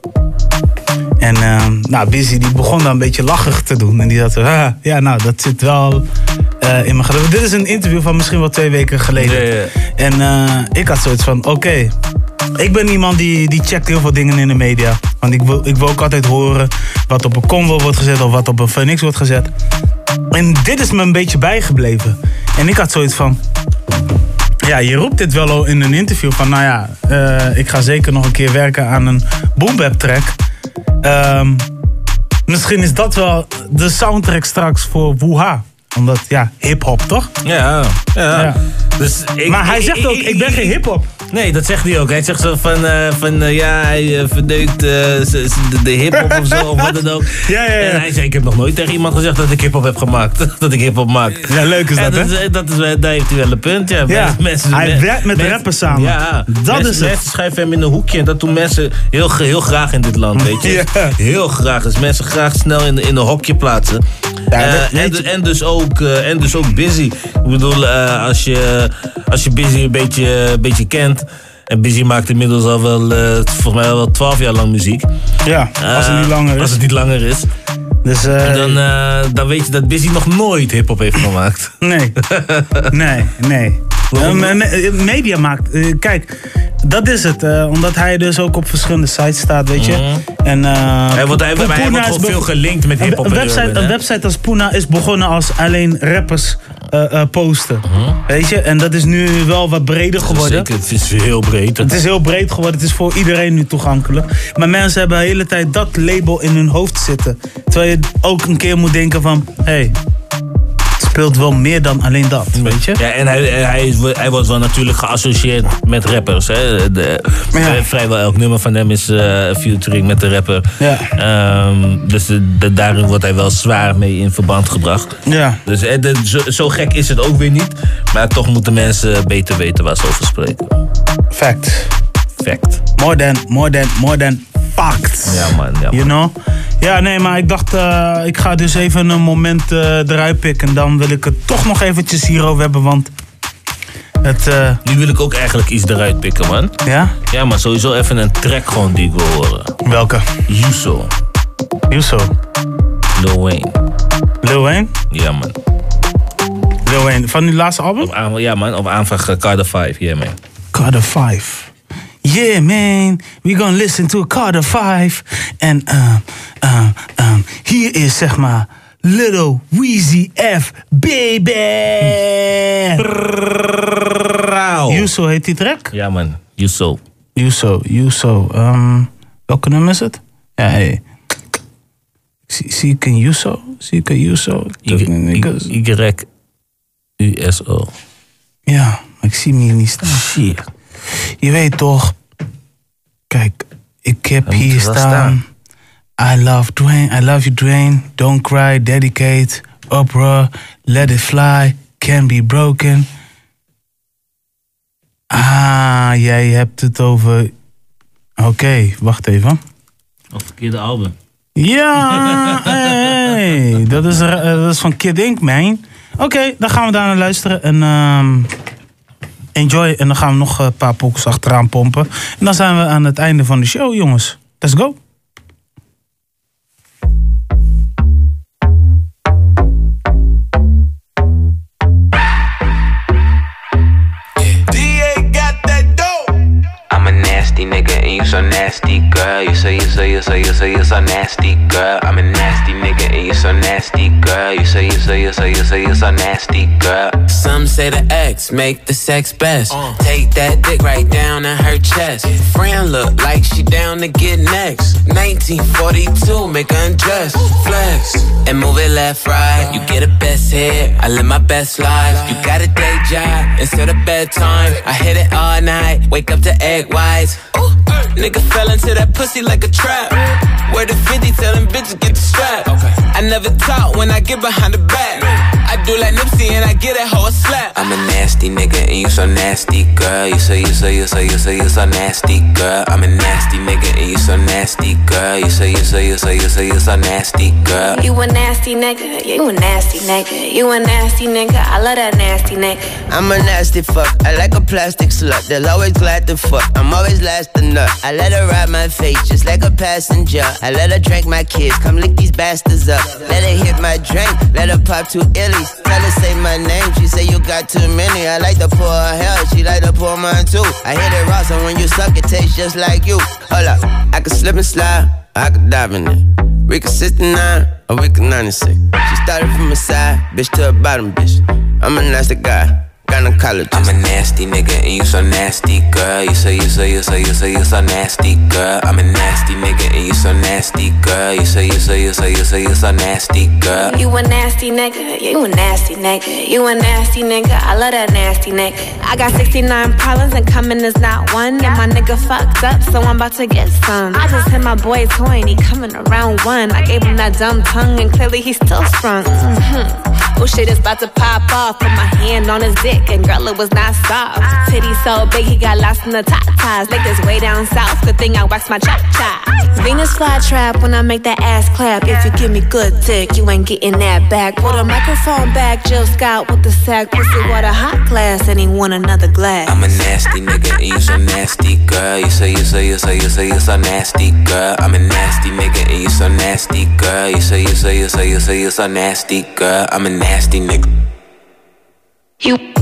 En uh, nou, Busy die begon dan een beetje lachig te doen. En die dacht, ah, ja, nou, dat zit wel uh, in mijn. Dit is een interview van misschien wel twee weken geleden. Ja, ja. En uh, ik had zoiets van, oké, okay, ik ben iemand die, die checkt heel veel dingen in de media. Want ik wil, ik wil ook altijd horen wat op een convo wordt gezet of wat op een Phoenix wordt gezet. En dit is me een beetje bijgebleven. En ik had zoiets van. Ja, je roept dit wel in een interview van, nou ja, uh, ik ga zeker nog een keer werken aan een boombap track. Um, Misschien is dat wel de soundtrack straks voor Wuha. Omdat, ja, hip-hop toch? Ja, ja. Ja. Dus ik, Maar hij zegt ook, ik ben geen hip-hop. Nee, dat zegt hij ook. Hij zegt zo van, eh, van eh, ja, hij verdeukt z- z- de, de hip-hop of zo, of wat dan ook. Ja, ja, ja. En hij zei, ik heb nog nooit tegen iemand gezegd dat ik hip-hop heb gemaakt. dat ik hip-hop maak. Ja, leuk is dat, hè? is, dat is, daar heeft hij wel een punt, ja. Ja, Mensen, hij werkt met rappers samen. Ja, Dat mensen, is het. Mensen schuiven hem in een hoekje en dat doen mensen heel, heel graag in dit land, weet je. Ja. Heel graag. Dus mensen graag snel in, in een hokje plaatsen. Ja, dat- en, dus- en, dus ook, eh, en dus ook Busy. Ik bedoel, eh, als, je, als je Busy een beetje, een beetje kent... En Busy maakt inmiddels al wel, eh, volgens mij al wel 12 jaar lang muziek. Ja, als het niet langer Als is. het niet langer is. Dus, Dan, dan weet je dat Busy nog nooit hip-hop heeft gemaakt. Nee. Nee, nee. Eh, me- media maakt. eh, kijk, dat is het. eh, omdat hij dus ook op verschillende sites staat, weet je. En, eh, Hij wordt- hij- wordt veel gelinkt met hiphop Een en website, als Poena is begonnen als alleen rappers eh, eh, posten. Weet je? En dat is nu wel wat breder geworden. Zeker, het is heel breed. Het is heel breed geworden. Het is voor iedereen nu toegankelijk. Maar mensen hebben de hele tijd dat label in hun hoofd zitten. Terwijl je ook een keer moet denken van... Hé, hey, speelt wel meer dan alleen dat, weet je? Ja, en hij, hij, hij wordt wel natuurlijk geassocieerd met rappers. Hè? De, eh, Vrijwel elk nummer van hem is een featuring met de rapper. Ja. Ehm, dus de, de- daarin wordt hij wel zwaar mee in verband gebracht. Ja. Dus eh, zo, zo gek is het ook weer niet. Maar toch moeten mensen beter weten waar ze over spreken. Fact. Fact. More than, more than, more than fact. Ja man, ja You know? Ja, nee, maar ik dacht, eh, ik ga dus even een moment eh, eruit pikken. En dan wil ik het toch nog eventjes hierover hebben, want... Het, eh, Nu wil ik ook eigenlijk iets eruit pikken, man. Ja? Ja, maar sowieso even een track gewoon die ik wil horen. Welke? Yuso. Yuso. Lil Wayne. Lil Wayne? Ja, man. Lil Wayne, van die laatste album? Op ja, man. Op aanvraag uh, Carter 5. Yeah, man. Carter 5. Yeah, man, we gonna listen to Carter 5. En um, um, um, hier is zeg maar Little Weezy F, baby. Yuso heet die track? Ja, man. Yuso. Yuso, Yuso. Um, welke nummer is het? Ja, hey. Zie, ik een Yuso? Zie ik een Yuso? Y-U-S-O. Ja, maar ik zie hem hier niet staan. Shit. Je weet toch. Kijk, ik heb hier er staan. I love Dwayne, I love you Dwayne. Don't cry, dedicate. Opera, let it fly. Can be broken. Ah, jij hebt het over... Oké, wacht even. Of verkeerde album. Ja, hey, dat, is, eh, dat is van Kid Ink, man. Oké, dan gaan we daar naar luisteren. En ehm, enjoy. En dan gaan we nog een paar pokkels achteraan pompen. En dan zijn we aan het einde van de show, jongens. Let's go. And you so nasty, girl. You say, you say, you say, you say, you so nasty, girl. I'm a nasty nigga and you so nasty, girl. You say, you say, you say, you so you so nasty, girl. Some say the X make the sex best. Uh. Take that dick right down in her chest. Friend look like she down to get next. 1942, make her undress, flex and move it left right. You get a best hit, I live my best life. You got a day job instead of bedtime. I hit it all night, wake up to egg whites. Ooh, nigga fell into that pussy like a trap. Where the 50 tell them bitches get the strap. I never talk when I get behind the back. I do like Nipsey and I get that hoe a slap. I'm a nasty nigga and you so nasty, girl. You so you so you so you so you so nasty, girl. I'm a nasty nigga and you so nasty, girl. You so you so you so you so you so nasty, girl. You a nasty nigga, you a nasty nigga, you a nasty nigga, I love that nasty nigga. I'm a nasty fuck. I like a plastic slut. They'll always glad to fuck. I'm always last to nut. I let her ride my face just like a passenger. I let her drink my kids. Come lick these bastards up. Let her hit my drink. Let her pop two illies. Tell her say my name. She say you got too many. I like to pour her hell. She like to pour mine too. I hit it raw, so when you suck, it tastes just like you. Hold up. I can slip and slide. I can dive in it. We can 69 or we can 96. She started from the side, bitch to the bottom, bitch. I'm a nasty guy. Gynecologist. I'm a nasty nigga and you so nasty, girl. You say you say you say you say you so nasty, girl. I'm a nasty nigga and you so nasty, girl. You say you say you say you say you so nasty, girl. You a nasty nigga, you a nasty nigga, you a nasty nigga. I love that nasty nigga. I got 69 problems and coming is not one. And my nigga fucked up, so I'm about to get some. I just hit my boy toy and he coming around one. I gave him that dumb tongue and clearly he's still sprung. Mm-hmm. Oh shit is about to pop off. Put my hand on his dick and girl it was not soft. Titty so big he got lost in the top ties. Like this way down south. Good thing I waxed my chop chop. Venus fly trap when I make that ass clap. If you give me good dick, you ain't getting that back. Put a microphone back, Jill Scott with the sack. Pussy water hot glass and he want another glass. I'm a nasty nigga and you so nasty, girl. You say you say you say you say you so nasty, girl. I'm a nasty nigga and you so nasty, girl. You say you say you say you say you so nasty, girl. I'm a nasty nasty nigga. You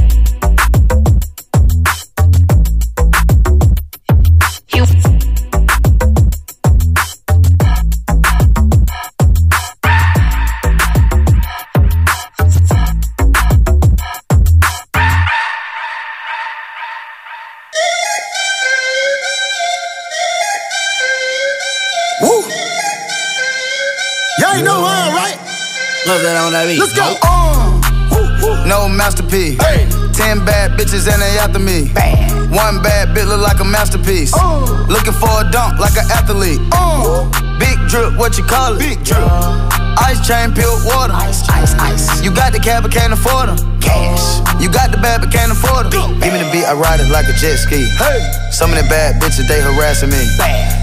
Love that on that beat. Let's go. Uh, no masterpiece. Ten bad bitches and they after me. One bad bitch look like a masterpiece. Looking for a dunk like an athlete. Big drip, what you call it? Big drip. Ice chain, pure water. Ice, ice, ice. You got the cab, but can't afford them. Cash. You got the bad, but can't afford them. Give me the beat, I ride it like a jet ski. Hey. Some of the bad bitches, they harassing me.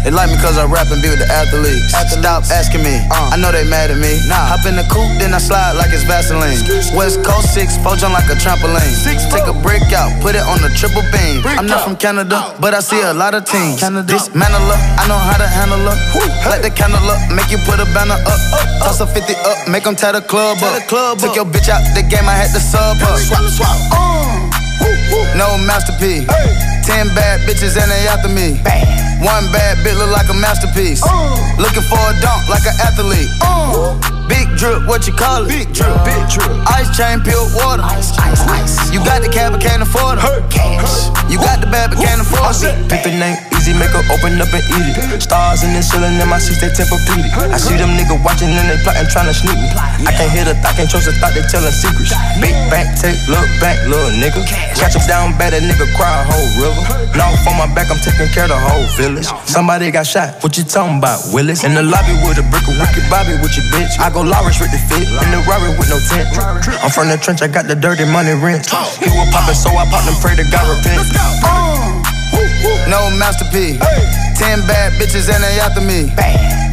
They like me cause I rap and be with the athletes. Stop asking me, I know they mad at me. Hop in the coupe, then I slide like it's Vaseline. West Coast 6, four jump like a trampoline. Six, Take a brick out, put it on the triple beam. I'm not from Canada, but I see a lot of teams. Dismantle her, I know how to handle her. Light the candle up, make you put a banner up. Toss a 50 up, make them tie the club up. Took your bitch out the game, I had to sub club. No masterpiece. Hey. Ten bad bitches and they after me. Bam. One bad bitch look like a masterpiece. Looking for a dunk like an athlete. Big drip, what you call it? Big drip, big drip. Ice chain, pure water. Ice, ice, ice. You got the cab, but can't afford it. Cash. You got the bad, but can't afford it. Pick the name, easy, make her open up and eat it. Stars in the ceiling in my seats, they temper pleated. I see them niggas watching and they plotting, trying to sneak me. I can't hear the thought, can't trust the thought, they telling secrets. Big back, take, look back, little nigga. Catch him down bad, that nigga cry a whole river. Now on my back, I'm taking care of the whole village. Somebody got shot, what you talking about, Willis? In the lobby with a brick of wicked Bobby with your bitch. I go Lawrence with the fit, in the Rari with no tent. I'm from the trench, I got the dirty money rent. He was poppin', so I popped and pray to God repent. Uh. No masterpiece. Ten bad bitches and they after me.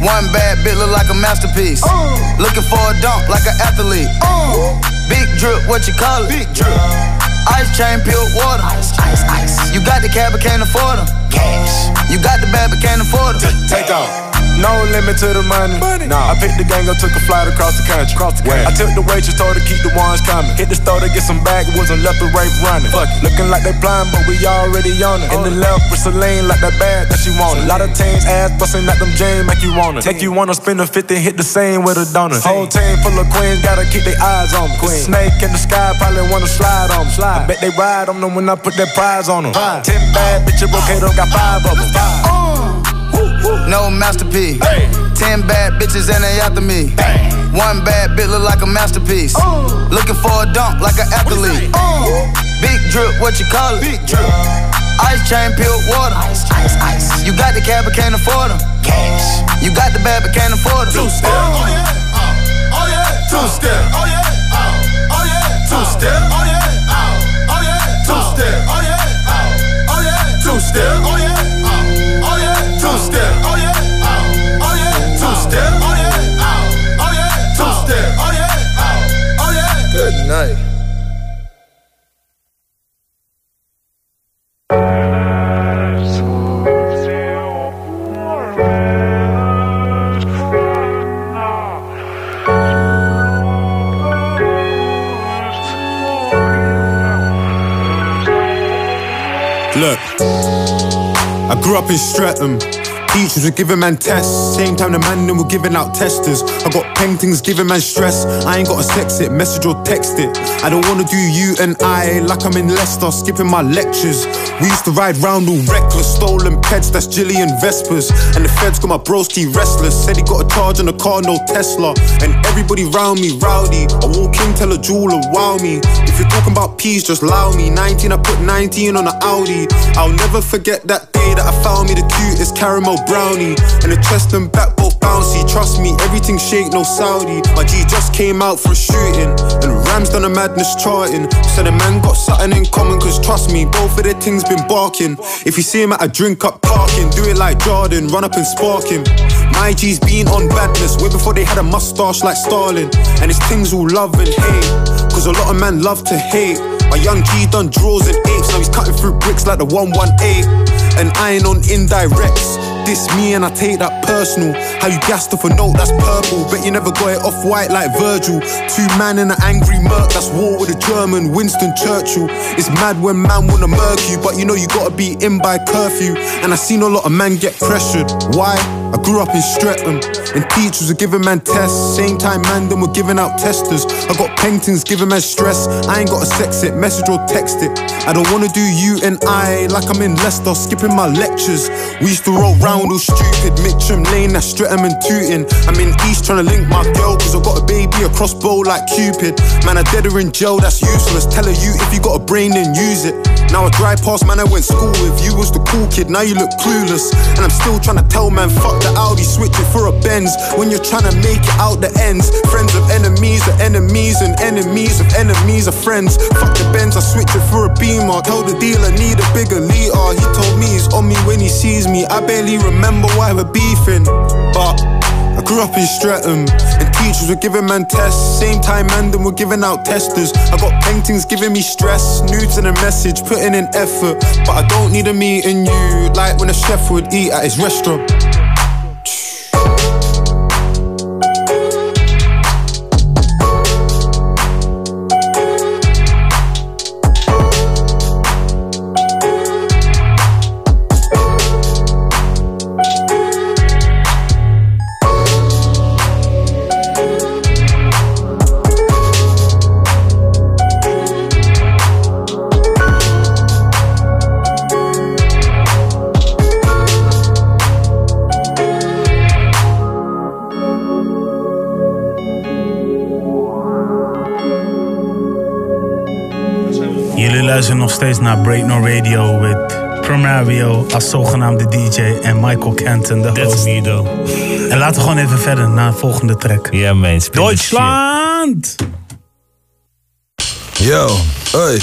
One bad bitch look like a masterpiece. Uh. Looking for a dunk like an athlete. Uh. Big drip, what you call it? Big drip. Ice chain, pure water. Ice, ice, ice. You got the cab, but can't afford them. Cash. You got the bad, but can't afford them. Take off. No limit to the money. money. Nah. I picked the gang up, took a flight across the country. Across the country. I took the waitress, told her keep the ones coming. Hit the store to get some backwoods and left the right running. Fuck it. Looking like they blind, but we already on it. In the left with Celine, like that bag that she wanted. A lot of teams ass busting at them jeans, make you wanna. Take you wanna spin a 50, hit the same with a donut. Whole team full of queens, gotta keep their eyes on me. Queen. Snake in the sky, probably wanna slide on me. Slide. I bet they ride on them when I put that prize on them. Ten bad bitches, okay, don't got five of them. No masterpiece. Ten bad bitches and they after me. One bad bitch look like a masterpiece. Looking for a dunk like an athlete. Big drip, what you call it? Big drip. Ice chain, pure water. Ice, ice, ice. You got the cab, but can't afford them. Cash. You got the bad, but can't afford them. Two step. Oh yeah. Oh yeah. Two step. Oh yeah. Oh yeah. Two step. Yeah. Good night. Look, I grew up in Streatham. Teachers were giving man tests. Same time the man them were giving out testers. I got paintings giving man stress. I ain't gotta sex it, message or text it. I don't wanna do you and I like I'm in Leicester, skipping my lectures. We used to ride round all reckless, stolen pets, that's Jillian Vespers. And the feds got my broski restless. Said he got a charge on the car, no Tesla. And everybody round me rowdy. I walk in, tell a jeweler, wow me. If you're talking about peas, just allow me. 19, I put 19 on an Audi. I'll never forget that day that I found me the cutest caramel brownie. And the chest and back both bouncy. Trust me, everything shake, no Saudi. My G just came out for a shooting. And Rams done a madness charting. So the man got something in common, cause trust me, both of their things been barking. If you see him at a drink up parking, do it like Jordan, run up and spark him. My G's been on badness way before they had a mustache like Stalin. And it's things all love and hate. Cause a lot of men love to hate. My young G done draws and apes, now he's cutting through bricks like the 118. And I ain't on indirects. This me and I take that personal. How you gassed off a note that's purple, but you never got it off white like Virgil. Two man in an angry murk, that's war with a German, Winston Churchill. It's mad when man wanna murk you, but you know you gotta be in by curfew. And I seen a lot of men get pressured. Why? I grew up in Streatham, and teachers were giving man tests. Same time, man, them were giving out testers. I got paintings giving man stress. I ain't gotta sex it, message or text it. I don't wanna do you and I like I'm in Leicester, skipping my lectures. We used to roll round all stupid, Mitcham Lane, that's Streatham and Tooting. I'm in East trying to link my girl, cause I got a baby, a crossbow like Cupid. Man, I dead her in jail, that's useless. Tell her you, if you got a brain, then use it. Now I drive past, man, I went school with you was the cool kid, now you look clueless. And I'm still trying to tell man, fuck the Audi, switch it for a Benz. When you're trying to make it out the ends, friends of enemies are enemies, and enemies of enemies are friends. Fuck the Benz, I switch it for a Beamer. Tell the dealer need a bigger liter. He told me he's on me when he sees me. I barely remember why we're beefing, but. I grew up in Streatham, and teachers were giving man tests. Same time, man, them were giving out testers. I got paintings giving me stress, nudes and a message, putting in effort. But I don't need a meeting you, like when a chef would eat at his restaurant. Nog steeds naar Break No Radio met Primario als zogenaamde DJ en Michael Kenton, de host. En laten we gewoon even verder naar de volgende track. Ja, man. Duitsland! Yo, hey.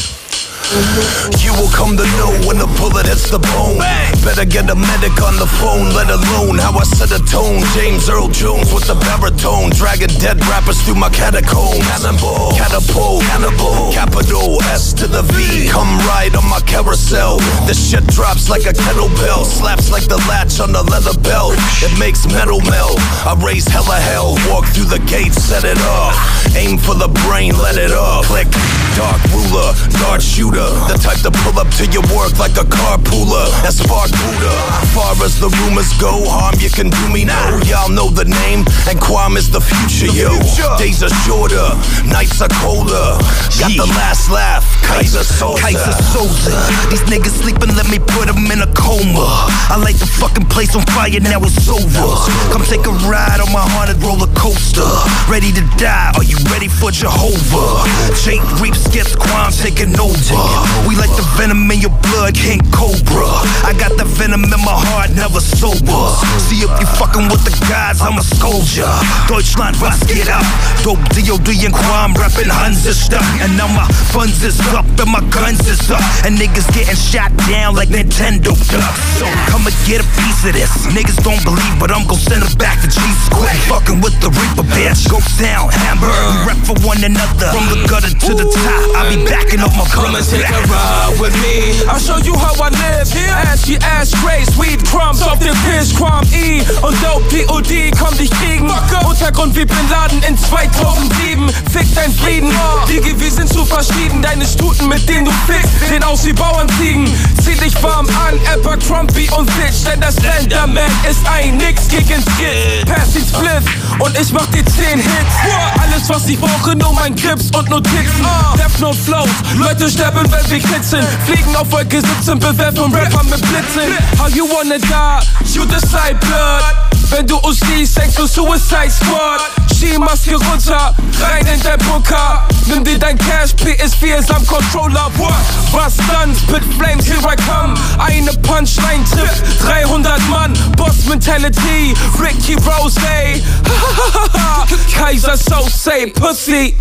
You will come to know when the bullet hits the bone. Better get a medic on the phone, let alone how I set a tone. James Earl Jones with the baritone, dragging dead rappers through my catacombs. Cannonball, catapult, cannibal, capital S to the V. Come ride on my carousel. The shit drops like a kettlebell, slaps like the latch on the leather belt. It makes metal melt. I raise hella hell, walk through the gates, set it off. Aim for the brain, let it off. Click, dark ruler, dart shooter. The type to pull up to your work like a carpooler. That's Spark Buddha. Far as the rumors go, harm you can do me now. Y'all know the name, and Quam is the future, yo. Days are shorter, nights are colder. Got the last laugh, Kaiser Soze. Kaiser Soze. These niggas sleeping, let me put them in a coma. I light the fucking place on fire, now it's over. Come take a ride on my haunted roller coaster. Ready to die, are you ready for Jehovah? Jake Reeps gets Quam taking over. We like the venom in your blood, King Cobra. I got the venom in my heart, never sober. See if you fucking with the guys, I'm a soldier. Deutschland, was geht ab? Dope DOD and Quam, rapping stuck. And now my funds is up and my guns is up. And niggas getting shot down like Nintendo ducks. So come and get a piece of this. Niggas don't believe, but I'm gon' send them back to Jesus quick. Fucking with the Reaper, bitch. Go down, Hamburg. We rep for one another. From the gutter to the top, I'll be backing up my Come and take a ride with me. I'll show you how I live. Ashy Ashtrays, Weed Crumbs auf dem Tisch, Crumb E und Dope POD, komm dich kriegen. Untergrund wie Bin Laden in 2007. Fick dein Frieden. Digi, wir sind zu verschieden. Deine Stuten, mit denen du fickst, sehen aus wie Bauernziegen. Zieh dich warm an, Apple, Trumpy und Bitch, denn das Slenderman ist ein Nix gegen Skit. Pass die Split und ich mach die 10 Hits. Alles, was ich brauche, nur mein Grips und Notizen. Death Note Flows, Leute sterben, wenn wir kitzeln. Fliegen auf Wolke 17, bewerfen Rapper mit Blitzen. How you wanna die? You decide blood. Wenn du uns siehst, denkst du Suicide Squad. Skimaske runter, rein in dein Bunker. Nimm dir dein Cash, PS4 ist am Controller. What? Was dann? Spit Flames, here I come. Eine Punchline trifft 300 Mann. Boss Mentality, Ricky Rose. Kaiser So say Pussy.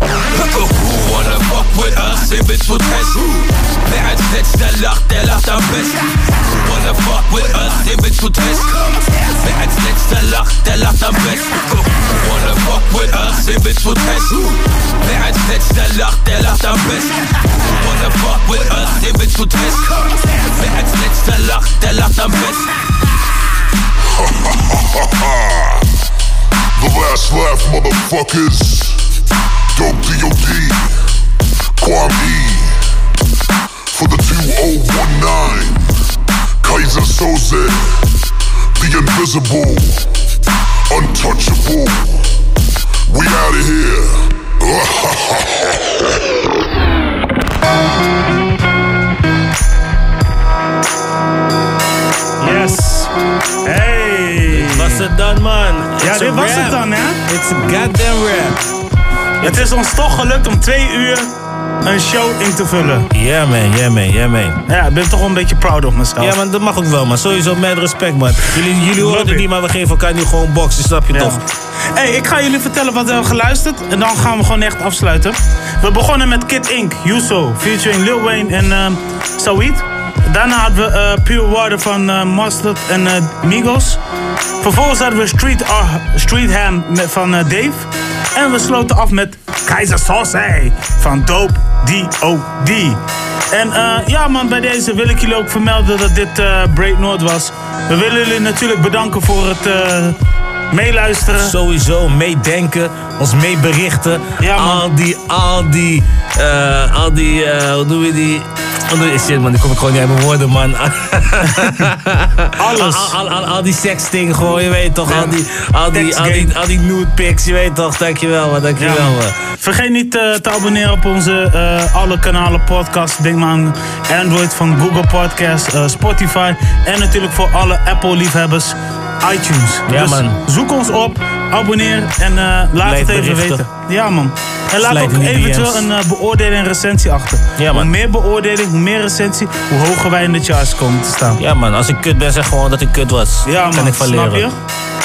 Who wanna fuck with us? Ihr Bitch wird fest. Wer als letzter lacht, der lacht am besten. Who wanna fuck with us? Ihr Bitch wird fest. Wer als letzter lacht, der lacht am besten. Who wanna fuck with us? Ihr Bitch wird fest. Wer als letzter lacht, der lacht am besten. Who wanna fuck with us? Der lacht am besten. The last laugh, motherfuckers. Dope D.O.D. Kwame E. For the 2019. Kaiser Soze. The invisible. Untouchable. We out of here. Yes. Hey. Was het dan, man? Ja, It's dit a was rap. het dan. It's a goddamn rap. Het is ons toch gelukt om twee uur een show in te vullen. Yeah man, yeah man, yeah man. Ja, ik ben toch wel een beetje proud of mezelf. Ja, man, dat mag ook wel, man. Sowieso met respect, man. Jullie, jullie horen het niet, maar we geven elkaar nu gewoon boksen, snap je toch? Hey, ik ga jullie vertellen wat we hebben geluisterd. En dan gaan we gewoon echt afsluiten. We begonnen met Kid Ink, Yuso, featuring Lil Wayne en uh. Daarna hadden we uh, Pure Water van uh, Mustard en uh, Migos. Vervolgens hadden we Street, uh, Street Ham van Dave. En we sloten af met Kaiser Sauce van Dope D.O.D. En uh, ja man, bij deze wil ik jullie ook vermelden dat dit uh, Break North was. We willen jullie natuurlijk bedanken voor het uh, meeluisteren. Sowieso meedenken, ons meeberichten. Ja. Al die, al die, uh, al die, uh, hoe doen we die... Je shit man, die kom ik gewoon niet uit mijn woorden man. Alles. Al, al, al, al die sexting gewoon, je weet toch. Al die, al die, al die, al die nude pics, je weet toch. Dankjewel man, dankjewel Ja, man. man. Vergeet niet uh, te abonneren op onze uh, alle kanalen podcast. Denk maar aan Android van Google Podcast, uh, Spotify. En natuurlijk voor alle Apple liefhebbers iTunes. Ja, dus man. zoek ons op, abonneer en laat Blijf het even berichten. weten. Ja man. En laat Slijt ook eventueel een beoordeling en recensie achter. Ja, man. Hoe meer beoordeling, hoe meer recensie, hoe hoger wij in de charts komen te staan. Ja man, als ik kut ben, zeg gewoon dat ik kut was. Ja, kan man, ik van snap leren. je?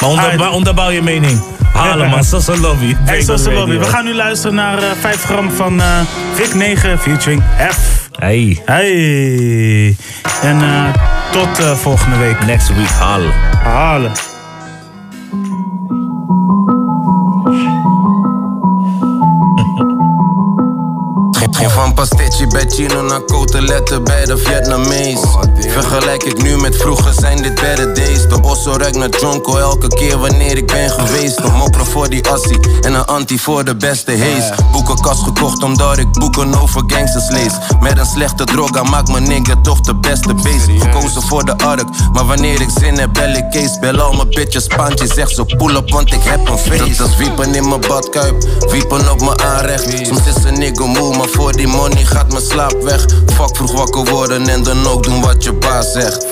Maar onder, maar onderbouw je mening. Halen man, een lobby. Hey, Breakdown lobby. We gaan nu luisteren naar eh 5 gram van eh Vic 9 featuring F. Hey. Hey. En eh, tot eh, volgende week. Next week halen. Halen. Geen van pastetje bij Chino naar koteletten bij de Vietnamees. Vergelijk ik nu met vroeger zijn dit better days. De osso ruikt naar jonko elke keer wanneer ik ben geweest. Een mopperen voor die assie en een anti voor de beste haze. Boekenkast gekocht omdat ik boeken over gangsters lees. Met een slechte droga maakt mijn nigga toch de beste beest. Gekozen voor de ark, maar wanneer ik zin heb bel ik Kees. Bel al mijn bitches pandje, zeg zo pull up want ik heb een feest. Dat is wiepen in mijn badkuip, wiepen op mijn aanrecht. Soms is een nigga moe, maar voor die money gaat mijn slaap weg. Fuck vroeg wakker worden en dan ook doen wat je baas zegt.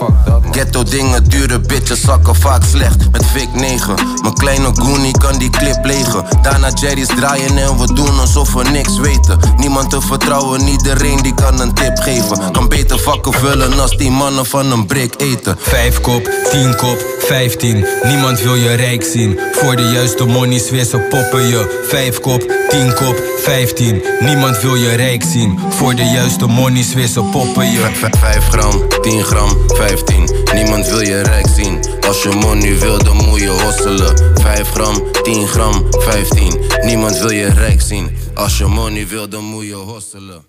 Ghetto dingen, dure bitches zakken vaak slecht. Met Vic 9, mijn kleine goonie kan die clip legen. Daarna Jerry's draaien en we doen alsof we niks weten. Niemand te vertrouwen, iedereen die kan een tip geven. Kan beter vakken vullen als die mannen van een brik eten. Vijf kop, tien kop, vijftien. Niemand wil je rijk zien. Voor de juiste monies weer ze poppen je. Vijf kop, tien kop, vijftien. Niemand wil je rijk zien. Voor de juiste monies ze poppen je. 5 gram, 10 gram, 15. Niemand wil je rijk zien. Als je money wil, dan moet je hosselen. 5 gram, 10 gram, 15. Niemand wil je rijk zien. Als je money wil, dan moet je hosselen.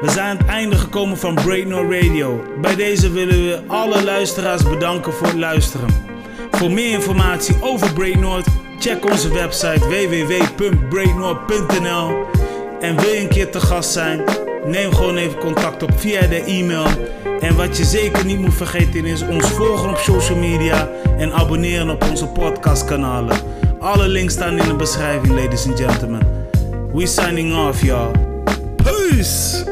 We zijn aan het einde gekomen van Break No Radio. Bij deze willen we alle luisteraars bedanken voor het luisteren. Voor meer informatie over Break North, check onze website www.breaknorth.nl. En wil je een keer te gast zijn? Neem gewoon even contact op via de e-mail. En wat je zeker niet moet vergeten is ons volgen op social media en abonneren op onze podcastkanalen. Alle links staan in de beschrijving, ladies and gentlemen. We signing off, y'all. Peace!